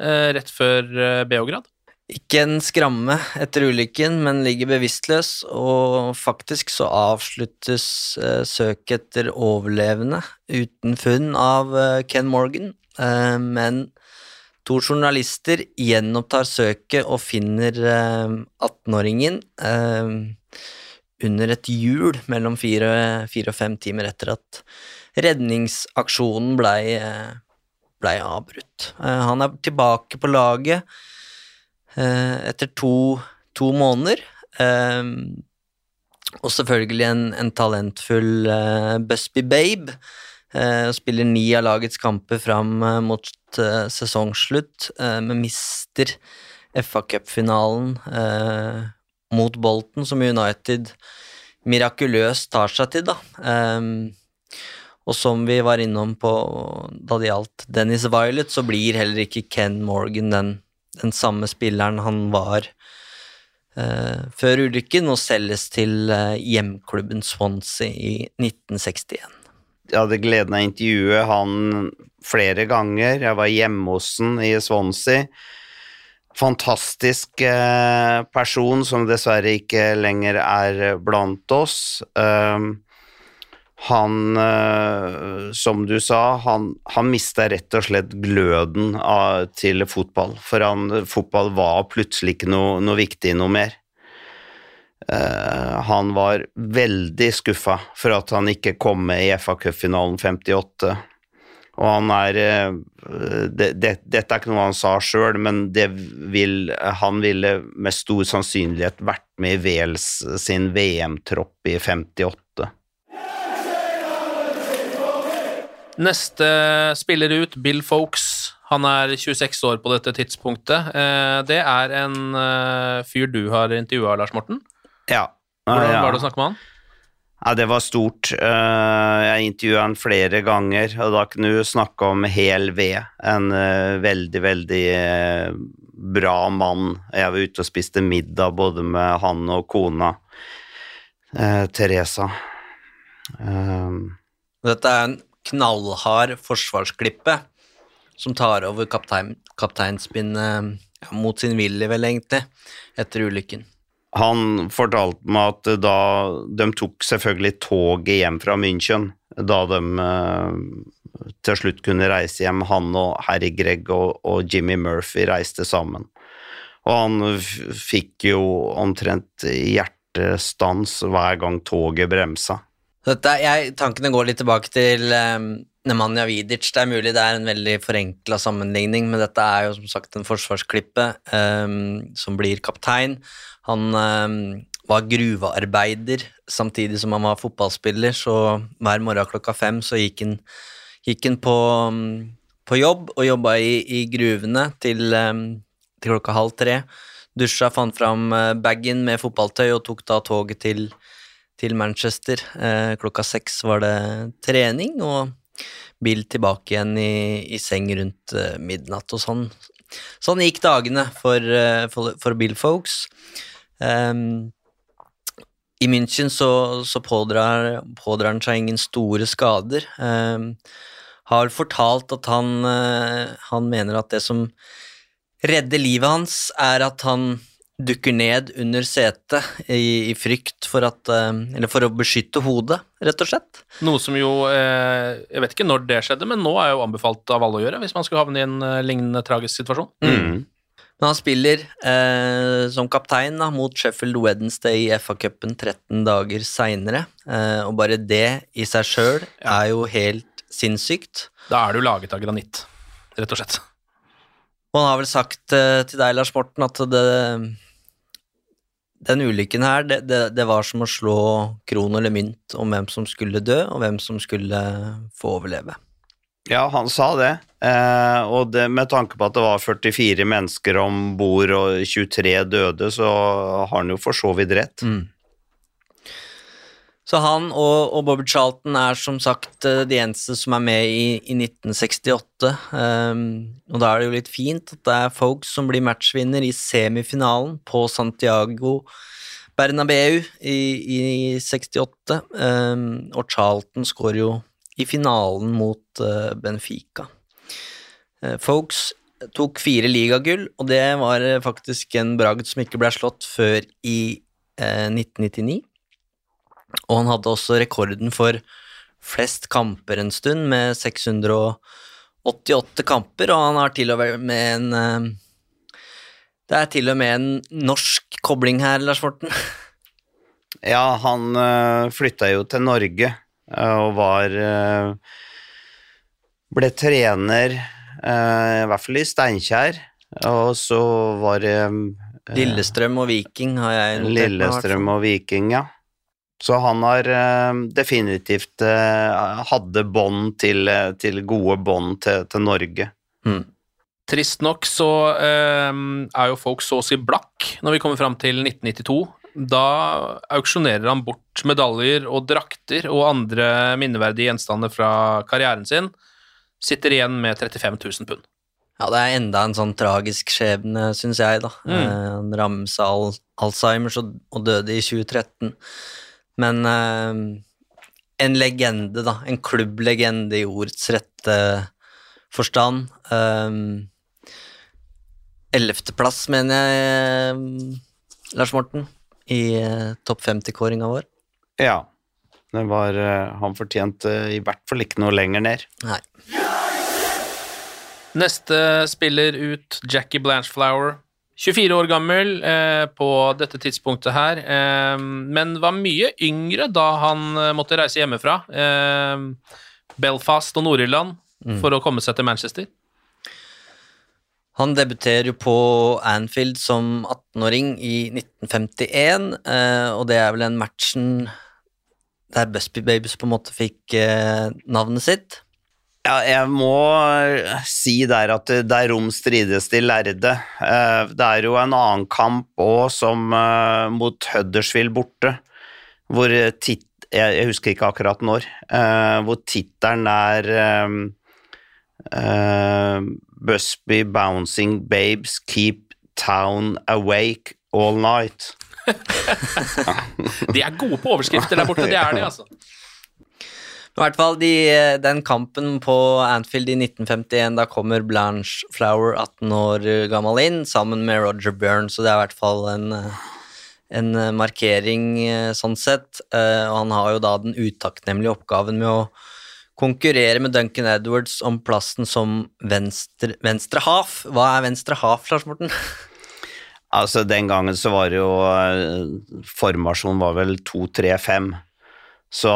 eh, rett før eh, Beograd. Ikke en skramme etter ulykken, men ligger bevisstløs, og faktisk så avsluttes eh, søket etter overlevende uten funn av eh, Ken Morgan, eh, men to journalister gjenopptar søket og finner eh, 18-åringen eh, under et hjul mellom fire, fire og fem timer etter at redningsaksjonen blei ble avbrutt. Eh, han er tilbake på laget eh, etter to, to måneder. Eh, og selvfølgelig en, en talentfull Busby Babe. Spiller ni av lagets kamper fram mot sesongslutt, men mister FA Cup-finalen eh, mot Bolten, som United mirakuløst tar seg til, da. Og som vi var innom på da det gjaldt Dennis Violet, så blir heller ikke Ken Morgan den, den samme spilleren han var eh, før ulykken, og selges til eh, hjemklubben Swansea i 1961. Jeg hadde gleden av å intervjue han flere ganger. Jeg var hjemme hos han i Swansea. Fantastisk eh, person som dessverre ikke lenger er blant oss. Um, han, eh, som du sa, han, han mista rett og slett gløden av, til fotball. For han, fotball var plutselig ikke noe, noe viktig noe mer. Uh, han var veldig skuffa for at han ikke kom med i FA-cupfinalen 58. Og han er uh, det, det, Dette er ikke noe han sa sjøl, men vil, han ville med stor sannsynlighet vært med i Wales sin VM-tropp i 58. Neste spiller ut, Bill Folks. Han er 26 år på dette tidspunktet. Eh, Det er en eh, fyr du har intervjua, Lars Morten. Ja. Hvordan var det å snakke med han? Ja, det var stort. Eh, Jeg intervjua han flere ganger, og da kunne du snakke om hel ved. En veldig, veldig bra mann. Jeg var ute og spiste middag både med han og kona. eh, Teresa. Dette er en knallhard forsvarsklippe som tar over kaptein, kapteinspinnet ja, mot sin vilje, vel, egentlig, etter ulykken. Han fortalte meg at da de tok selvfølgelig toget hjem fra München, da de eh, til slutt kunne reise hjem, han og Harry Gregg og, og Jimmy Murphy reiste sammen. Og han fikk jo omtrent hjertestans hver gang toget bremsa. Dette, jeg, tankene går litt tilbake til um, Nemanja Vidic. Det er mulig det er en veldig forenkla sammenligning, men dette er jo som sagt en forsvarsklippe um, som blir kaptein. Han um, var gruvearbeider samtidig som han var fotballspiller, så hver morgen klokka fem så gikk han, gikk han på, på jobb og jobba i, i gruvene til, til klokka halv tre. Dusja, fant fram eh, bagen med fotballtøy og tok da toget til til Manchester. Eh, klokka seks var det trening, og Bill tilbake igjen i, i seng rundt eh, midnatt. Og sånn, sånn gikk dagene for, eh, for, for Bill Folks. Um, I München så, så pådrar, pådrar han seg ingen store skader. Um, har fortalt at han, han mener at det som redder livet hans, er at han dukker ned under setet i, i frykt for at eh, Eller for å beskytte hodet, rett og slett. Noe som jo eh, Jeg vet ikke når det skjedde, men nå er jo anbefalt av alle å gjøre hvis man skulle havne i en eh, lignende tragisk situasjon. Men han spiller eh, som kaptein da, mot Sheffield Wednesday i FA-cupen 13 dager seinere, eh, og bare det i seg sjøl er jo helt sinnssykt. Da er du laget av granitt, rett og slett. Og han har vel sagt eh, til deg, Lars Morten, at det, den ulykken her, det, det, det var som å slå kron eller mynt om hvem som skulle dø, og hvem som skulle få overleve. Ja, han sa det. Eh, og det, med tanke på at det var 44 mennesker om bord og 23 døde, så har han jo for så vidt rett. Så han og, og Bobby Charlton er som sagt eh, de eneste som er med i, i 1968. Um, og da er det jo litt fint at det er folks som blir matchvinner i semifinalen på Santiago Bernabeu i, i 68. Um, og Charlton skårer jo i finalen mot uh, Benfica. Uh, folks tok fire ligagull, og det var eh, faktisk en bragd som ikke ble slått før i uh, 1999. Og han hadde også rekorden for flest kamper en stund, med 688 kamper, og han har til og med en eh, Det er til og med en norsk kobling her, Lars Morten. <laughs> Ja, han uh, flytta jo til Norge eh, og var eh, Ble trener, eh, i hvert fall i Steinkjer, og så var det eh, Lillestrøm og Viking har jeg notert. Lillestrøm og Viking, ja. Så han har eh, definitivt eh, hadde bånd til, eh, til gode bånd til, til Norge. Trist nok så eh, er jo folk så å si blakk når vi kommer fram til 1992. Da auksjonerer han bort medaljer og drakter og andre minneverdige gjenstander fra karrieren sin. Sitter igjen med 35 000 pund. Ja, det er enda en sånn tragisk skjebne, syns jeg, da. Mm. Han rammes av al Alzheimers og døde i 2013. Men uh, en legende, da. En klubblegende i ordets rette forstand. Ellevteplass, mener jeg, eh, Lars Morten, i uh, topp 50-kåringa vår. Ja. Det var, eh, han fortjente i hvert fall ikke noe lenger ned. Nei. Neste spiller ut Jackie Blanchflower. 24 år gammel eh, på dette tidspunktet her, eh, men var mye yngre da han eh, måtte reise hjemmefra. Eh, Belfast og Nord-Irland Mm. for å komme seg til Manchester. Han debuterer jo på Anfield som 18-åring i 1951, eh, og det er vel den matchen der Busby Babies på en måte fikk eh, navnet sitt. Ja, jeg må si der at det, det er rom strides de lærde. Eh, Det er jo en annen kamp òg, som eh, mot Huddersfield borte, hvor tit jeg, husker ikke akkurat når, eh, hvor tittelen er Busby Bouncing Babes Keep Town Awake All Night. <laughs> De er gode på overskrifter der borte, det er de, altså. <laughs> I hvert fall de, den kampen på Anfield i 1951, da kommer Blanche Flower 18 år gammel inn, sammen med Roger Byrne, så det er i hvert fall en, en markering eh, sånn sett. Eh, Og han har jo da den utakknemlige oppgaven med å konkurrere med Duncan Edwards om plassen som venstre, venstre half. Hva er venstre half, Lars Morten? Altså, den gangen så var det jo eh, Formasjonen var vel 2-3-5. Så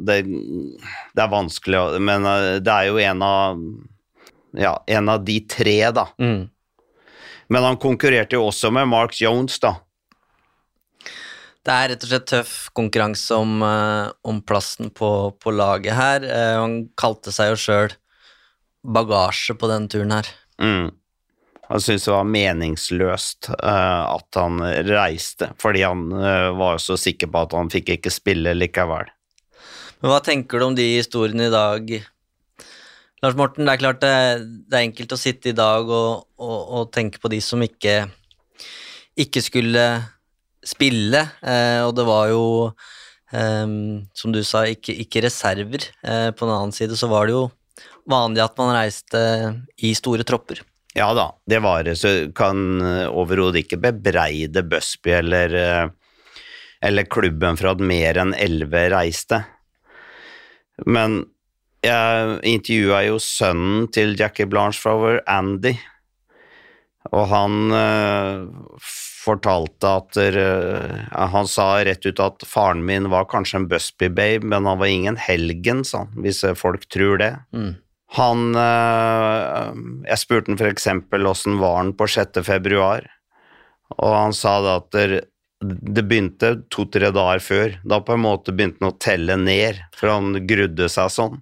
det, det er vanskelig Men eh, det er jo en av Ja, en av de tre, da. Men han konkurrerte jo også med Mark Jones, da. Det er rett og slett tøff konkurranse om, eh, om plassen på, på laget her. Eh, han kalte seg jo sjøl bagasje på denne turen her. Mm. Han syntes det var meningsløst eh, at han reiste, fordi han eh, var så sikker på at han fikk ikke spille likevel. Men hva tenker du om de historiene i dag? Lars Morten, det er klart det, det er enkelt å sitte i dag og, og, og tenke på de som ikke, ikke skulle spille, eh, og det var jo, Um, som du sa, ikke, ikke reserver. Uh, på den annen side så var det jo vanlig at man reiste i store tropper. Ja da, det var det, så kan eh, overhodet ikke bebreide Busby eller, eh, eller klubben for at mer enn elleve reiste. Men jeg intervjua jo sønnen til Jackie Blanchflower, Andy, og han eh, fortalte at eh, Han sa rett ut at faren min var kanskje en Busby-babe, men han var ingen helgen, sa han, hvis folk tror det. Mm. Han eh, Jeg spurte han f.eks. åssen var han på 6. februar, og han sa da at det begynte to-tre dager før. Da på en måte begynte han å telle ned, for han grudde seg sånn.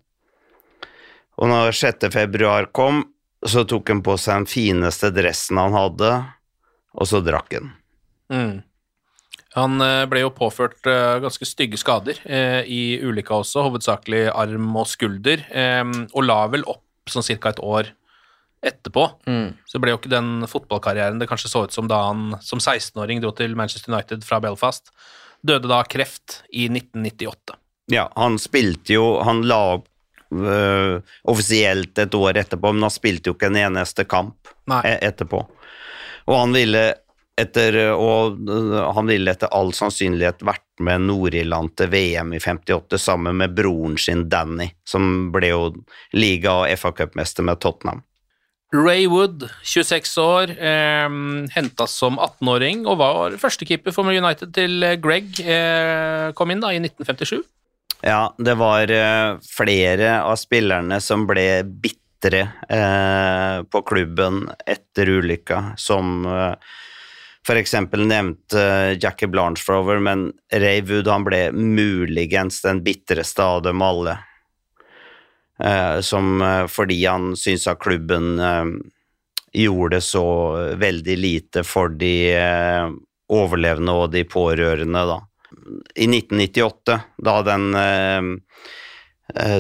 Og når 6. februar kom, så tok han på seg den fineste dressen han hadde, og så drakk han. Mm. Han eh, ble jo påført eh, ganske stygge skader eh, i ulykka også, hovedsakelig arm og skulder, og la vel opp sånn ca. et år etterpå. Mm. Så ble jo ikke den fotballkarrieren det kanskje så ut som da han som 16-åring dro til Manchester United fra Belfast. Døde da av kreft i 1998. Ja, han spilte jo Han la opp øh, offisielt et år etterpå, men han spilte jo ikke en eneste kamp Nei. etterpå. Og han ville etter og øh, han ville etter all sannsynlighet vært med Nord-Irland til VM i 58 sammen med broren sin Danny, som ble jo liga- og FA-cupmester med Tottenham. Ray Wood, 26 år, eh, henta som 18-åring og var førstekeeper for United til Greg eh, kom inn da i 1957. Ja, det var eh, flere av spillerne som ble bitre eh, på klubben etter ulykka, som eh, for eksempel nevnte Jackie Blanchfrover, men Ray Wood han ble muligens den bitreste av dem alle. Eh, som eh, fordi han syntes at klubben eh, gjorde så veldig lite for de overlevende og de pårørende, da. I 1998, da den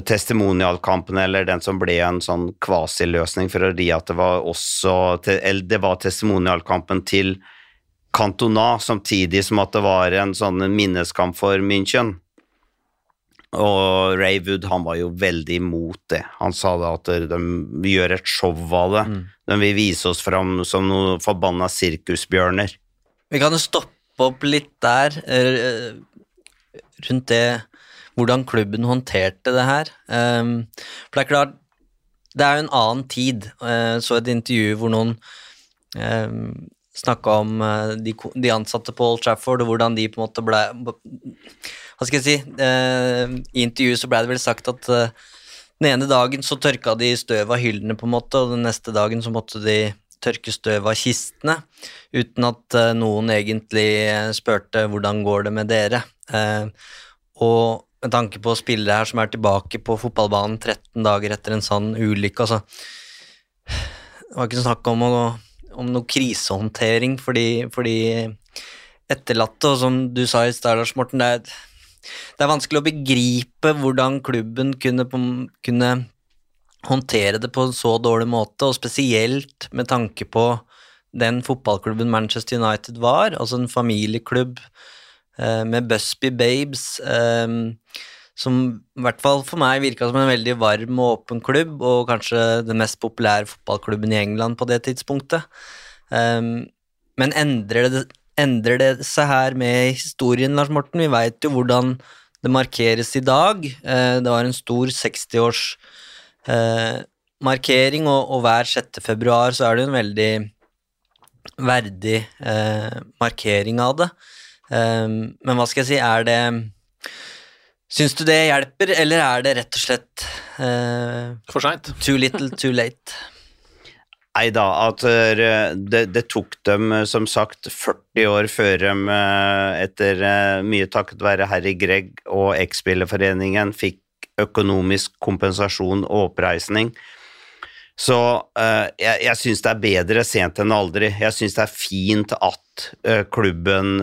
testimonialkampen, eller den som ble en sånn kvasiløsning fordi at det var også det var testimonialkampen til Cantona, samtidig som at det var en sånn minneskamp for München. Og Ray Wood han var jo veldig imot det. Han sa da at de gjør et show av det. De vil vise oss fram som noen forbanna sirkusbjørner. Vi kan jo stoppe opp litt der, eh, rundt det hvordan klubben håndterte det her. Um, for det er klart, det er jo en annen tid. Uh, så et intervju hvor noen um, snakka om eh, de, de ansatte på Old Trafford, og hvordan de på en måte ble Hva skal jeg si? eh, I intervjuet så ble det vel sagt at eh, den ene dagen så tørka de støv av hyllene, på en måte, og den neste dagen så måtte de tørke støv av kistene, uten at eh, noen egentlig eh, spurte hvordan går det med dere. Eh, og med tanke på spillere her som er tilbake på fotballbanen 13 dager etter en sånn ulykke, altså Det var ikke snakk om, å, om noe krisehåndtering for de, for de etterlatte, og som du sa i stad, Lars Morten, det er, det er vanskelig å begripe hvordan klubben kunne, kunne håndtere det på en så dårlig måte, og spesielt med tanke på den fotballklubben Manchester United var, altså en familieklubb eh, med Busby Babes, eh, som i hvert fall for meg virka som en veldig varm og åpen klubb, og kanskje den mest populære fotballklubben i England på det tidspunktet. Um, men endrer det, endrer det seg her med historien, Lars Morten? Vi veit jo hvordan det markeres i dag. Uh, det var en stor 60-års uh, markering, og, og hver 6. februar så er det en veldig verdig uh, markering av det. Um, men hva skal jeg si, er det Syns du det hjelper, eller er det rett og slett uh, For seint? Too little, too late? Nei da, at eh, det, det, tok dem eh, som sagt 40 år før de etter mye takket være Harry Gregg og X-spillerforeningen fikk økonomisk kompensasjon og oppreisning. Så jeg, jeg syns det er bedre sent enn aldri. Jeg syns det er fint at klubben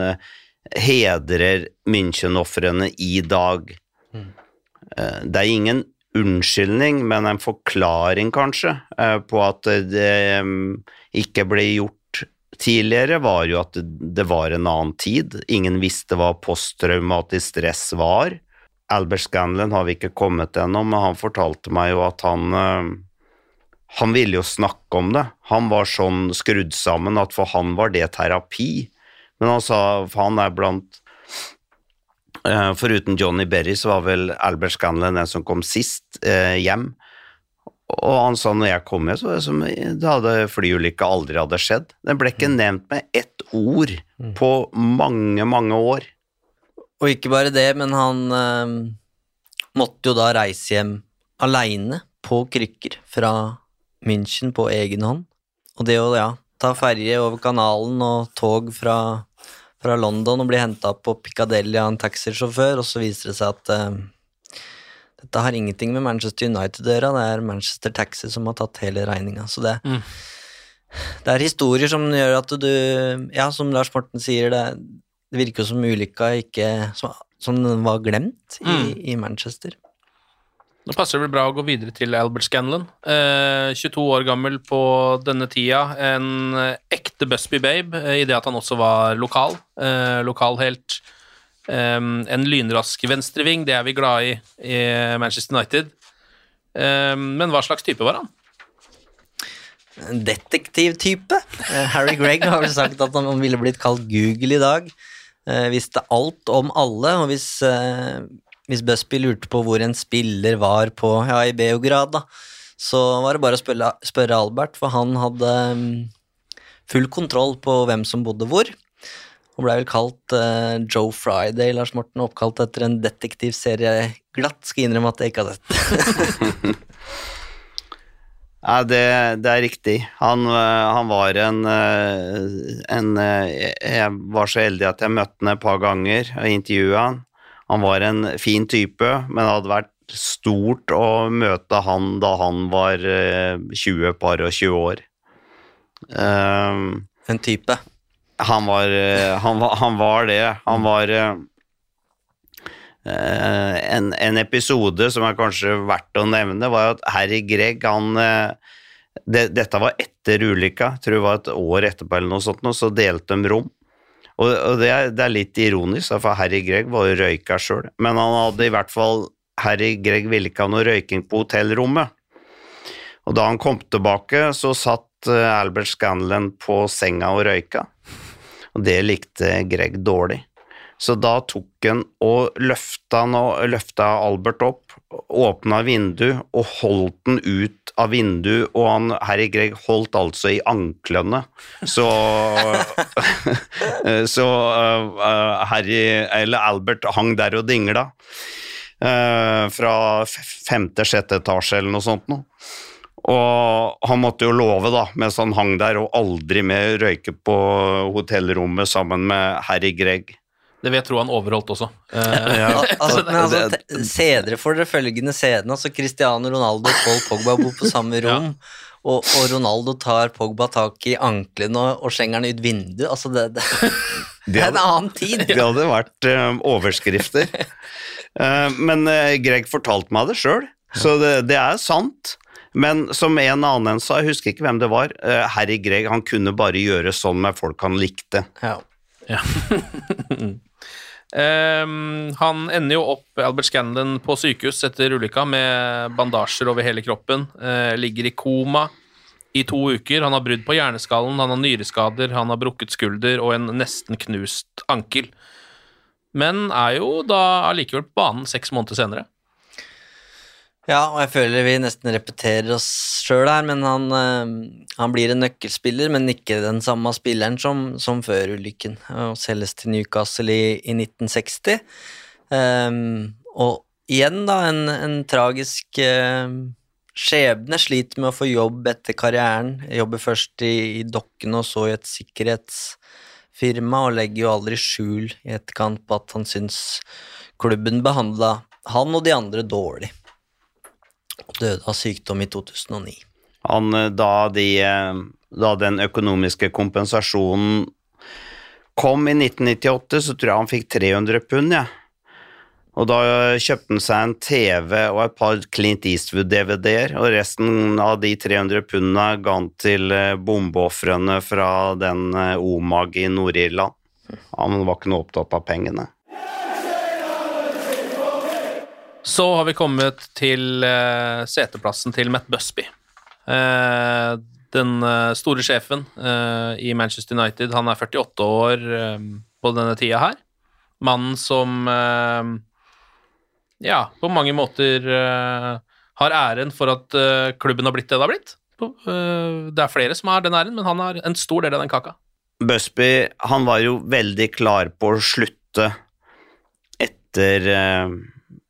hedrer München-ofrene i dag. Mm. det er ingen unnskyldning, men en forklaring, kanskje, på at det ikke ble gjort tidligere, var jo at det, var en annen tid. Ingen visste hva posttraumatisk stress var. Albert Scanlon har vi ikke kommet gjennom, men han fortalte meg jo at han han ville jo snakke om det. Han var sånn skrudd sammen at for han var det terapi. Men han sa for han er blant uh, Foruten Johnny Berry så var vel Albert Scanlon den som kom sist uh, hjem. Og han sa når jeg kom hjem, så var det som da hadde flyulykka aldri hadde skjedd. Den ble ikke nevnt med ett ord mm. på mange, mange år. Og ikke bare det, men han uh, måtte jo da reise hjem aleine på krykker fra München på egen hånd. Og det å ja, ta ferje over kanalen og tog fra, fra London og bli henta på Piccadilly av en taxisjåfør, og så viser det seg at uh, dette har ingenting med Manchester United å gjøre, det er Manchester Taxi som har tatt hele regninga. Så det, mm. det er historier som gjør at du Ja, som Lars Morten sier, det, det virker jo som ulykka ikke som, som var glemt i, mm. i Manchester. Nå passer det vel bra å gå videre til Albert Scanlon. Eh, 22 år gammel på denne tida. En ekte Busby Babe eh, i det at han også var lokal. Eh, lokalhelt. Eh, en lynrask venstreving, det er vi glad i i Manchester United. Eh, men hva slags type var han? Detektivtype. Eh, Harry Gregg har vel sagt at han ville blitt kalt Google i dag. visste alt om alle, og hvis hvis Busby lurte på hvor en spiller var på, ja, i Beograd, da, så var det bare å spørre, spørre Albert, for han hadde um, full kontroll på hvem som bodde hvor. Og blei vel kalt uh, Joe Friday, Lars Morten, oppkalt etter en detektivserie glatt skal innrømme at jeg ikke har sett. <laughs> Ja, det, det, er riktig. Han, uh, han var en, uh, en Jeg var så heldig at jeg møtte han et par ganger og intervjua han. Han var en fin type, men det hadde vært stort å møte han da han var 20 eh, par og 20 år. Um, en type? Han var, eh, han var, han var det. Han var uh, en, en, episode som er kanskje verdt å nevne, var at Harry Gregg han det, Dette var etter ulykka, tror jeg var et år etterpå, eller noe sånt, og så delte de rom. Og, og det, er, det, er, litt ironisk, for Harry Gregg var jo røyka sjøl, men han hadde i hvert fall Harry Gregg ville ikke ha noe røyking på hotellrommet. Og da han kom tilbake, så satt eh, Albert Scanlon på senga og røyka, og det likte Gregg dårlig. Så da tok han og løfta, løfta Albert opp, åpna vinduet og holdt den ut av vinduet, og han Harry Greg holdt altså i anklene. Så <laughs> Så uh, Harry, eller Albert, hang der og dingla. Uh, fra femte-sjette etasje eller noe sånt noe. Og han måtte jo love, da, mens han hang der, og aldri mer røyke på hotellrommet sammen med Harry Greg. Det vil jeg tro han overholdt også. <laughs> ja. altså, men altså, Se dere for dere følgende scenen. Altså, Cristiano Ronaldo og Paul Pogba bor på samme <laughs> rom. Ja. Og, og, Ronaldo tar Pogba tak i anklene og, og slenger han ut vinduet. Altså, det, det, <laughs> det, er en annen tid. Det hadde vært uh, overskrifter. Uh, men uh, Greg fortalte meg det sjøl, så det, det, er sant. Men som en annen sa, jeg husker ikke hvem det var, eh, Harry Greg, han kunne bare gjøre sånn med folk han likte. Ja. Ja. Ehm, han ender jo opp Albert Scanlon på sykehus etter ulykka med bandasjer over hele kroppen. Uh, ligger i koma i to uker. Han har brudd på hjerneskallen, han har nyreskader, han har brukket skulder og en nesten knust ankel. Men er jo da allikevel på banen seks måneder senere. Ja, og jeg føler vi nesten repeterer oss sjøl her, men han, eh, han blir en nøkkelspiller, men ikke den samme spilleren som, som før ulykken. Og selges til Newcastle i, i 1960. Um, og igjen, da, en, en tragisk uh, skjebne. Sliter med å få jobb etter karrieren. Jobber først i, i dokkene og så i et sikkerhetsfirma, og legger jo aldri skjul i etterkant på at han syns klubben behandla han og de andre dårlig døde av sykdom i 2009. Han, eh, da, de, eh, da den økonomiske kompensasjonen kom i 1998, så tror jeg han fikk 300 pund, ja. Og da kjøpte han seg en TV og et par Clint Eastwood-DVD-er, og resten av de 300 pundene ga han til eh, bombeofrene fra den OMAG i Nord-Irland. Han var ikke noe opptatt av pengene. Så har vi kommet til uh, seteplassen til Matt Busby. Uh, den uh, store sjefen i Manchester United. Han er 48 år på denne tida her. Mannen som ja, på mange måter har æren for at klubben har blitt det det har blitt. det er flere som har den æren, men han har en stor del av den kaka. Busby han var jo veldig klar på å slutte etter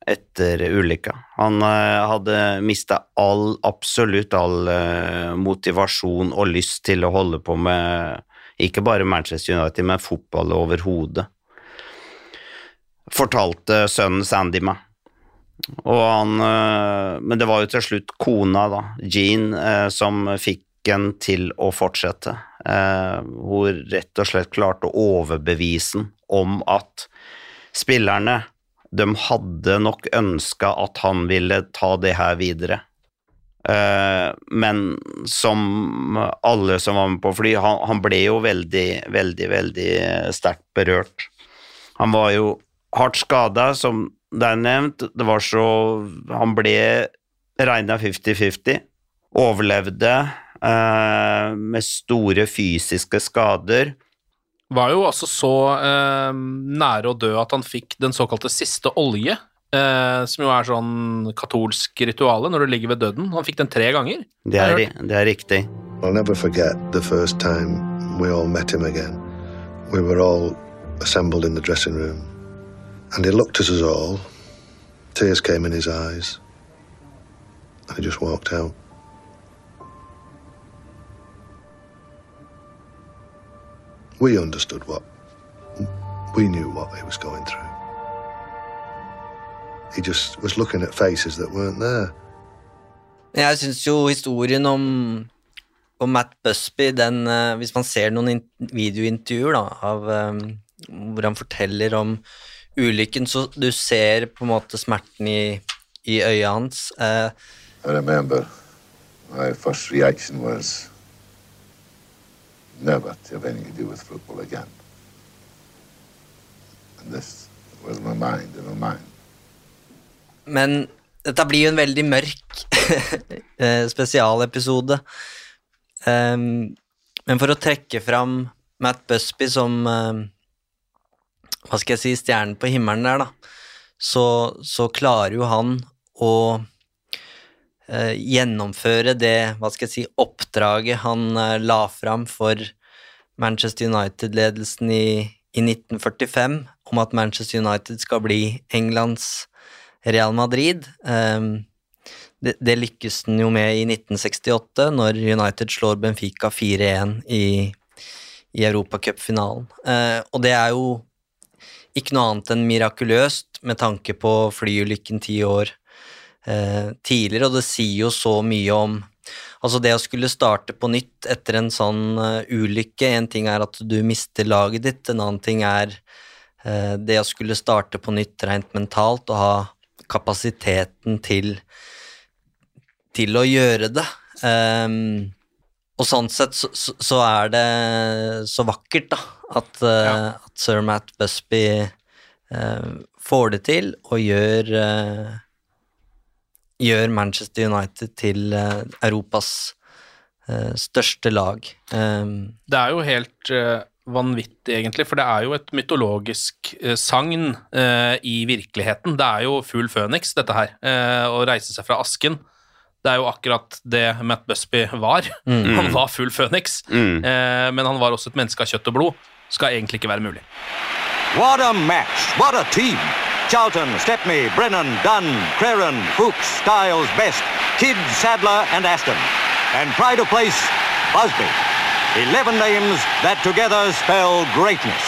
etter ulykka. Han uh, hadde mista all, absolutt all uh, motivasjon og lyst til å holde på med ikke bare Manchester United, men fotball overhodet. Fortalte sønnen Sandy meg. Og han uh, Men det var jo til slutt kona, da, Jean, som fikk en til å fortsette. Hun rett og slett klarte å overbevise ham om at spillerne de hadde nok ønska at han ville ta det her videre. Uh, men som alle som var med på fly, han, ble jo veldig, veldig, veldig sterkt berørt. Han var jo hardt skada, som det er nevnt. Det var så Han ble regna 50-50. Overlevde uh, med store fysiske skader var jo altså så eh, nære å dø at han fikk den såkalte siste olje, eh, som jo er sånn katolsk rituale når du ligger ved døden. Han fikk den tre ganger. Det er, det er riktig. I'll never forget the first time we all met him again. We were all assembled in the dressing room, and he looked at us all. Tears came in his eyes, and he just walked out. We understood what. We knew what he was going through. He just was looking at faces that weren't there. Jeg syns jo historien om, om Matt Busby, den, uh, hvis man ser noen videointervjuer da, av um, hvor han forteller om ulykken, så du ser på en måte smerten i, i øyet hans. Uh, I remember my first reaction was never to have anything to do with football again. And this was my mind in my mind. Men dette blir jo en veldig mørk <laughs> eh, spesialepisode. Um, men for å trekke fram Matt Busby som um, Hva skal jeg si stjernen på himmelen der, da, så, så klarer jo han å gjennomføre det hva skal jeg si, oppdraget han uh, la fram for Manchester United-ledelsen i, i 1945 om at Manchester United skal bli Englands Real Madrid. Um, det, det, lykkes den jo med i 1968, når United slår Benfica 4-1 i, i Europacupfinalen. Og det er jo ikke noe annet enn mirakuløst med tanke på flyulykken ti år uh, tidligere, og det sier jo så mye om Altså det å skulle starte på nytt etter en sånn uh, ulykke En ting er at du mister laget ditt, en annen ting er uh, det å skulle starte på nytt rent mentalt og ha kapasiteten til til å gjøre det. Um, og sånn sett så, så, er det så vakkert, da, at, ja. at sir Matt Busby eh, får det til og gjør eh, Gjør Manchester United til eh, Europas eh, største lag. Ehm, Det er jo helt eh, vanvittig, egentlig, for det er jo et mytologisk sagn i virkeligheten. Det er jo full føniks, dette her. eh, å reise seg fra asken. Det er jo akkurat det Matt Busby var. Mm. <laughs> Han var full føniks, Mm. eh, men han var også et menneske av kjøtt og blod. Skal egentlig ikke være mulig. What a match! What a team! Charlton, Stepney, Brennan, Dunn, Creran, Fuchs, Stiles, Best, Kidd, Sadler, and Aston. And pride of place, Busby. Eleven names that together spell greatness.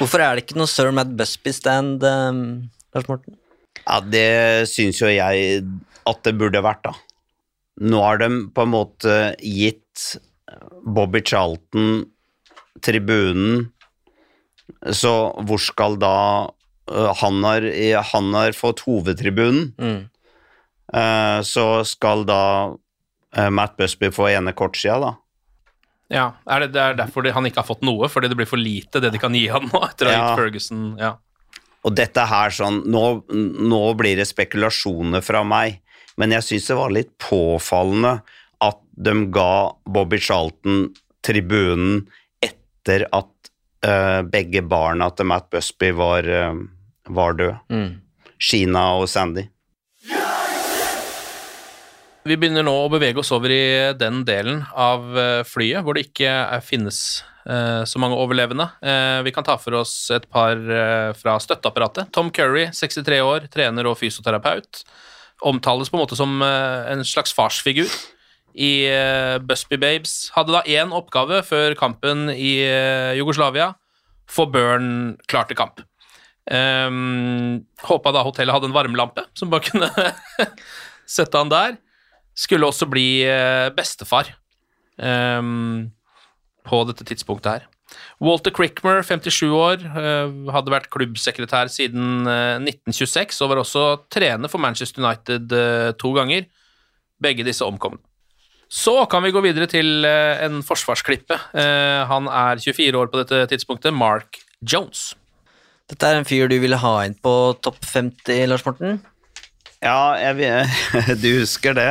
hvorfor er det ikke noe sir Matt Busby-stand, um, Lars Morten? Ja, det syns jo jeg at det burde vært, da. Nå har de på en måte gitt Bobby Charlton tribunen, så hvor skal da han har, han har fått hovedtribunen, Eh, så skal da uh, Matt Busby få ene kortsida, da. Ja, er det, det er derfor han ikke har fått noe, fordi det blir for lite det de kan gi han nå, etter å Ja. Ferguson ja. Og dette her sånn, nå, nå blir det spekulasjoner fra meg, men jeg syns det var litt påfallende at de ga Bobby Charlton tribunen etter at uh, begge barna til Matt Busby var, eh, var død. Sheena og Sandy. Vi begynner nå å bevege oss over i den delen av eh, flyet hvor det ikke er, finnes eh, så mange overlevende. Eh, vi kan ta for oss et par eh, fra støtteapparatet. Tom Curry, 63 år, trener og fysioterapeut. Omtales på en måte som eh, en slags farsfigur i eh, Busby Babes. Hadde da én oppgave før kampen i eh, Jugoslavia. Få Burn klar til kamp. Um, håpa da hotellet hadde en varmelampe som bare kunne <laughs> sette han der. Skulle også bli eh, bestefar um, på dette tidspunktet her. Walter Crickmer, 57 år, eh, hadde vært klubbsekretær siden eh, 1926 og var også trener for Manchester United eh, to ganger. Begge disse omkomne. Så kan vi gå videre til eh, en forsvarsklippe. Eh, han er 24 år på dette tidspunktet. Mark Jones. Dette er en fyr du ville ha inn på topp 50, Lars Morten? Ja, jeg, <laughs> du husker det.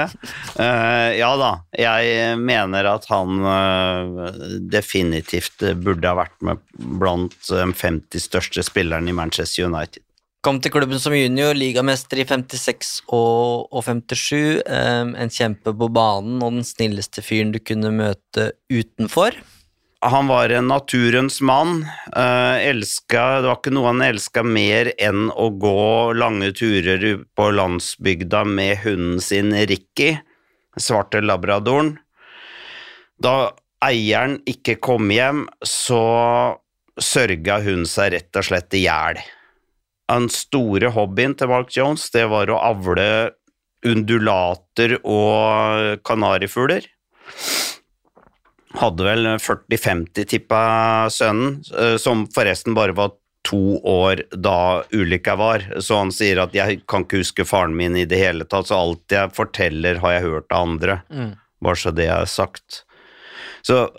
Eh, ja da, jeg mener at han eh, definitivt burde ha vært med blant de 50 største spillerne i Manchester United. Kom til klubben som junior, ligamester i 56 og, og 57. em, en kjempe på banen og den snilleste fyren du kunne møte utenfor. Han var en naturens mann. eh, elska, det var ikke noe han elska mer enn å gå lange turer på landsbygda med hunden sin Ricky, svarte labradoren. Da eieren ikke kom hjem, så sørga hun seg rett og slett i hjel. Den store hobbyen til Mark Jones, det var å avle undulater og kanarifugler hadde vel 40-50, tippa sønnen, eh, som forresten bare var to år da ulykka var. Så han sier at 'jeg kan ikke huske faren min i det hele tatt', så alt jeg forteller, har jeg hørt av andre. Mm. Bare så det er sagt. Så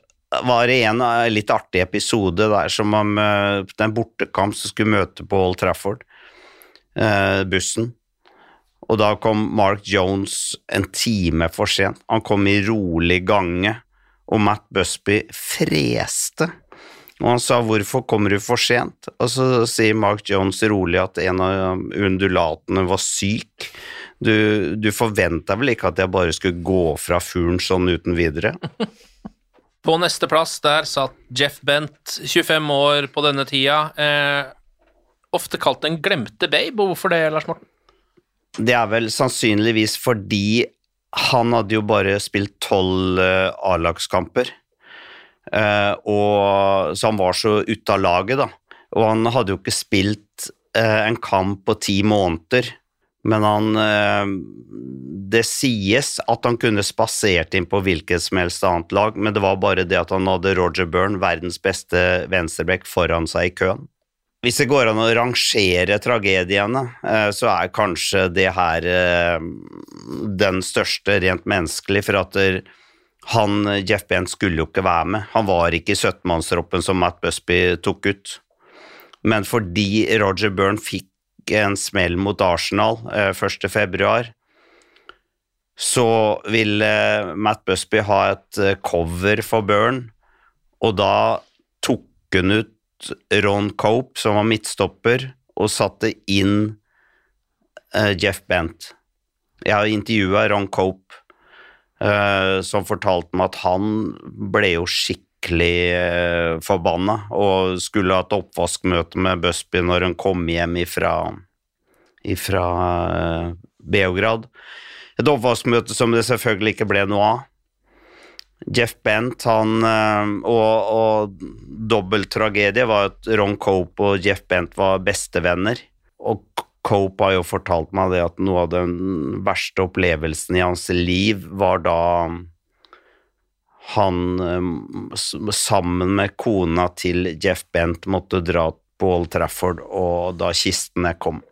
var det en eh, litt artig episode der som om eh, den bortekamp som skulle møte på Old Trafford, eh, bussen. Og da kom Mark Jones en time for sent. Han kom i rolig gange, og Matt Busby freste. Og han sa 'hvorfor kommer du for sent?' Og så sier Mark Jones rolig at en av undulatene var syk. Du, du forventa vel ikke at jeg bare skulle gå fra fuglen sånn uten videre? <laughs> På neste plass der satt Jeff Bent, 25 år på denne tida. Eh, ofte kalt den glemte babe, hvorfor det, Lars Morten? Det er vel sannsynligvis fordi han hadde jo bare spilt tolv eh, A-lagskamper. Eh, og så han var så ute av laget, da. Og han hadde jo ikke spilt eh, en kamp på ti måneder. Men han Det sies at han kunne spasert inn på hvilket som helst annet lag, men det var bare det at han hadde Roger Byrne, verdens beste venstreback, foran seg i køen. Hvis det går an å rangere tragediene, eh, så er kanskje det her eh, den største rent menneskelig, for at han, Jeff Bent skulle jo ikke være med. Han var ikke i 17-mannstroppen som Matt Busby tok ut. Men fordi Roger Byrne fikk en smell mot Arsenal eh, 1. februar, så ville Matt Busby ha et eh, cover for Byrne, og da tok han ut Ron Cope, som var midtstopper, og satte inn uh, Jeff Bent. Jeg har intervjua Ron Cope, uh, som fortalte meg at han ble jo skikkelig uh, forbanna og skulle ha et oppvaskmøte med Busby når han kom hjem ifra, ifra eh, Beograd. Et oppvaskmøte som det selvfølgelig ikke ble noe av. Jeff Bent han, eh, og, og dobbelttragedie var at Ron Cope og Jeff Bent var bestevenner. Og Cope har jo fortalt meg det at noe av den verste opplevelsen i hans liv var da han eh, sammen med kona til Jeff Bent måtte dra på Old Trafford, og da kistene kom.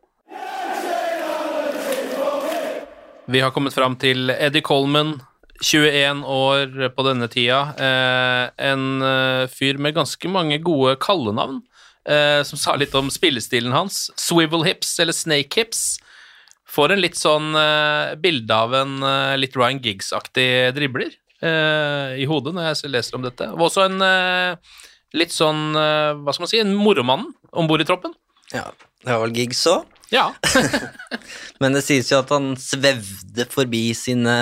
Vi har kommet fram til Eddie Coleman, 21 år på denne tida. Eh, en eh, fyr med ganske mange gode kallenavn, eh, som sa litt om spillestilen hans. Swivel hips, eller snake hips. Får en litt sånn bilde av en litt Ryan Giggs-aktig dribler i hodet når jeg leser om dette. Og også en litt sånn, hva skal man si, en moromann om bord i troppen. Ja, det var vel Giggs òg. Ja. <laughs> <laughs> Men det sies jo at han svevde forbi sine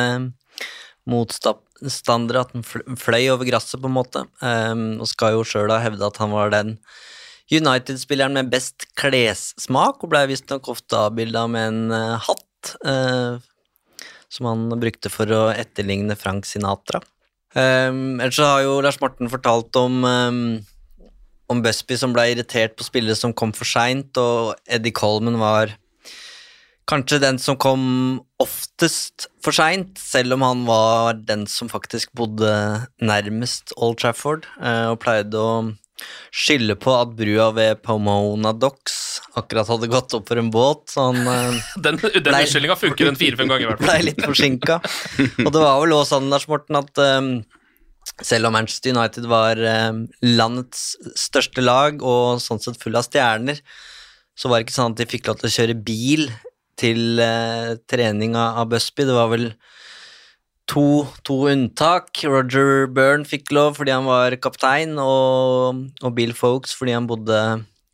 motstandere, at han fløy over gresset, på en måte. Um, og skal jo sjøl ha hevda at han var den United-spilleren med best klessmak, og blei visstnok ofte avbilda med en eh, hatt, eh, som han brukte for å etterligne Frank Sinatra. Um, ellers så har jo Lars Morten fortalt om um, om Busby som ble irritert på spillere som kom for seint, og Eddie Coleman var kanskje den som kom oftest for seint, selv om han var den som faktisk bodde nærmest Old Trafford, eh, og pleide å skylde på at brua ved Pomona Docks akkurat hadde gått opp for en båt, så han eh, Den, den unnskyldninga funker en fire-fem ganger, i hvert fall. Blei litt forsinka. Og det var vel også sånn, Lars Morten, at um, selv om Manchester United var um, landets største lag og sånn sett full av stjerner, så var det ikke sånn at de fikk lov til å kjøre bil til uh, trening av av Busby. Det var vel to, to unntak. Roger Byrne fikk lov fordi han var kaptein, og, og Bill Folks fordi han bodde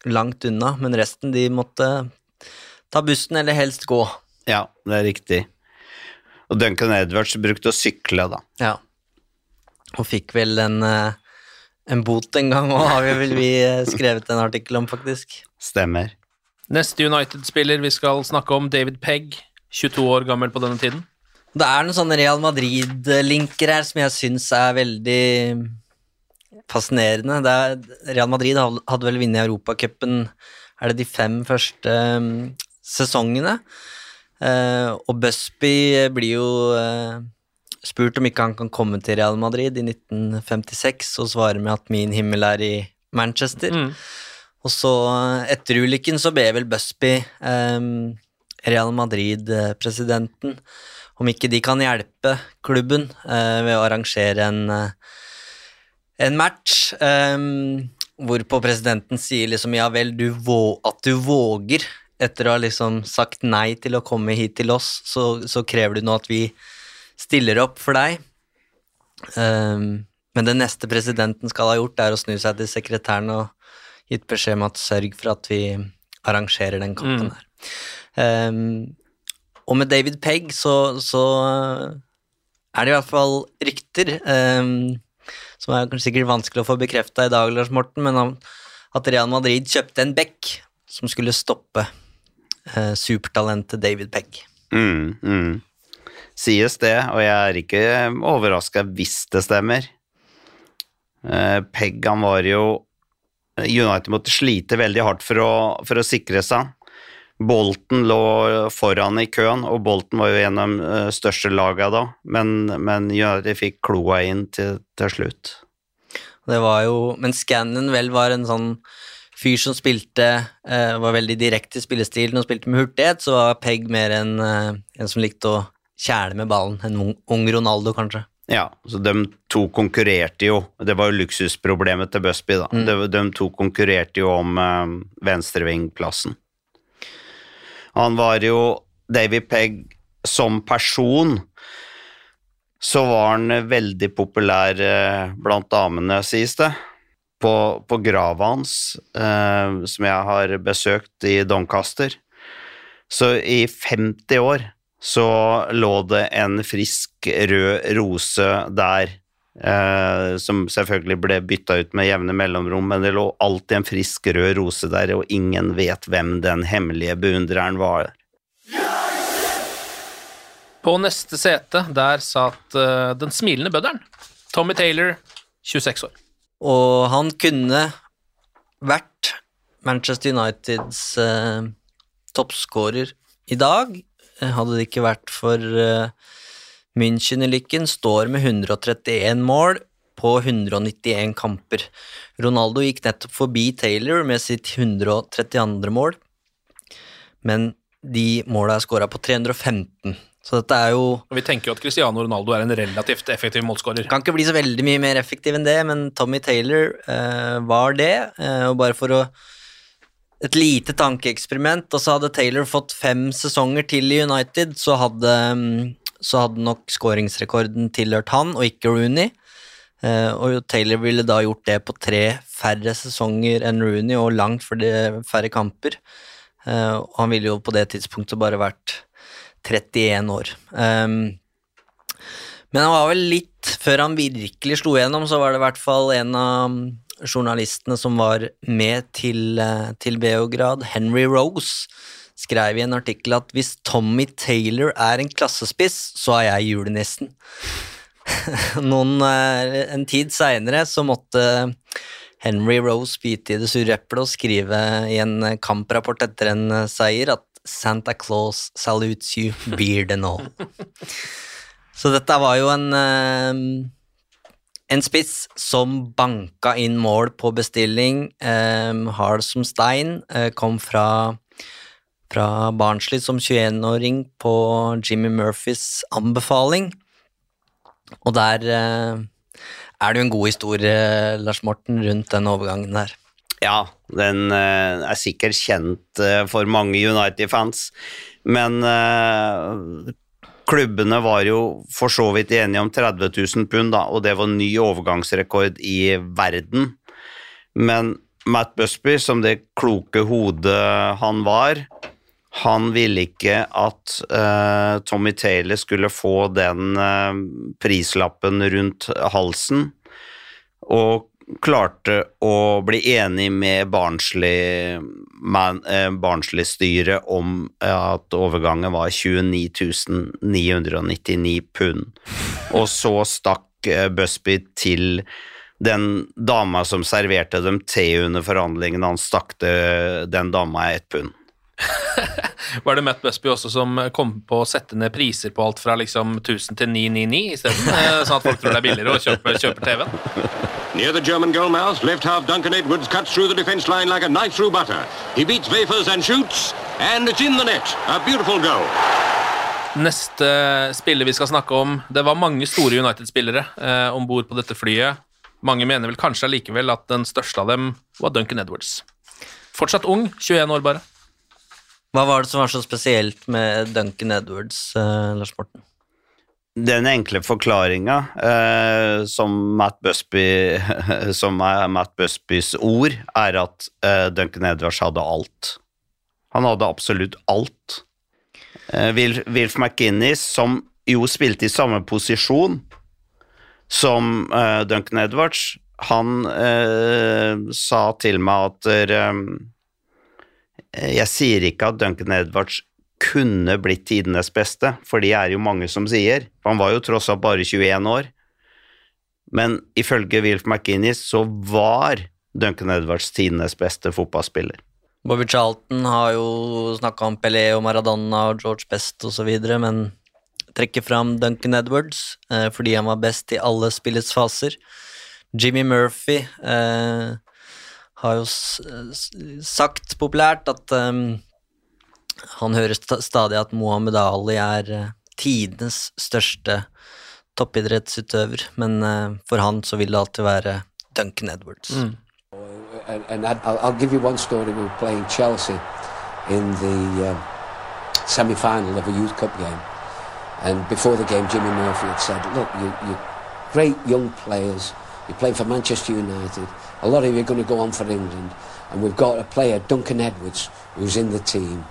langt unna, men resten de måtte ta bussen eller helst gå. Ja, det er riktig. Og Duncan Edwards brukte å sykle, da. Ja. Og fikk vel en, eh, en bot en gang, og har vi vel vi eh, skrevet en artikkel om, faktisk. Stemmer. Neste United-spiller vi skal snakke om, David Pegg, 22 år gammel på denne tiden. Det er noen sånne Real Madrid-linker her som jeg syns er veldig fascinerende. Det er, Real Madrid hadde vel vunnet Europacupen er det de fem første um, sesongene. Eh, og Busby blir jo eh, spurt om ikke han kan komme til Real Madrid i 1956, og svarer med at min himmel er i Manchester. Og så, eh, etter ulykken, så ber vel Busby eh, Real Madrid-presidenten om ikke de kan hjelpe klubben eh, ved å arrangere en, eh, en match. eh, hvorpå presidenten sier liksom ja vel, du at du våger etter å ha liksom sagt nei til å komme hit til oss, så, så krever du nå at vi stiller opp for deg. Um, men det neste presidenten skal ha gjort, er å snu seg til sekretæren og gitt beskjed om at sørg for at vi arrangerer den kampen Mm. her. Um, og med David Pegg så, så er det i hvert fall rykter, um, som er kanskje sikkert vanskelig å få bekrefta i dag, Lars Morten, men at Real Madrid kjøpte en bekk som skulle stoppe uh, supertalentet David Pegg. Mm, mm. Sies det, og jeg er ikke overraska hvis det stemmer. Eh, Pegg, han var jo United måtte slite veldig hardt for å, for å sikre seg. Bolten lå foran i køen, og Bolten var jo en av de eh, største lagene da, men, men United fikk kloa inn til, til slutt. Det var jo, men Scannon vel var en sånn fyr som spilte eh, Var veldig direkte i spillestilen og spilte med hurtighet, så var Pegg mer en, eh, en som likte å kjæle med ballen. En ung Ronaldo, kanskje. Ja, så de to konkurrerte jo. Det var jo luksusproblemet til Busby, da. Mm. De, de to konkurrerte jo om eh, venstrevingplassen. Han var jo David Pegg som person så var han veldig populær eh, blant damene, sies det. På, på grava hans, eh, som jeg har besøkt i Doncaster. Så i 50 år så lå det en frisk rød rose der, eh, som selvfølgelig ble bytta ut med jevne mellomrom, men det lå alltid en frisk rød rose der, og ingen vet hvem den hemmelige beundreren var. På neste sete der satt uh, den smilende bøddelen. Tommy Taylor, 26 år. Og han kunne vært Manchester Uniteds uh, toppskårer i dag. Eh, Hadde det ikke vært for eh, München-ulykken, står med 131 mål på 191 kamper. Ronaldo gikk nettopp forbi Taylor med sitt 132. mål, men de måla er skåra på 315. Så dette er jo Og Vi tenker jo at Cristiano Ronaldo er en relativt effektiv målskårer. Kan ikke bli så veldig mye mer effektiv enn det, men Tommy Taylor eh, var det. Eh, og bare for å Et lite tankeeksperiment, og så hadde Taylor fått fem sesonger til i United, så hadde, mm, så hadde nok skåringsrekorden tilhørt han, og ikke Rooney. Eh, og Taylor ville da gjort det på tre færre sesonger enn Rooney, og langt færre kamper. Eh, og han ville jo på det tidspunktet bare vært 31 år. Um, men han var vel litt Før han virkelig slo gjennom, så var det i hvert fall en av journalistene som var med til, eh, til Beograd, Henry Rose, skrev i en artikkel at hvis Tommy Taylor er en klassespiss, så er jeg julenissen. <laughs> Noen, eh, en tid seinere så måtte Henry Rose bite i det sure eplet og skrive i en kamprapport etter en eh, seier at Santa Claus salutes you, beard and all. Så dette var jo en eh, en spiss som banka inn mål på bestilling, eh, hard som stein, eh, kom fra, fra Barnsley som 21-åring på Jimmy Murphys anbefaling. Og der eh, er det jo en god historie, Lars Morten, rundt den overgangen der. Ja, den eh, er sikkert kjent for mange United-fans, men klubbene var jo for så vidt enige om 30 000 pund, da, og det var ny overgangsrekord i verden. Men Matt Busby, som det kloke hodet han var, han ville ikke at uh, Tommy Taylor skulle få den uh, prislappen rundt halsen, og klarte å bli enig med Barnsley, man, eh, Barnsley-styret om at overgangen var 29 999 pund. Og så stakk eh, Busby til den dama som serverte dem te under forhandlingene, han stakk den dama ett pund. <laughs> Var det Matt Busby også som kom på å sette ned priser på alt fra liksom 1000 til 999 isteden? eh, Sånn at folk tror det er billigere å kjøpe, kjøpe TV-en? Near the German goalmouth, left half Duncan Edwards cuts through the defence line like a knife through butter. He beats Wafers and shoots, and it's in the net. A beautiful goal. Neste spiller vi skal snakke om Det var mange store United-spillere eh, om bord på dette flyet. Mange mener vel kanskje allikevel at den største av dem var Duncan Edwards. Fortsatt ung, 21 år bare. Hva var det som var så spesielt med Duncan Edwards, eh, Lars Morten? Den enkle forklaringa, eh, som, Matt Busby, <laughs> som er Matt Busbys ord, er at eh, Duncan Edwards hadde alt. Han hadde absolutt alt. Eh, Wilf, Wilf McInnes, som jo spilte i samme posisjon som eh, Duncan Edwards, han eh, sa til meg at eh, jeg sier ikke at Duncan Edwards kunne blitt tidenes beste, for de er jo mange som sier. Han var jo tross alt bare 21 år. Men ifølge Wilf McInnes så var Duncan Edwards tidenes beste fotballspiller. Bobby Charlton har jo snakka om Pelé og Maradona og George Best osv., men trekker fram Duncan Edwards eh, fordi han var best i alle spillets faser. Jimmy Murphy eh, har jo sagt populært at um, han hører st stadig at Mohammed Ali er uh, tidenes største toppidrettsutøver, men uh, for han så vil det alltid være Duncan Edwards. And, and I'd- I'll, I'll give you one story. We were playing Chelsea in the uh, semi-final of a youth cup game, and before the game, Jimmy Murphy had said, "Look, you, you're great young players. You're playing for Manchester United. A lot of you are going to go on for England, and we've got a player, Duncan Edwards, who's in the team.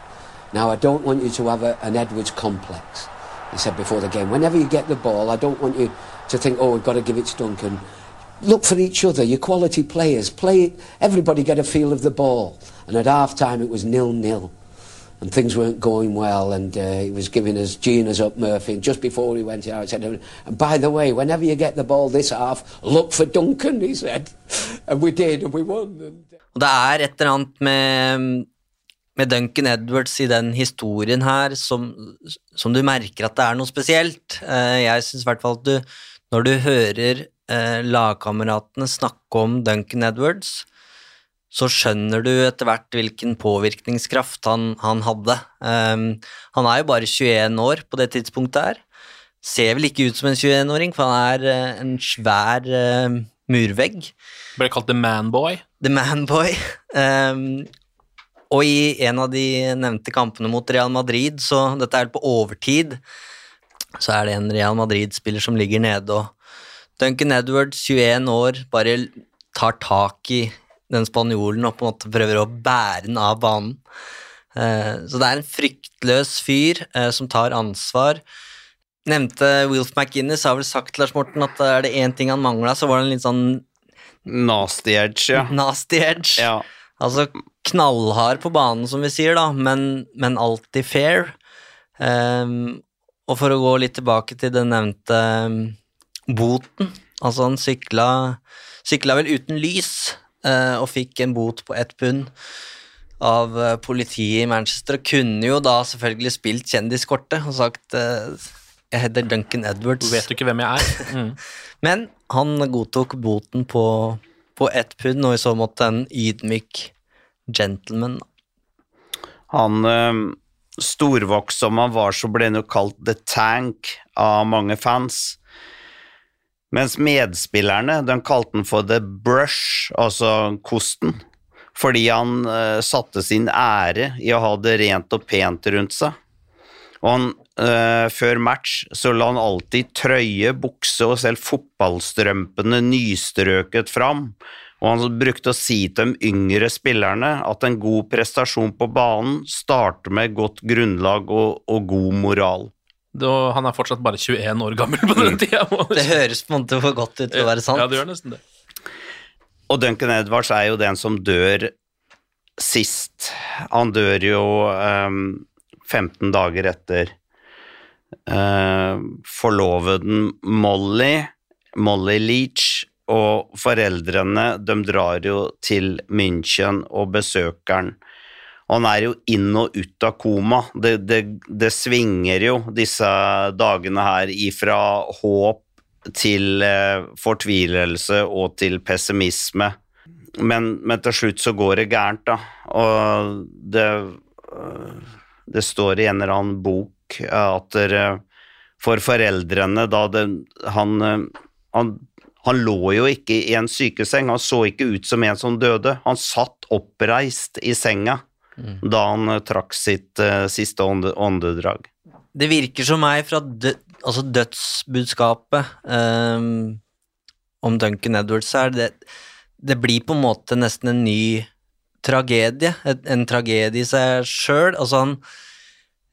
Now, I don't want you to have a, an Edwards complex." He said before the game, whenever you get the ball, I don't want you to think, "Oh, we've got to give it to Duncan." look for each other, your quality players. Play it, everybody get a feel of the ball. And at half time it was nil nil. And things weren't going well, and uh, he was giving us Gina's up Murphy. And just before he went out, he said, And by the way, whenever you get the ball this half, look for Duncan, he said. <laughs> And we did, and we won. And Og det er et eller annet med, med Duncan Edwards i den historien her som, som du merker at det er noe spesielt. Eh, jeg syns i hvert fall at du, når du hører eh, lagkameratene snakke om Duncan Edwards, så skjønner du etter hvert hvilken påvirkningskraft han, han hadde. Um, han er jo bare 21 år på det tidspunktet her. Ser vel ikke ut som en 21-åring, for han er eh, en svær murvegg. Ble kalt The Manboy. The Manboy. Um, og i en av de nevnte kampene mot Real Madrid, så dette er på overtid, så er det en Real Madrid-spiller som ligger nede, og Duncan Edwards, 21 år, bare tar tak i den spanjolen og på en måte prøver å bære den av banen. Eh, så det er en fryktløs fyr eh, som tar ansvar. Nevnte Wilf McInnes har vel sagt til Lars Morten at er det én ting han mangla, så var det en litt sånn Nasty edge, ja. Nasty edge. Altså knallhard på banen, som vi sier, da, men, men alltid fair. Um, og for å gå litt tilbake til den nevnte um, boten Altså, han sykla, sykla vel uten lys uh, og fikk en bot på ett pund av uh, politiet i Manchester, og kunne jo da selvfølgelig spilt kjendiskortet og sagt uh, jeg heter Duncan Edwards. Du Vet jo ikke hvem jeg er? <laughs> Mm. Men han godtok boten på, på ett pund, og i så måte en ydmyk gentleman. Han eh, storvokst som han var, så ble han jo kalt The Tank av mange fans. Mens medspillerne de kalte han for The Brush, altså kosten, fordi han eh, satte sin ære i å ha det rent og pent rundt seg. Og han, eh, før match så la han alltid trøye, bukse og selv fotballstrømpene nystrøket fram. Og han brukte å si til de yngre spillerne at en god prestasjon på banen starter med godt grunnlag og, og god moral. Det, han er fortsatt bare 21 år gammel på den tida. Det høres på en måte for godt ut til å være sant. Ja, det gjør nesten det. Og Duncan Edwards er jo den som dør sist. Han dør jo um, 15 dager etter uh, forloveden Molly, Molly Leach, og foreldrene de drar jo til München og besøker han. Han er jo inn og ut av koma. Det, det, det svinger jo disse dagene her ifra håp til eh, fortvilelse og til pessimisme. Men, men til slutt så går det gærent, da. Og det, øh, det står i en eller annen bok at dere, for foreldrene da det, han, han han lå jo ikke i en sykeseng, han så ikke ut som en som døde. Han satt oppreist i senga Mm. da han eh, trakk sitt uh, siste åndedrag. Det virker som meg fra dø altså dødsbudskapet um, om Duncan Edwards her, det, det blir på en måte nesten en ny tragedie. En, en tragedie i seg sjøl. Altså han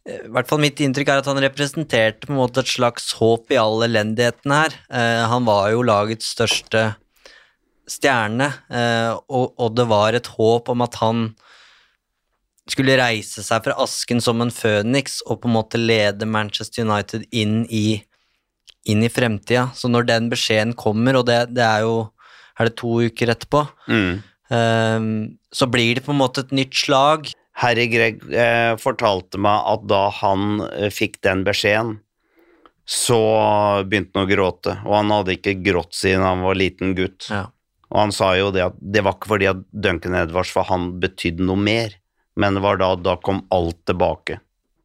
i hvert fall mitt inntrykk er at han representerte på en måte et slags håp i all elendigheten her. Eh, han var jo lagets største stjerne, eh, og, det var et håp om at han skulle reise seg fra asken som en føniks og på en måte lede Manchester United inn i, inn i fremtida. Så når den beskjeden kommer, og det, det er jo er det to uker etterpå, Mm. så blir det på en måte et nytt slag. Harry Gregg eh, fortalte meg at da han eh, fikk den beskjeden, så begynte han å gråte, og han hadde ikke grått siden han var liten gutt. Og han sa jo det at det var ikke fordi at Duncan Edwards for han betydde noe mer, men det var da, da kom alt tilbake.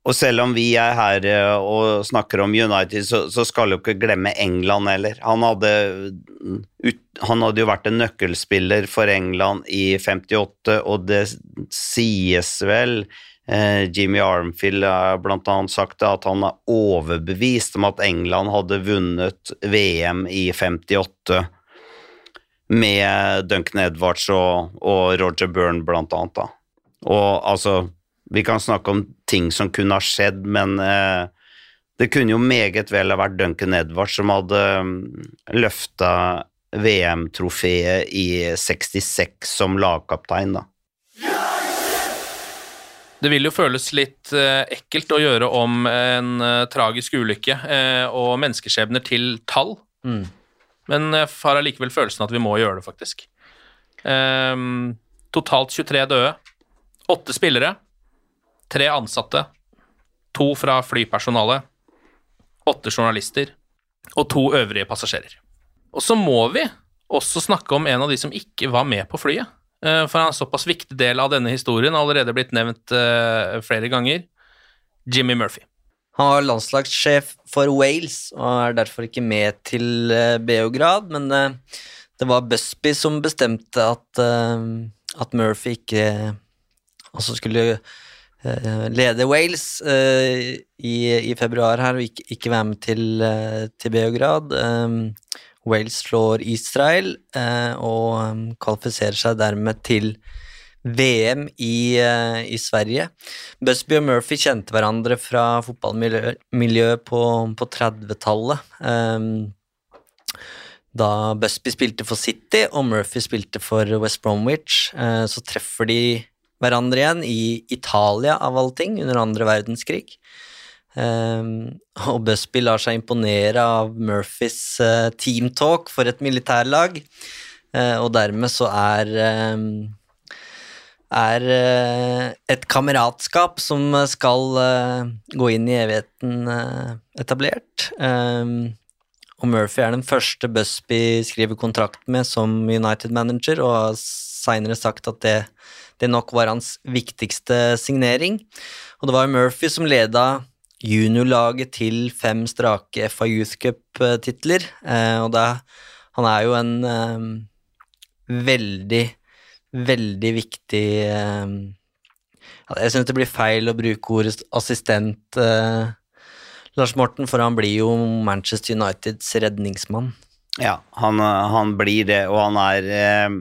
Og selv om vi er her eh, og snakker om United, så, så skal jo ikke glemme England heller. Han hadde, ut, han hadde jo vært en nøkkelspiller for England i 58, og det sies vel eh, Jimmy Armfield har blant annet sagt at han er overbevist om at England hadde vunnet VM i 58 med Duncan Edwards og, og Roger Byrne, blant annet. Og altså vi kan snakke om ting som kunne ha skjedd, men eh, det kunne jo meget vel ha vært Duncan Edwards som hadde um, løfta VM-trofeet i 66 som lagkaptein, da. Det vil jo føles litt eh, ekkelt å gjøre om en eh, tragisk ulykke eh, og menneskeskjebner til tall, Mm. men jeg har allikevel følelsen at vi må gjøre det, faktisk. Ehm, totalt 23 døde. Åtte spillere. Tre ansatte. To fra flypersonalet. Åtte journalister. Og to øvrige passasjerer. Og så må vi også snakke om en av de som ikke var med på flyet. Eh, For han er en såpass viktig del av denne historien, allerede blitt nevnt eh, flere ganger. Jimmy Murphy. Han var landslagssjef for Wales og er derfor ikke med til eh, Beograd, men det var Busby som bestemte at, at Murphy ikke altså skulle lede Wales eh, i, i februar her og ikke, ikke være med til, eh, til Beograd. Eh, Wales slår Israel eh, og eh, kvalifiserer seg dermed til VM i, eh, i Sverige. Busby og Murphy kjente hverandre fra fotballmiljøet på, på 30-tallet. Um, da Busby spilte for City og Murphy spilte for West Bromwich, uh, så treffer de hverandre igjen i Italia, av alle ting, under andre verdenskrig. Um, og Busby lar seg imponere av Murphys uh, teamtalk for et militærlag, uh, og dermed så er um, er eh, et kameratskap som skal eh, gå inn i evigheten eh, etablert. Um, og Murphy er den første Busby skriver kontrakt med som United-manager, og har seinere sagt at det, det nok var hans viktigste signering. Og det var Murphy som leda juniorlaget til fem strake FA Youth Cup-titler, eh, og da, han er jo en um, veldig veldig viktig um, Jeg syns det blir feil å bruke ordet assistent, uh, Lars Morten, for han blir jo Manchester Uniteds redningsmann. Ja, han, han blir det, og han er eh,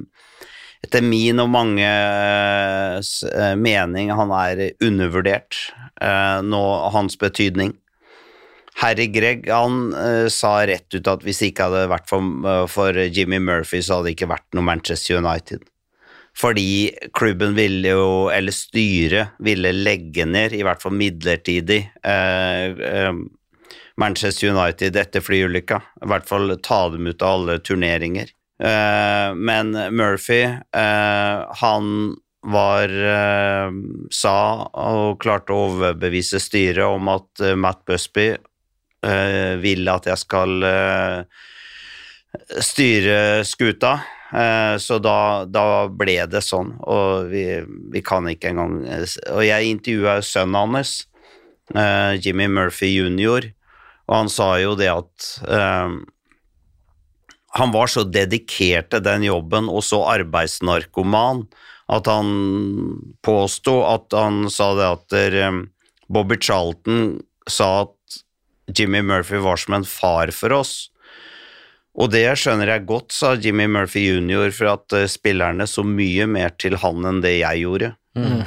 etter min og manges eh, mening, han er undervurdert eh, nå, hans betydning. Harry Greg han eh, sa rett ut at hvis det ikke hadde vært for, eh, for Jimmy Murphy, så hadde det ikke vært noe Manchester United. Fordi klubben ville jo, eller styret, ville legge ned, i hvert fall midlertidig, eh, eh, Manchester United etter flyulykka. I hvert fall ta dem ut av alle turneringer. Eh, men Murphy, eh, han var eh, sa og klarte å overbevise styret om at Matt Busby eh, vil at jeg skal styre skuta. Så da, da ble det sånn, og vi, vi kan ikke engang Og jeg intervjua sønnen hans, Jimmy Murphy jr., og han sa jo det at han var så dedikert til den jobben og så arbeidsnarkoman at han påsto at han sa det at eh, Bobby Charlton sa at Jimmy Murphy var som en far for oss. Og det skjønner jeg godt, sa Jimmy Murphy jr., for at eh, spillerne så mye mer til han enn det jeg gjorde. Mm.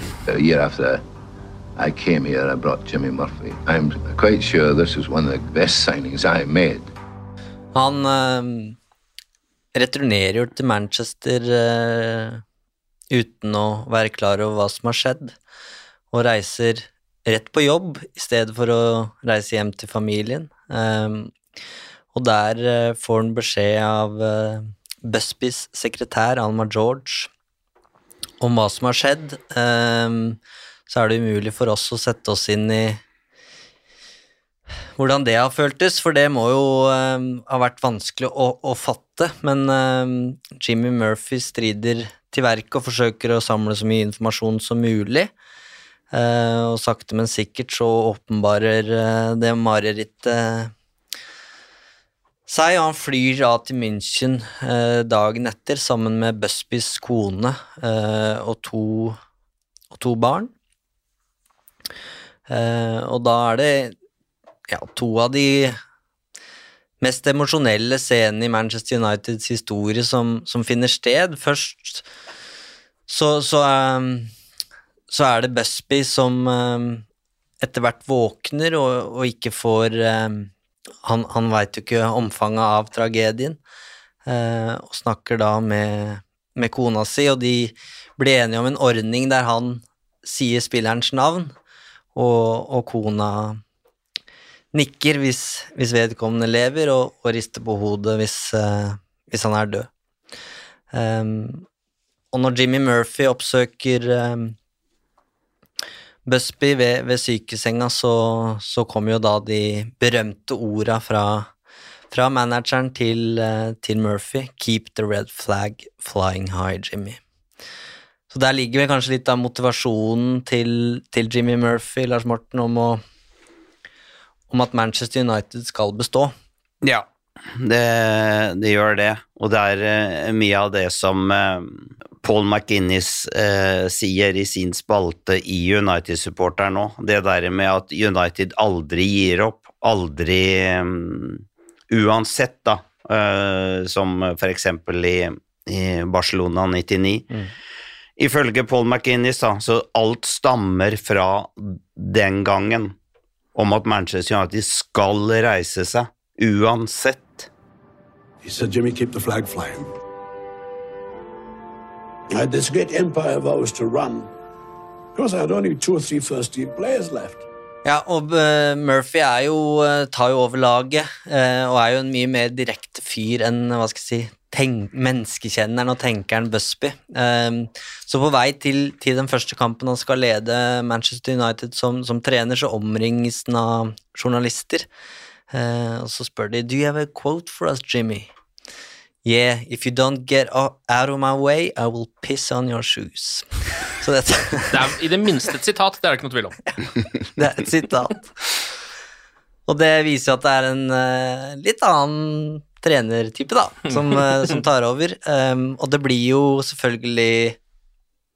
I came here, I brought Jimmy Murphy. I'm quite sure this is one of the best signings I made. Han eh, returnerer jo til Manchester uh, uten å være klar over hva som har skjedd, og reiser rett på jobb i stedet for å reise hjem til familien. Um, og der uh, får han beskjed av uh, Busbys sekretær, Alma George, om hva som har skjedd. Um, så er det umulig for oss å sette oss inn i hvordan det har føltes, for det må jo eh, ha vært vanskelig å, å fatte. Men eh, Jimmy Murphy strider til verket og forsøker å samle så mye informasjon som mulig. Eh, og sakte, men sikkert så åpenbarer eh, det marerittet seg, og han flyr da til München eh, dagen etter sammen med Busbys kone eh, og, to, og to barn. Eh, og da er det ja, to av de mest emosjonelle scenene i Manchester Uniteds historie som, som finner sted. Først så, så, um, så er det Busby som um, etter hvert våkner og, og ikke får um, Han, han veit jo ikke omfanget av tragedien, uh, og snakker da med, med kona si, og de blir enige om en ordning der han sier spillerens navn, og, og kona nikker hvis, hvis vedkommende lever, og, og, rister på hodet hvis, uh, hvis han er død. Um, og når Jimmy Murphy oppsøker um, Busby ved, ved sykesenga, så, så kommer jo da de berømte orda fra, fra manageren til, uh, til, Murphy 'Keep the red flag flying high, Jimmy'. Så der ligger vel kanskje litt av motivasjonen til, til Jimmy Murphy, Lars Morten, om å om at Manchester United skal bestå. Ja, det, det gjør det. Og det er uh, mye av det som uh, Paul McInnes eh, sier i sin spalte i United-supporter nå. Det der med at United aldri gir opp. Aldri um, Uansett, da. som for eksempel i, i Barcelona 99. Mm. Ifølge Paul McInnes, da, så alt stammer fra den gangen om at Manchester United skal reise seg uansett. He said, Jimmy, keep the flag flying. I had this great empire of ours to run. Because I had only two or three first team players left. Ja, og uh, Murphy er jo, uh, tar jo over laget, uh, og er jo en mye mer direkte fyr enn hva skal jeg si, menneskekjenneren og tenkeren Busby. Um, så på vei til, til, den første kampen han skal lede Manchester United som, som trener, så omringes han av journalister. Uh, og så spør de Do you have a quote for us, Jimmy? Yeah, if you don't get out of my way, I will piss on your shoes. <laughs> Så dette Det er i det minste et sitat, det er det ikke noe tvil om. <laughs> det er et sitat. Og det viser at det er en uh, litt annen trenertype, da, som, <laughs> eh, som tar over. Um, og det blir jo selvfølgelig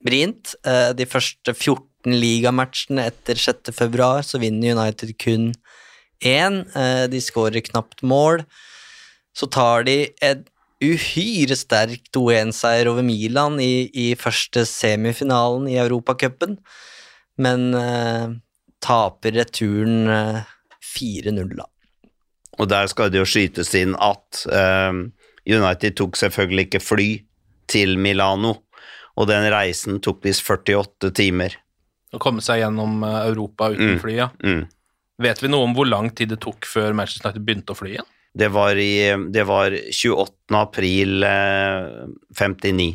vrient. Uh, de første 14 ligamatchene etter 6. februar så vinner United kun én. Uh, de skårer knapt mål. Så tar de et uhyre sterk 2-1-seier over Milan i, i, første semifinalen i Europacupen, men uh, taper returen 4-0, da. Og der skal det jo skytes inn at um, United tok selvfølgelig ikke fly til Milano, og den reisen tok visst 48 timer. Å komme seg gjennom eh, Europa uten mm. fly, ja. Mm. Vet vi noe om hvor lang tid det tok før Manchester United begynte å fly igjen? Det var, i, det var 28. april eh, 59.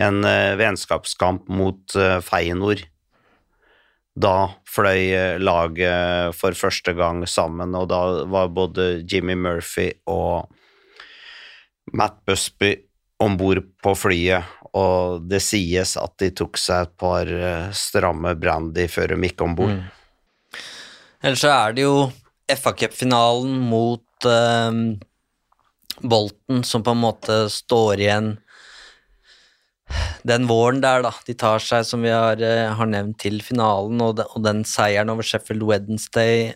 En eh, vennskapskamp mot Feyenoord da fløy eh, laget for første gang sammen, og da var både Jimmy Murphy og Matt Busby om bord på flyet, og det sies at de tok seg et par eh, stramme brandy før de gikk om bord. Mm. Ellers så er det jo FA-cupfinalen mot um, Bolten som på en måte står igjen den våren der, da. De tar seg, som vi har, eh, har nevnt, til finalen, og, de, og, den seieren over Sheffield Wednesday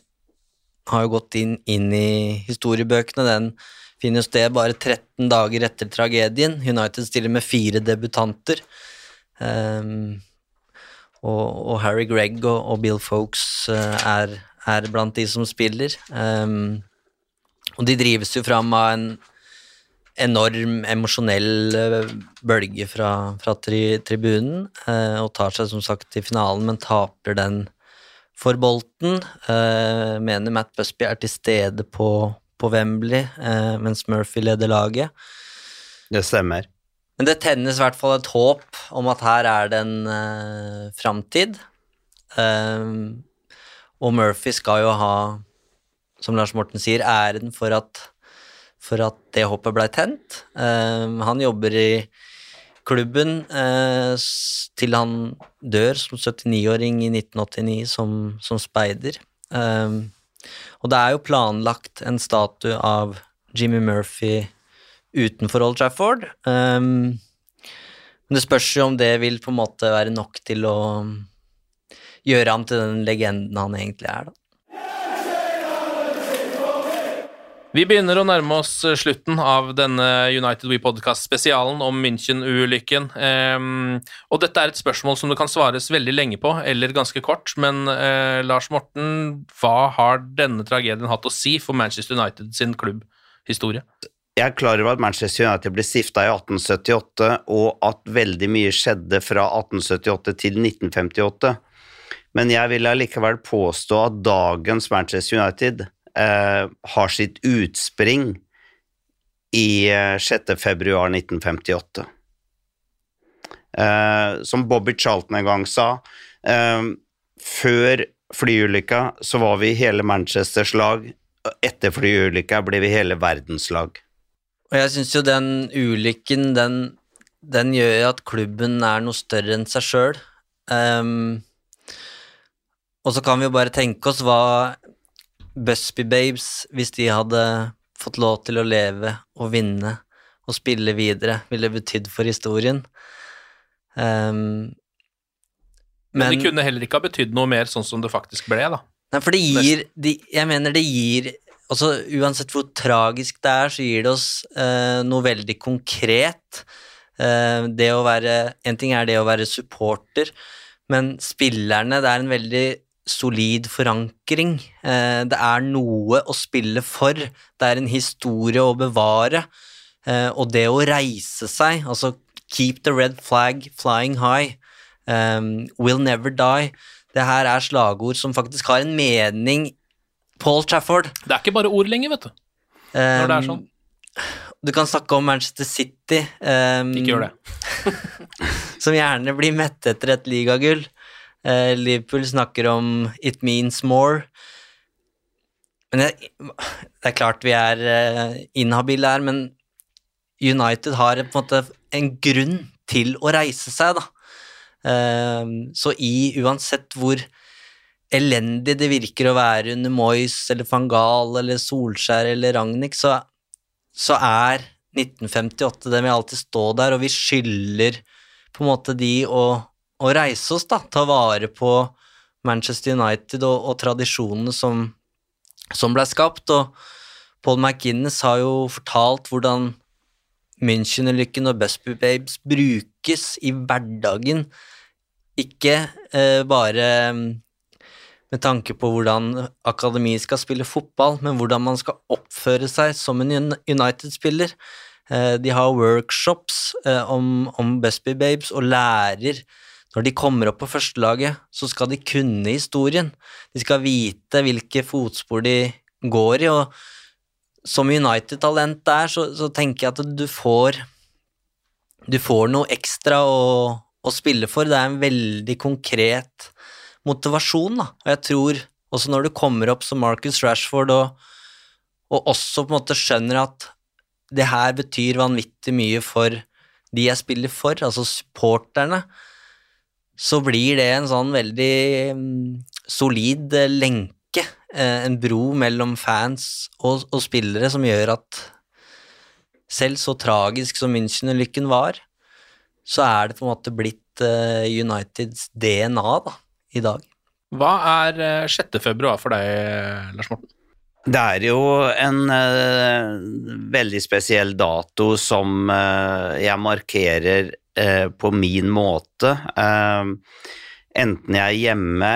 har jo gått inn, inn i historiebøkene. Den finner sted bare 13 dager etter tragedien. United stiller med fire debutanter. Um, og, og, Harry Gregg og, og Bill Folks uh, er, er, blant de som spiller. Um, og de drives jo fram av en enorm emosjonell eh, bølge fra, fra tri, tribunen, eh, og tar seg som sagt til finalen, men taper den for Bolten. Eh, mener Matt Busby er til stede på, på Wembley, eh, mens Murphy leder laget. Det stemmer. Men det tennes i hvert fall et håp om at her er det en eh, framtid. Eh, og Murphy skal jo ha som Lars Morten sier, æren for at, for at det hoppet blei tent. Eh, han jobber i klubben eh, til han dør som 79-åring i 1989 som, som speider. Eh, og det er jo planlagt en statue av Jimmy Murphy utenfor Old Trafford. Um, men det spørs jo om det vil på en måte være nok til å gjøre ham til den legenden han egentlig er, da. Vi begynner å nærme oss eh, slutten av denne United We Podcast-spesialen om München-ulykken. Ehm, og dette er et spørsmål som det kan svares veldig lenge på, eller ganske kort. Men eh, Lars Morten, hva har denne tragedien hatt å si for Manchester United sin klubbhistorie? Jeg er klar over at Manchester United ble stifta i 1878, og at veldig mye skjedde fra 1878 til 1958. Men jeg vil allikevel påstå at dagens Manchester United eh, har sitt utspring i eh, 6. februar 1958. Eh, som Bobby Charlton en gang sa, eh, før flyulykka så var vi hele Manchesters lag, etter flyulykka ble vi hele verdens lag. Og jeg syns jo den ulykken, den, den gjør at klubben er noe større enn seg sjøl. og så kan vi jo bare tenke oss hva Busby Babes, hvis de hadde fått lov til å leve og vinne og spille videre, ville betydd for historien. Um, Men, det kunne heller ikke ha betydd noe mer sånn som det faktisk ble, da. Nei, for det gir de, Jeg mener det gir Altså, uansett hvor tragisk det er, så gir det oss uh, noe veldig konkret. Uh, det å være En ting er det å være supporter, men spillerne Det er en veldig solid forankring. Eh, det er noe å spille for. Det er en historie å bevare. Eh, og det å reise seg, altså keep the red flag flying high, um, will never die, det her er slagord som faktisk har en mening Paul Trafford. Det er ikke bare ord lenger, vet du. Når det er sånn. Du kan snakke om Manchester City. um, Ikke gjør det. <laughs> som gjerne blir mette etter et ligagull. Eh, Liverpool snakker om 'it means more'. Men det, det er klart vi er eh, inhabile her, men United har på en måte en grunn til å reise seg, da. Eh, så i uansett hvor elendig det virker å være under Moyes eller van Gahl eller Solskjær eller Ragnhild, så, så er 1958 det vil alltid stå der, og vi skylder på en måte de å, å reise oss, da. Ta vare på Manchester United og, og tradisjonene som, som ble skapt. Og Paul McInnes har jo fortalt hvordan München-ulykken og Busby Babes brukes i hverdagen, ikke eh, bare mm, med tanke på hvordan akademi skal spille fotball, men hvordan man skal oppføre seg som en United-spiller. Eh, De har workshops eh, om, om Busby Babes og lærer når de kommer opp på førstelaget, så skal de kunne historien. De skal vite hvilke fotspor de går i, og som United-talent der, så, så tenker jeg at du får Du får noe ekstra å, å spille for. Det er en veldig konkret motivasjon, da. Og jeg tror også når du kommer opp som Marcus Rashford og, og også på en måte skjønner at det her betyr vanvittig mye for de jeg spiller for, altså supporterne, så blir det en sånn veldig mm, solid eh, lenke, eh, en bro mellom fans og, og spillere som gjør at selv så tragisk som München-ulykken var, så er det på en måte blitt eh, Uniteds DNA da, i dag. Hva er eh, 6. februar for deg, Lars Morten? Det er jo en uh, veldig spesiell dato som uh, jeg markerer eh, på min måte. Eh, enten jeg er hjemme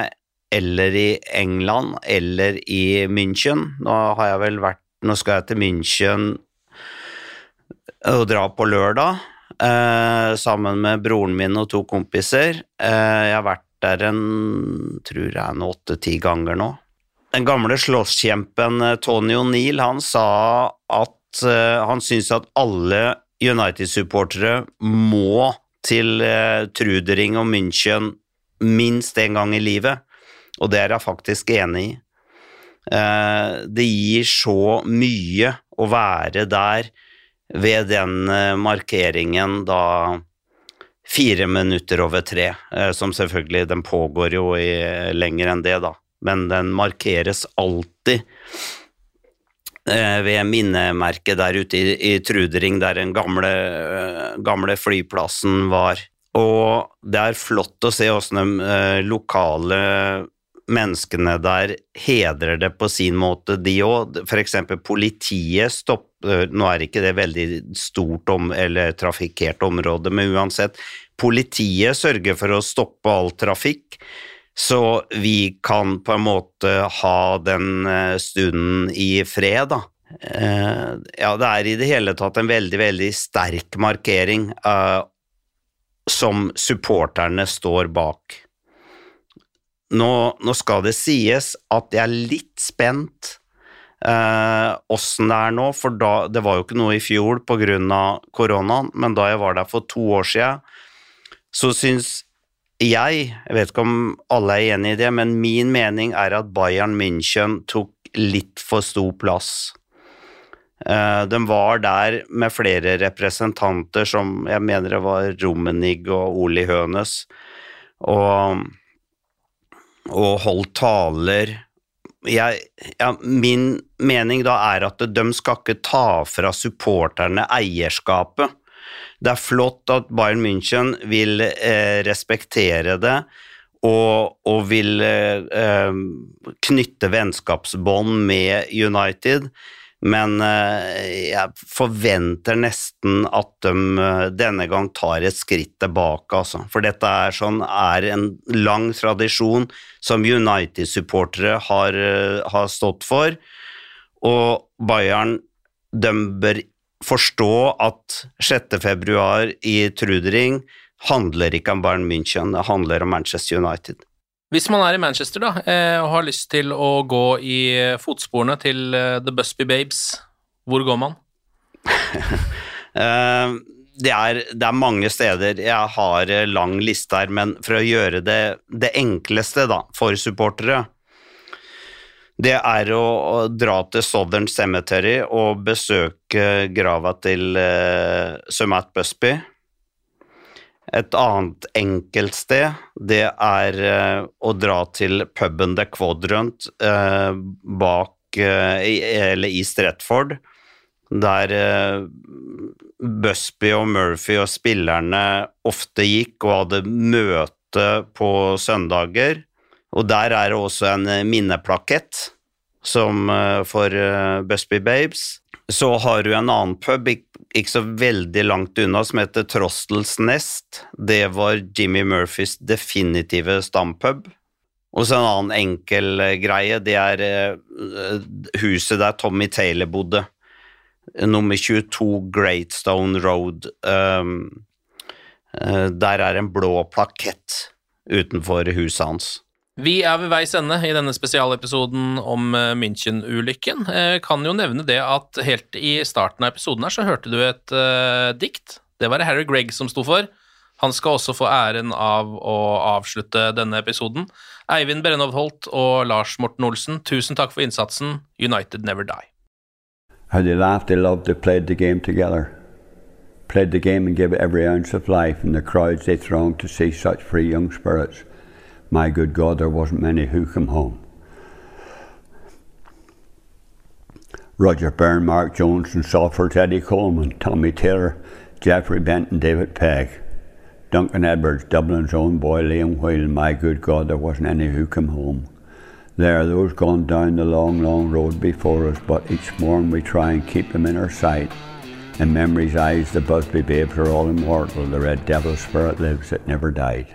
eller i England eller i München. Nå har jeg vel vært Nå skal jeg til München og dra på lørdag eh, sammen med broren min og to kompiser. Eh, jeg har vært der en tror jeg en åtte-ti ganger nå. Den gamle slåsskjempen eh, Tony O'Neill han sa at han syns at alle United-supportere må til eh, Trudering og München minst én gang i livet, og det er jeg faktisk enig i. Eh, det gir så mye å være der ved den eh, markeringen da fire minutter over tre, som selvfølgelig Den pågår jo i lenger enn det, da, men den markeres alltid ved minnemerket der ute i, i Trudering, der den gamle, eh, gamle flyplassen var. Og det er flott å se åssen de eh, lokale menneskene der hedrer det på sin måte, de òg. Eksempel politiet stopper Nå er ikke det veldig stort om, eller trafikkert område, men uansett. Politiet sørger for å stoppe all trafikk, så vi kan på en måte ha den eh, stunden i fred, da. Eh, ja, det er i det hele tatt en veldig, veldig sterk markering uh, som supporterne står bak. Nå, nå, skal det sies at jeg er litt spent åssen uh, det er nå, for da, det var jo ikke noe i fjor pga. koronaen, men da jeg var der for to år siden, så syns jeg, jeg vet ikke om alle er enig i det, men min mening er at Bayern München tok litt for stor plass. Uh, de var der med flere representanter som jeg mener det var Romenig og Oli Hønes, og, og holdt taler. Jeg, ja, min mening da er at de skal ikke ta fra supporterne eierskapet. Det er flott at Bayern München vil eh, respektere det og, og vil eh, knytte vennskapsbånd med United, men eh, jeg forventer nesten at de eh, denne gang tar et skritt tilbake, altså. For dette er, sånn, er en lang tradisjon som United-supportere har, eh, har stått for, og Bayern de bør forstå at 6. februar i Trudering handler ikke om Bayern München, det handler om Manchester United. Hvis man er i Manchester da, eh, og har lyst til å gå i fotsporene til eh, The Busby Babes, hvor går man? <laughs> Eh, det, er, det, er, mange steder. Jeg har lang liste her, men for å gjøre det, det enkleste da, for supportere, det er å, dra til Southern Cemetery og besøke grava til uh, Sir Matt Busby. Et annet enkeltsted, det er uh, å dra til puben The Quadrant uh, bak i, Eller i Stretford, der Busby og Murphy og spillerne ofte gikk og hadde møte på søndager. Og der er det også en minneplakett som for Busby Babes. Så har du en annen pub ikke så veldig langt unna som heter Trostles Nest. Det var Jimmy Murphys definitive stampub. Og så en annen enkel greie, det er huset der Tommy Taylor bodde. Nummer 22 Greatstone Road. Um, der er en blå plakett utenfor huset hans. Vi er ved veis ende i denne spesialepisoden om München-ulykken. Jeg kan jo nevne det at helt i starten av episoden her så hørte du et uh, dikt. Det var det Harry Gregg som sto for. Han skal også få æren av å avslutte denne episoden. Eivind Brennov Holt og Lars Morten Olsen, tusen takk for innsatsen. United never die. How they laughed, they loved, they played the game together. Played the game and gave it every ounce of life, and the crowds they thronged to see such free. My good God, there wasn't many who come home. Roger Byrne, Mark Jones, and Salford, Eddie Coleman, Tommy Taylor, Jeffrey Benton, David Pegg, Duncan Edwards, Dublin's own boy, Liam Whale, my good God, there wasn't any who come home. There, are those gone down the long, long road before us, but each morn we try and keep them in our sight. In memory's eyes, the Busby babes are all immortal. The red devil spirit lives that never died.